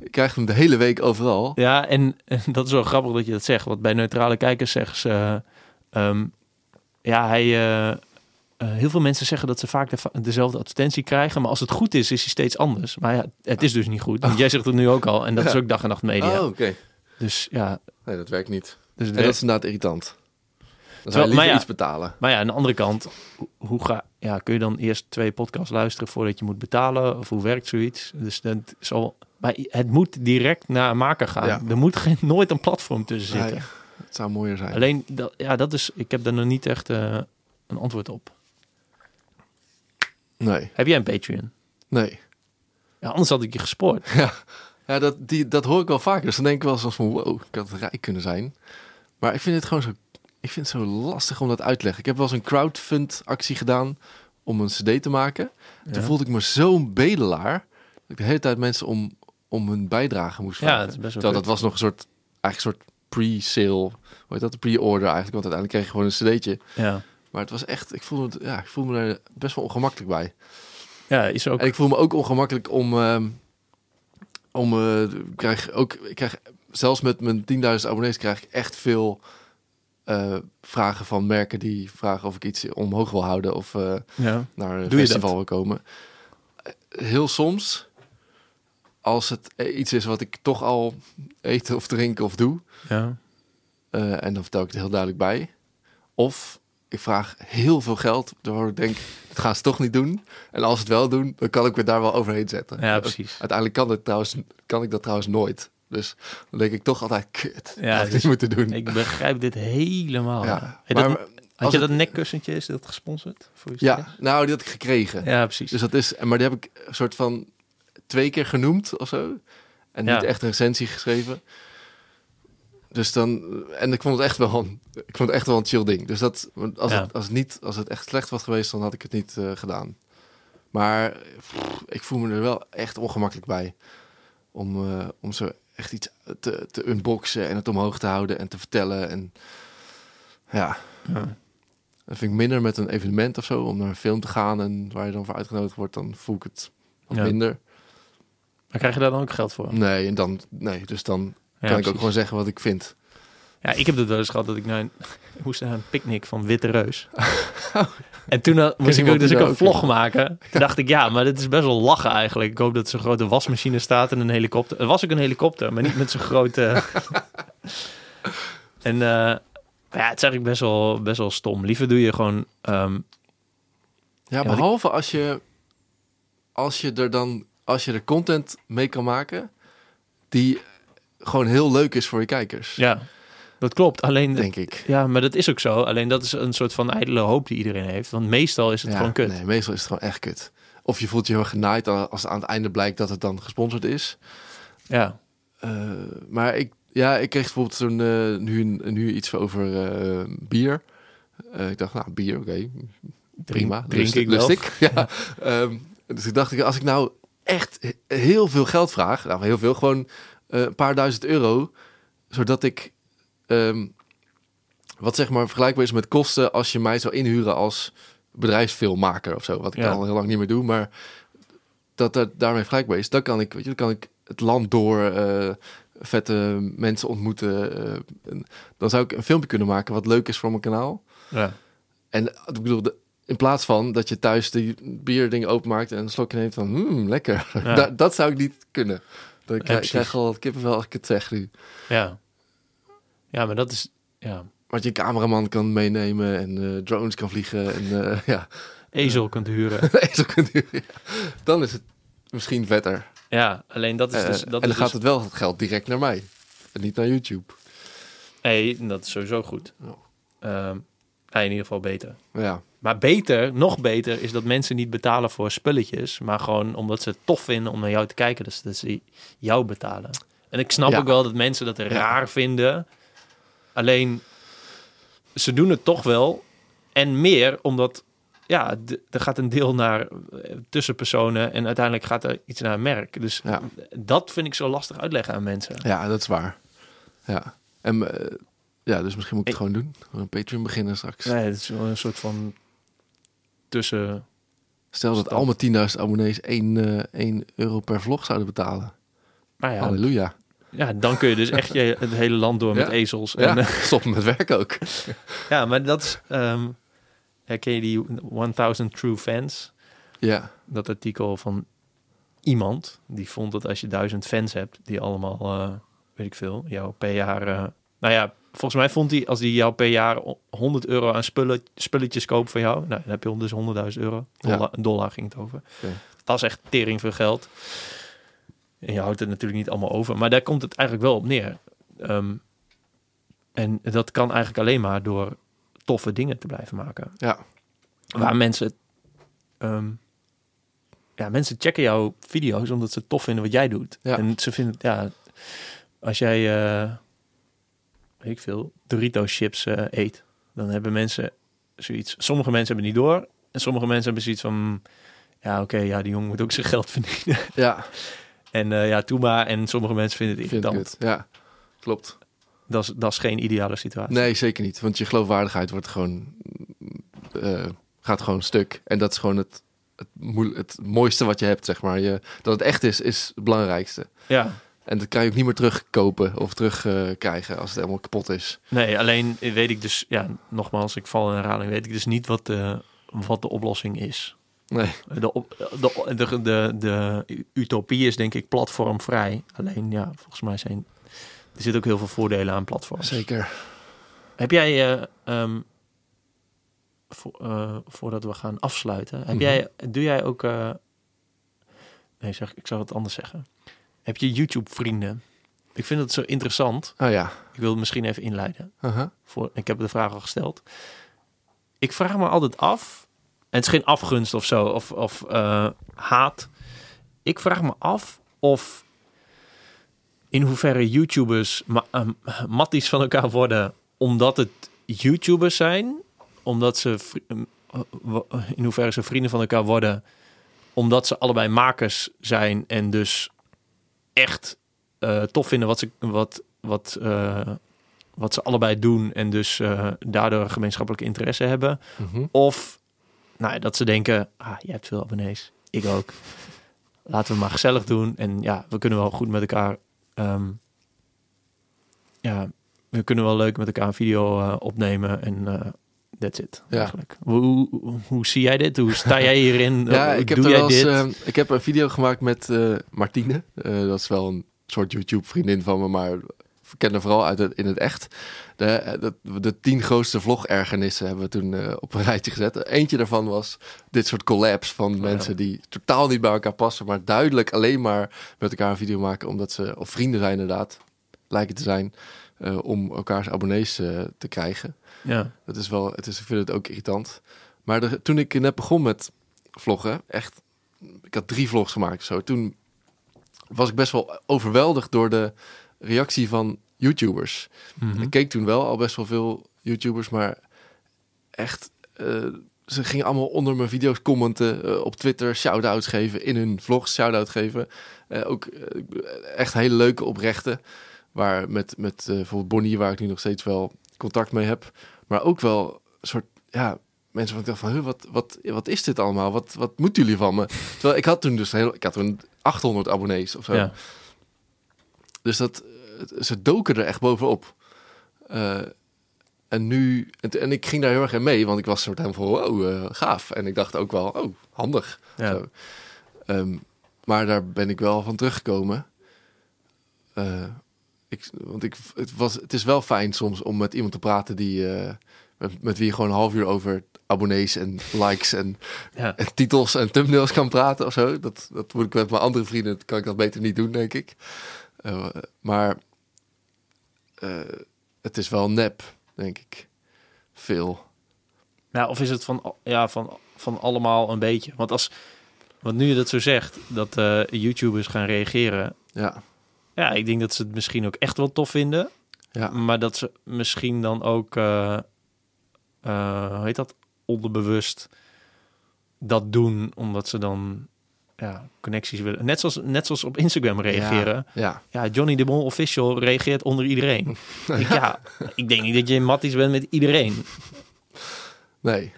je krijgt hem de hele week overal. Ja, en, en dat is wel grappig dat je dat zegt. Want bij neutrale kijkers zeggen ze... ehm, ja, hij... eh, eh, heel veel mensen zeggen dat ze vaak de- dezelfde advertentie krijgen. Maar als het goed is, is hij steeds anders. Maar ja, het is dus niet goed. Want jij zegt het nu ook al. En dat is ook dag en nacht media. Oh, oké. Dus ja... Nee, dat werkt niet. Dus En dat is inderdaad irritant. Dan zou je liever maar ja. iets betalen. Maar ja, aan de andere kant... ho- Hoe ga, ja, kun je dan eerst twee podcasts luisteren voordat je moet betalen? Of hoe werkt zoiets? Dus dat zal... Maar het moet direct naar een maker gaan. Ja. Er moet geen, nooit een platform tussen zitten. Nee, het zou mooier zijn. Alleen, dat, ja, dat is, ik heb daar nog niet echt eh, een antwoord op. Nee, Heb jij een Patreon? nee. Ja, anders had ik je gespoord. Ja, ja dat, die, dat hoor ik wel vaker. Dus dan denk ik wel eens van, wow, ik had rijk kunnen zijn. Maar ik vind het gewoon zo, ik vind het zo lastig om dat uit te leggen. Ik heb wel eens een crowdfund actie gedaan om een cd te maken. Toen voelde ik me zo'n bedelaar. Dat ik de hele tijd mensen om, om hun bijdrage moest vragen. Ja, dat is best wel Terwijl dat was nog een soort, eigenlijk een soort pre-sale. Hoe heet dat? De pre-order eigenlijk. Want uiteindelijk kreeg je gewoon een cd'tje. Ja. Maar het was echt, ik voelde, het, ja, ik voelde me er best wel ongemakkelijk bij. ja, is ook. En ik voel me ook ongemakkelijk om. ehm, om eh, krijg ook. Ik krijg zelfs met mijn 10.000 abonnees krijg ik echt veel eh, vragen van merken die vragen of ik iets omhoog wil houden of eh, ja. naar een Doe festival wil komen. Heel soms, als het iets is wat ik toch al eten of drinken of doe, Ja. en dan vertel ik het heel duidelijk bij. Of ik vraag heel veel geld, waardoor ik denk, dat gaan ze toch niet doen. En als ze het wel doen, dan kan ik me daar wel overheen zetten. ja, precies. Uiteindelijk kan, het trouwens, kan ik dat trouwens nooit. Dus dan denk ik toch altijd, kut, Ja, ik dus niet moeten doen. Ik begrijp dit helemaal. ja. Hey, maar, dat- had je het- dat nekkussentje, is dat gesponsord? Voor je Ja, nou, die had ik gekregen. ja, precies. Dus dat is, maar die heb ik een soort van twee keer genoemd of zo. En Ja. niet echt een recensie geschreven. Dus dan, en ik vond het echt wel een, ik vond het echt wel een chill ding. Dus dat, als, Ja. het, als, het niet, als het echt slecht was geweest, dan had ik het niet eh, gedaan. Maar pff, ik voel me er wel echt ongemakkelijk bij. Om, eh, om zo echt iets te, te unboxen en het omhoog te houden en te vertellen. En ja, Ja. dat vind ik minder met een evenement of zo. Om naar een film te gaan en waar je dan voor uitgenodigd wordt, dan voel ik het wat Ja. minder. Maar krijg je daar dan ook geld voor? Nee, en dan, nee, dus dan kan ik ook gewoon zeggen wat ik vind. Ja, ik heb het wel eens gehad dat ik naar een, ik moest naar een picknick van Witte Reus. en toen uh, moest ik ook dus ook een vlog maken. Toen dacht ik, ja, maar dit is best wel lachen eigenlijk. Ik hoop dat zo'n grote wasmachine staat en een helikopter. Er was ook een helikopter, maar niet met zo'n grote... en eh, ja, het is eigenlijk best wel, best wel stom. Liever doe je gewoon... ehm, Ja, ik- behalve als je, als je er dan, als je er content mee kan maken die gewoon heel leuk is voor je kijkers, ja, dat klopt. Alleen, denk ik. ja, maar dat is ook zo. Alleen dat is een soort van ijdele hoop die iedereen heeft. Want meestal is het Ja, gewoon kut. Nee, meestal is het gewoon echt kut. Of je voelt je heel genaaid als aan het einde blijkt dat het dan gesponsord is. Ja, Eh, maar ik, ja, ik kreeg bijvoorbeeld zo'n, eh, nu, nu iets over eh, bier. Ik dacht, nou, bier, oké, prima. drink lust, ik wel. Ja. Ehm, dus ik dacht, als ik nou echt he- heel veel geld vraag, nou heel veel, gewoon een paar duizend euro, zodat ik, ehm, wat zeg maar vergelijkbaar is met kosten als je mij zou inhuren als bedrijfsfilmmaker of zo, wat ik Ja. al heel lang niet meer doe, maar dat dat daarmee vergelijkbaar is, dan kan ik, weet je, dan kan ik het land door, eh, vette mensen ontmoeten. eh, dan zou ik een filmpje kunnen maken wat leuk is voor mijn kanaal. Ja. En ik bedoel, de- in plaats van dat je thuis die bierding openmaakt en een slokje neemt van, hmm, lekker. Ja. Da- dat zou ik niet kunnen. Ik, Ja, ik krijg al kippenvel als ik het zeg nu. ja. Ja, maar dat is... Ja. Want je cameraman kan meenemen en eh, drones kan vliegen en eh, ja, Ezel kunt huren. zo kunt ja. Dan is het misschien vetter. Ja, alleen dat is Eh, dus... en Dat dan is gaat dus, het wel het geld direct naar mij. En niet naar YouTube. Nee, dat is sowieso goed. Ja. Ehm, in ieder geval beter. Ja, Maar beter, nog beter, is dat mensen niet betalen voor spulletjes, maar gewoon omdat ze het tof vinden om naar jou te kijken, dus dat ze jou betalen. En ik snap Ja. ook wel dat mensen dat Ja. raar vinden. Alleen, ze doen het toch wel. En meer omdat, ja, er gaat een deel naar eh, tussenpersonen en uiteindelijk gaat er iets naar een merk. Dus Ja. dat vind ik zo lastig uitleggen aan mensen. ja dat is waar. Ja, en eh, ja, dus misschien moet ik het Ik- gewoon doen. Gewoon Een Patreon beginnen straks. Nee, het is wel een soort van tussen... Stel dat al mijn 10.000 abonnees 1, eh 1 euro per vlog zouden betalen. Nou ja, Halleluja. Ja, dan kun je dus echt je, het hele land door met Ja. ezels. Ja, En, eh, stop met werk ook. ja, maar dat is... ehm herken je die 1000 True Fans? Ja, Dat artikel van iemand die vond dat als je duizend fans hebt... die allemaal, eh, weet ik veel, jou per jaar... eh, nou ja, volgens mij vond hij... als die jou per jaar 100 euro aan spullen, spulletjes koopt van jou... nou, dan heb je dus 100.000 euro. Ja. Dollar, dollar ging het over. Dat is echt tering veel geld. En je houdt het natuurlijk niet allemaal over. Maar daar komt het eigenlijk wel op neer. Ehm, en dat kan eigenlijk alleen maar door toffe dingen te blijven maken. ja, Waar mensen... ehm, ja, mensen checken jouw video's omdat ze het tof vinden wat jij doet. Ja. En ze vinden... Ja, als jij... eh, weet ik veel... Doritos chips eh, eet... dan hebben mensen zoiets... Sommige mensen hebben niet door... en sommige mensen hebben zoiets van... ja, oké, ja, die jongen moet ook zijn geld verdienen. ja. En eh, ja, toe maar. En sommige mensen vinden het Vind irritant. het. Ja, klopt. Dat is, dat is geen ideale situatie. Nee, zeker niet. Want je geloofwaardigheid wordt gewoon, eh, gaat gewoon stuk. En dat is gewoon het, het, het mooiste wat je hebt, zeg maar. Je, dat het echt is, is het belangrijkste. Ja, En dat kan je ook niet meer terugkopen of terugkrijgen krijgen als het helemaal kapot is. nee, alleen weet ik dus... Ja, nogmaals, ik val in herhaling. Weet ik dus niet wat de, wat de oplossing is. Nee, De, op, de, de, de, de utopie is denk ik platformvrij. Alleen ja, volgens mij zijn... Er zitten ook heel veel voordelen aan platforms. zeker. Heb jij... eh, ehm, voor, eh, voordat we gaan afsluiten... Heb Mhm. jij, doe jij ook... eh, nee, zeg, ik zou het anders zeggen. Heb je YouTube-vrienden? Ik vind het zo interessant. Oh ja. Ik wil het misschien even inleiden. Aha. Voor, ik heb de vraag al gesteld. Ik vraag me altijd af... En het is geen afgunst of zo, of, of eh, haat. Ik vraag me af of... In hoeverre YouTubers ma eh, matties van elkaar worden... omdat het YouTubers zijn... omdat ze... eh, in hoeverre ze vrienden van elkaar worden... omdat ze allebei makers zijn... en dus echt eh, tof vinden wat ze, wat, wat, eh, wat ze allebei doen en dus eh, daardoor een gemeenschappelijke interesse hebben. Mhm. Of nou, dat ze denken, ah, je hebt veel abonnees, ik ook. Laten we maar gezellig doen en ja, we kunnen wel goed met elkaar. ehm, ja, we kunnen wel leuk met elkaar een video opnemen en that's it. Ja. Eigenlijk. Hoe, hoe, hoe zie jij dit? Hoe sta jij hierin? Ja, ik heb, doe er jij wel eens, dit? eh, ik heb een video gemaakt met eh, Martine. Eh, dat is wel een soort YouTube-vriendin van me, maar ik ken haar vooral uit het, in het echt. De, eh, de, de tien grootste vlog-ergernissen hebben we toen op een rijtje gezet. Eentje daarvan was dit soort collabs van mensen die totaal niet bij elkaar passen, maar duidelijk alleen maar met elkaar een video maken omdat ze, of vrienden zijn inderdaad, lijken te zijn, om elkaars abonnees te krijgen. Ja. Dat is wel, het is, ik vind het ook irritant. Maar de- toen ik net begon met vloggen, echt, ik had drie vlogs gemaakt zo. Toen was ik best wel overweldigd door de reactie van YouTubers. Mhm. Ik keek toen wel al best wel veel YouTubers, maar echt, eh, ze gingen allemaal onder mijn video's commenten, eh, op Twitter shout-outs geven, in hun vlogs shout-out geven. Eh, ook echt hele leuke oprechte, waar met, met bijvoorbeeld Bonnie, waar ik nu nog steeds wel contact mee heb. Maar ook wel een soort, ja, mensen van ik dacht van, wat, wat, wat is dit allemaal? Wat, wat moeten jullie van me? Terwijl ik had toen dus heel, ik had toen 800 abonnees of zo. Ja. Dus dat, het- ze doken er echt bovenop. Eh, en nu, en, en ik ging daar heel erg in mee, want ik was soort helemaal van, wow, eh, gaaf. En ik dacht ook wel, oh, handig. Ja. Ehm, maar daar ben ik wel van teruggekomen. Eh, ik, want ik, het, was, het is wel fijn soms om met iemand te praten die, eh, met, met wie je gewoon een half uur over abonnees en likes en, Ja. en titels en thumbnails kan praten of zo. Dat, dat moet ik met mijn andere vrienden, kan ik dat beter niet doen, denk ik. Eh, maar eh, het is wel nep, denk ik. Veel. Nou, of is het van, ja, van, van allemaal een beetje? Want als, want nu je dat zo zegt, dat YouTubers gaan reageren. Ja, Ja, ik denk dat ze het misschien ook echt wel tof vinden. ja, Maar dat ze misschien dan ook, eh eh, hoe heet dat, onderbewust dat doen. Omdat ze dan ja, connecties willen. Net zoals, net zoals op Instagram reageren. ja. Ja, Johnny de Mol official reageert onder iedereen. ik, ja, ik denk niet dat je matties bent met iedereen. Nee.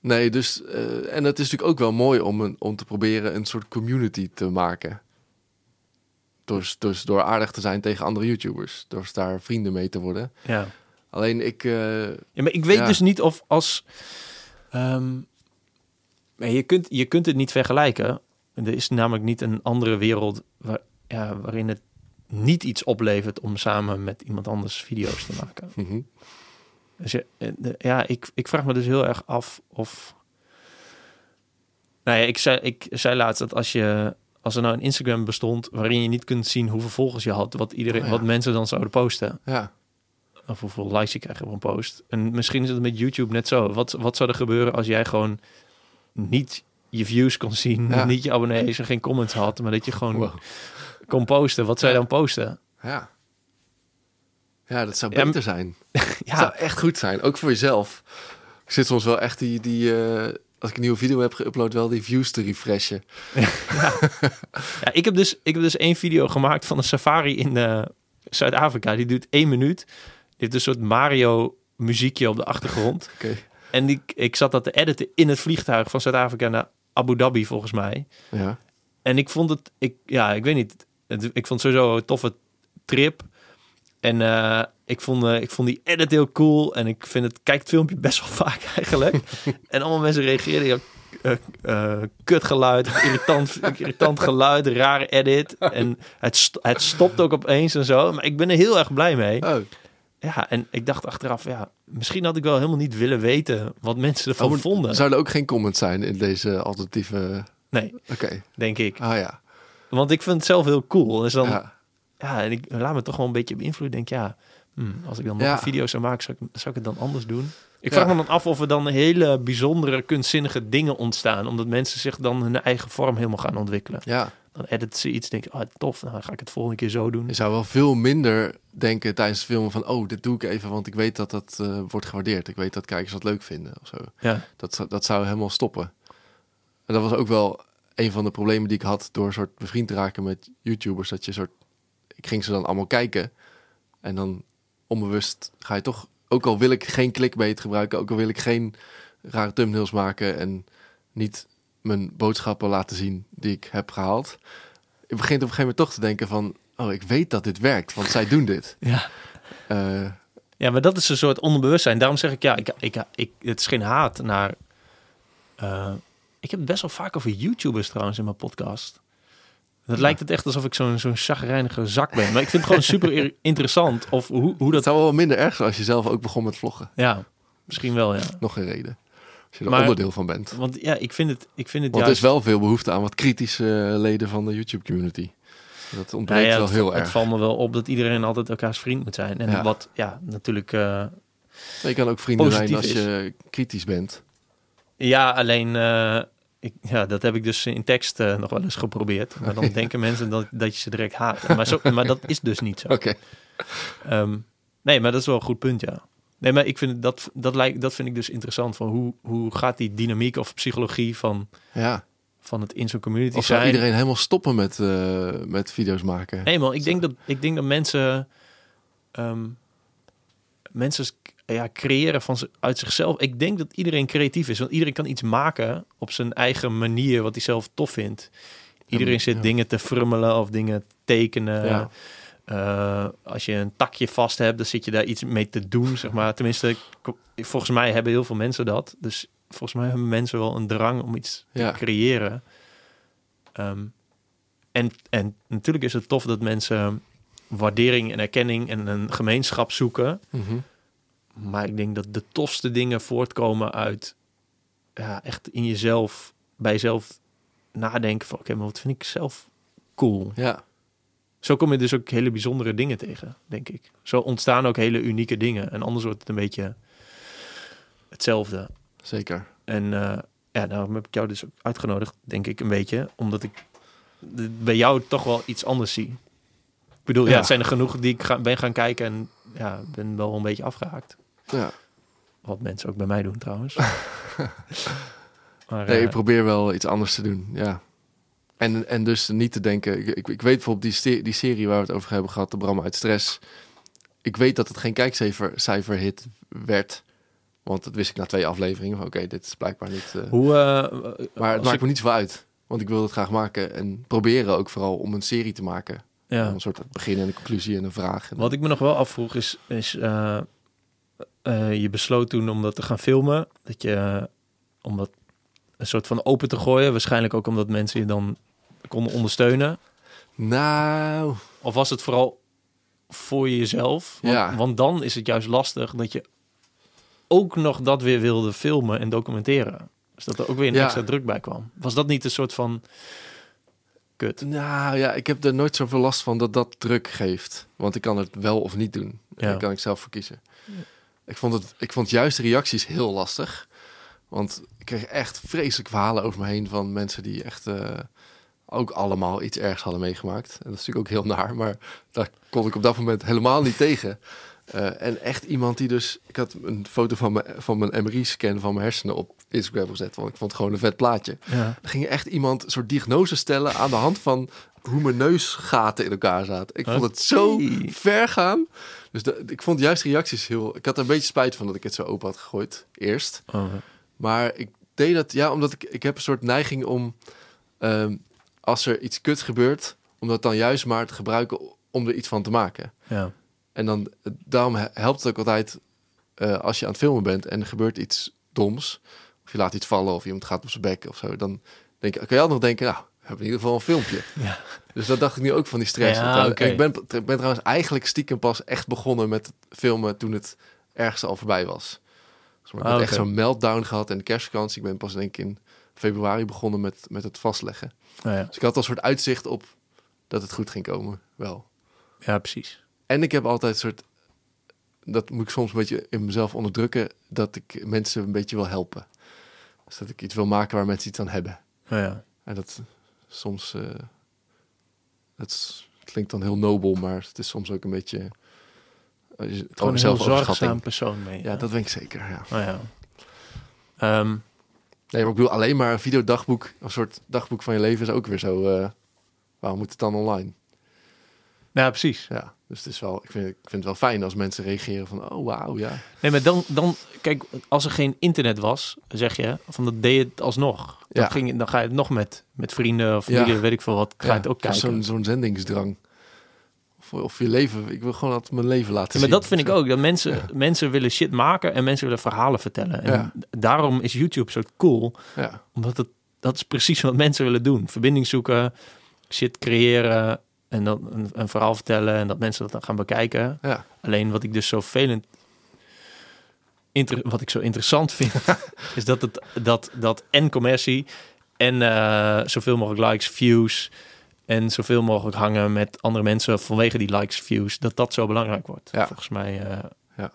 Nee, dus... eh, en het is natuurlijk ook wel mooi om, een, om te proberen een soort community te maken. Dus, dus door aardig te zijn tegen andere YouTubers. Door daar vrienden mee te worden. Ja. Alleen ik... eh, Ja, maar ik weet Ja. dus niet of als... maar je, kunt, je kunt het niet vergelijken. Er is namelijk niet een andere wereld waar, ja, waarin het niet iets oplevert om samen met iemand anders video's te maken. mhm. Dus ja, eh, ja ik, ik vraag me dus heel erg af of... Nou ja, ik zei, ik zei laatst dat als je... Als er nou een Instagram bestond waarin je niet kunt zien hoeveel volgers je had, wat, iedereen, Oh ja. wat mensen dan zouden posten, Ja. of hoeveel likes je krijgt op een post. En misschien is het met YouTube net zo. Wat, wat zou er gebeuren als jij gewoon niet je views kon zien, Ja. niet je abonnees en geen comments had, maar dat je gewoon Wow. kon posten? Wat zou je dan posten? Ja. Ja, dat zou beter zijn. Ja, zou echt goed zijn, ook voor jezelf. Ik zit soms wel echt die, die eh, als ik een nieuwe video heb geüpload, wel die views te refreshen. ja ik, heb dus, ik heb dus één video gemaakt van een safari in eh, Zuid-Afrika. Die duurt één minuut. Die heeft een soort Mario muziekje op de achtergrond. Oké. En die, ik zat dat te editen in het vliegtuig van Zuid-Afrika naar Abu Dhabi, volgens mij. Ja. En ik vond het, ik, ja, ik weet niet. Het, ik vond het sowieso een toffe trip. En eh, ik, vond, eh, ik vond die edit heel cool. En ik vind het, kijk het filmpje best wel vaak eigenlijk. en allemaal mensen reageerden. Eh, kut geluid, irritant, irritant geluid, rare edit. En het, st- het stopt ook opeens en zo. Maar ik ben er heel erg blij mee. Oh, Ja, en ik dacht achteraf, ja, misschien had ik wel helemaal niet willen weten wat mensen ervan Oh, maar vonden. Zou er ook geen comments zijn in deze alternatieve... Nee, Oké. denk ik. Ah ja. Want ik vind het zelf heel cool. Dus dan, ja. Ja, en ik laat me toch wel een beetje beïnvloeden. Denk ja, hmm, als ik dan nog Ja. een video zou maken, zou ik, zou ik het dan anders doen? Ik Ja. vraag me dan af of er dan hele bijzondere, kunstzinnige dingen ontstaan. Omdat mensen zich dan hun eigen vorm helemaal gaan ontwikkelen. Ja. Dan editen ze iets, denk ik, oh tof, nou dan ga ik het volgende keer zo doen. Je zou wel veel minder denken tijdens het filmen van... oh, dit doe ik even, want ik weet dat dat eh, wordt gewaardeerd. Ik weet dat kijkers dat leuk vinden of zo. Ja, Dat, zou- dat zou helemaal stoppen. En dat was ook wel een van de problemen die ik had... door een soort bevriend te raken met YouTubers. Dat je soort... Ik ging ze dan allemaal kijken. En dan onbewust ga je toch... Ook al wil ik geen clickbait gebruiken... ook al wil ik geen rare thumbnails maken... en niet mijn boodschappen laten zien die ik heb gehaald... Je begint op een gegeven moment toch te denken van... oh, ik weet dat dit werkt, want zij doen dit. ja. Eh, ja, maar dat is een soort onderbewustzijn. Daarom zeg ik, ja, ik, ik, ik, het is geen haat naar... eh, ik heb het best wel vaak over YouTubers trouwens in mijn podcast. Dat Ja. lijkt het echt alsof ik zo'n zo'n chagrijnige zak ben. Maar ik vind het gewoon super interessant of hoe, hoe dat dat... zou wel minder erg zijn als je zelf ook begon met vloggen. Ja, misschien wel, ja. Nog geen reden. Als je er Maar- onderdeel van bent. Want ja, ik vind het, ik vind het Want er is wel veel behoefte aan wat kritische leden van de YouTube-community. Dat Nou ontbreekt ja, wel het, heel het erg. valt me wel op dat iedereen altijd elkaars vriend moet zijn. En Ja. wat, ja, natuurlijk... eh, Maar je kan ook vrienden zijn als je kritisch bent. ja, alleen... eh, ik, ja, dat heb ik dus in tekst eh, nog wel eens geprobeerd. Maar dan denken mensen dat, dat je ze direct haat. Maar, zo, maar dat is dus niet zo. Oké. Ehm, nee, maar dat is wel een goed punt, ja. Nee, maar ik vind dat, dat, lijkt, dat vind ik dus interessant. Van hoe, hoe gaat die dynamiek of psychologie van, Ja. van het in zo'n community Of zou zijn? iedereen helemaal stoppen met, eh, met video's maken? Nee, man, ik denk dat, ik denk dat mensen, ehm, mensen ja, creëren van uit zichzelf. Ik denk dat iedereen creatief is, want iedereen kan iets maken op zijn eigen manier, wat hij zelf tof vindt. Iedereen zit ja. dingen te frummelen of dingen te tekenen. Ja. Eh, als je een takje vast hebt, dan zit je daar iets mee te doen, zeg maar. Tenminste, volgens mij hebben heel veel mensen dat. Dus volgens mij hebben mensen wel een drang om iets Ja. te creëren. Ehm, en, en natuurlijk is het tof dat mensen waardering en erkenning en een gemeenschap zoeken. Mhm. Maar ik denk dat de tofste dingen voortkomen uit ja, echt in jezelf, bij jezelf nadenken van oké, maar wat vind ik zelf cool? Ja, Zo kom je dus ook hele bijzondere dingen tegen, denk ik. Zo ontstaan ook hele unieke dingen. En anders wordt het een beetje hetzelfde. zeker. En eh, ja, daarom heb ik jou dus ook uitgenodigd, denk ik, een beetje. Omdat ik bij jou toch wel iets anders zie. Ik bedoel, ja, Ja. het zijn er genoeg die ik ga, ben gaan kijken en ja, ben wel een beetje afgehaakt. Ja. Wat mensen ook bij mij doen trouwens. maar, Nee, eh, ik probeer wel iets anders te doen, ja. En, en dus niet te denken... Ik, ik, ik weet bijvoorbeeld die, die serie waar we het over hebben gehad, de Bram uit Stress. Ik weet dat het geen kijkcijfer cijfer hit werd. Want dat wist ik na twee afleveringen. Oké, dit is blijkbaar niet... eh, hoe, eh, maar het maakt ik- me niet zoveel uit. Want ik wil het graag maken. En proberen ook vooral om een serie te maken. Ja. Een soort begin en een conclusie en een vraag. En Wat ik me nog wel afvroeg is, is eh, eh, je besloot toen om dat te gaan filmen. Dat je, eh, om dat een soort van open te gooien. Waarschijnlijk ook omdat mensen je dan konden ondersteunen. Nou, Of was het vooral voor jezelf? Want, Ja. want dan is het juist lastig dat je ook nog dat weer wilde filmen en documenteren. Dus dat er ook weer een Ja. extra druk bij kwam. Was dat niet een soort van kut? nou ja, ik heb er nooit zoveel last van dat dat druk geeft. Want ik kan het wel of niet doen. Ja. Daar kan ik zelf voor kiezen. Ik vond, het, ik vond juist de reacties heel lastig. Want ik kreeg echt vreselijke verhalen over me heen van mensen die echt eh, ook allemaal iets ergs hadden meegemaakt. En dat is natuurlijk ook heel naar, maar daar kon ik op dat moment helemaal niet tegen. Eh, en echt iemand die dus... Ik had een foto van mijn, van mijn MRI-scan van mijn hersenen op Instagram gezet. Want ik vond het gewoon een vet plaatje. Ja. Er ging echt iemand een soort diagnose stellen aan de hand van hoe mijn neusgaten in elkaar zaten. Ik vond het zo ver gaan. Dus de- ik vond juist reacties heel... Ik had er een beetje spijt van dat ik het zo open had gegooid, eerst. Oh, Maar ik deed dat, ja, omdat ik, ik heb een soort neiging om... ehm, als er iets kut gebeurt, om dat dan juist maar te gebruiken om er iets van te maken. ja. En dan, daarom he- helpt het ook altijd eh, als je aan het filmen bent en er gebeurt iets doms. Of je laat iets vallen of iemand gaat op zijn bek of zo. Dan denk ik, kan je altijd nog denken, nou, we hebben in ieder geval een filmpje. Ja. Dus dat dacht ik nu ook van die stress. Ja, En en ik ben, ben trouwens eigenlijk stiekem pas echt begonnen met filmen toen het ergste al voorbij was. Dus maar ik Ah, heb echt zo'n meltdown gehad in de kerstvakantie. Ik ben pas denk ik in februari begonnen met, met het vastleggen. Nou ja. Dus ik had al een soort uitzicht op dat het goed ging komen, wel. ja, precies. En ik heb altijd een soort, dat moet ik soms een beetje in mezelf onderdrukken, dat ik mensen een beetje wil helpen. Dus dat ik iets wil maken waar mensen iets aan hebben. Ja. En dat soms, eh dat klinkt dan heel nobel, maar het is soms ook een beetje eh, Gewoon een heel zorgzaam persoon mee. Ja, dat weet ik zeker. Ja. Oh ja. Ehm, Nee, maar ik bedoel, alleen maar een videodagboek, een soort dagboek van je leven is ook weer zo. eh, waarom moet het dan online? Ja, precies. Ja, dus het is wel, ik vind, ik vind het wel fijn als mensen reageren van, oh wauw, ja. Nee, maar dan, dan, kijk, als er geen internet was, zeg je, van dat deed je het alsnog. Dan, Ja. ging, dan ga je het nog met, met vrienden of familie, Ja. weet ik veel wat, ga je het ook kijken. Zo'n zo'n zendingsdrang. Of, of je leven, ik wil gewoon altijd mijn leven laten Ja, maar zien. dat vind ik ook. Dat mensen, mensen willen shit maken en mensen willen verhalen vertellen. En Ja. daarom is YouTube zo cool. Ja, Omdat het, dat is precies wat mensen willen doen. Verbinding zoeken, shit creëren en dan een, een verhaal vertellen en dat mensen dat dan gaan bekijken. ja. Alleen wat ik dus zo velend, wat ik zo interessant vind, is dat het dat dat en commercie en eh, zoveel mogelijk likes, views en zoveel mogelijk hangen met andere mensen vanwege die likes, views, dat dat zo belangrijk wordt. Ja. Volgens mij. eh. Ja.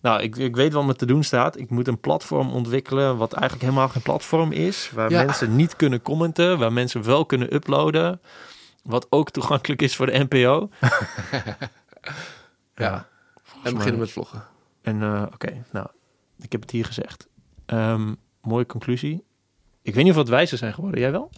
Nou, ik, ik weet wat me te doen staat. Ik moet een platform ontwikkelen wat eigenlijk helemaal geen platform is, waar Ja. mensen niet kunnen commenten, waar mensen wel kunnen uploaden, wat ook toegankelijk is voor de NPO. Ja. En beginnen met vloggen. en eh, oké, nou, ik heb het hier gezegd. Ehm, mooie conclusie. Ik weet niet of we wat wijzer zijn geworden. Jij wel?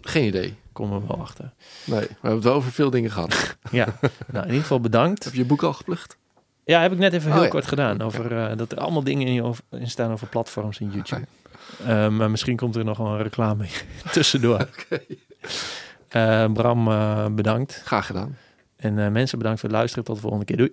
Geen idee. Komen we wel achter. Nee, we hebben het wel over veel dingen gehad. Ja, nou, in ieder geval bedankt. Heb je je boek al geplucht? Ja, heb ik net even Oh, heel ja. kort gedaan. Over eh, dat er allemaal dingen in, je over, in staan over platforms en YouTube. Eh, maar misschien komt er nog wel een reclame tussendoor. Eh, Bram, eh, bedankt. Graag gedaan. En eh, mensen, bedankt voor het luisteren. Tot de volgende keer. Doei.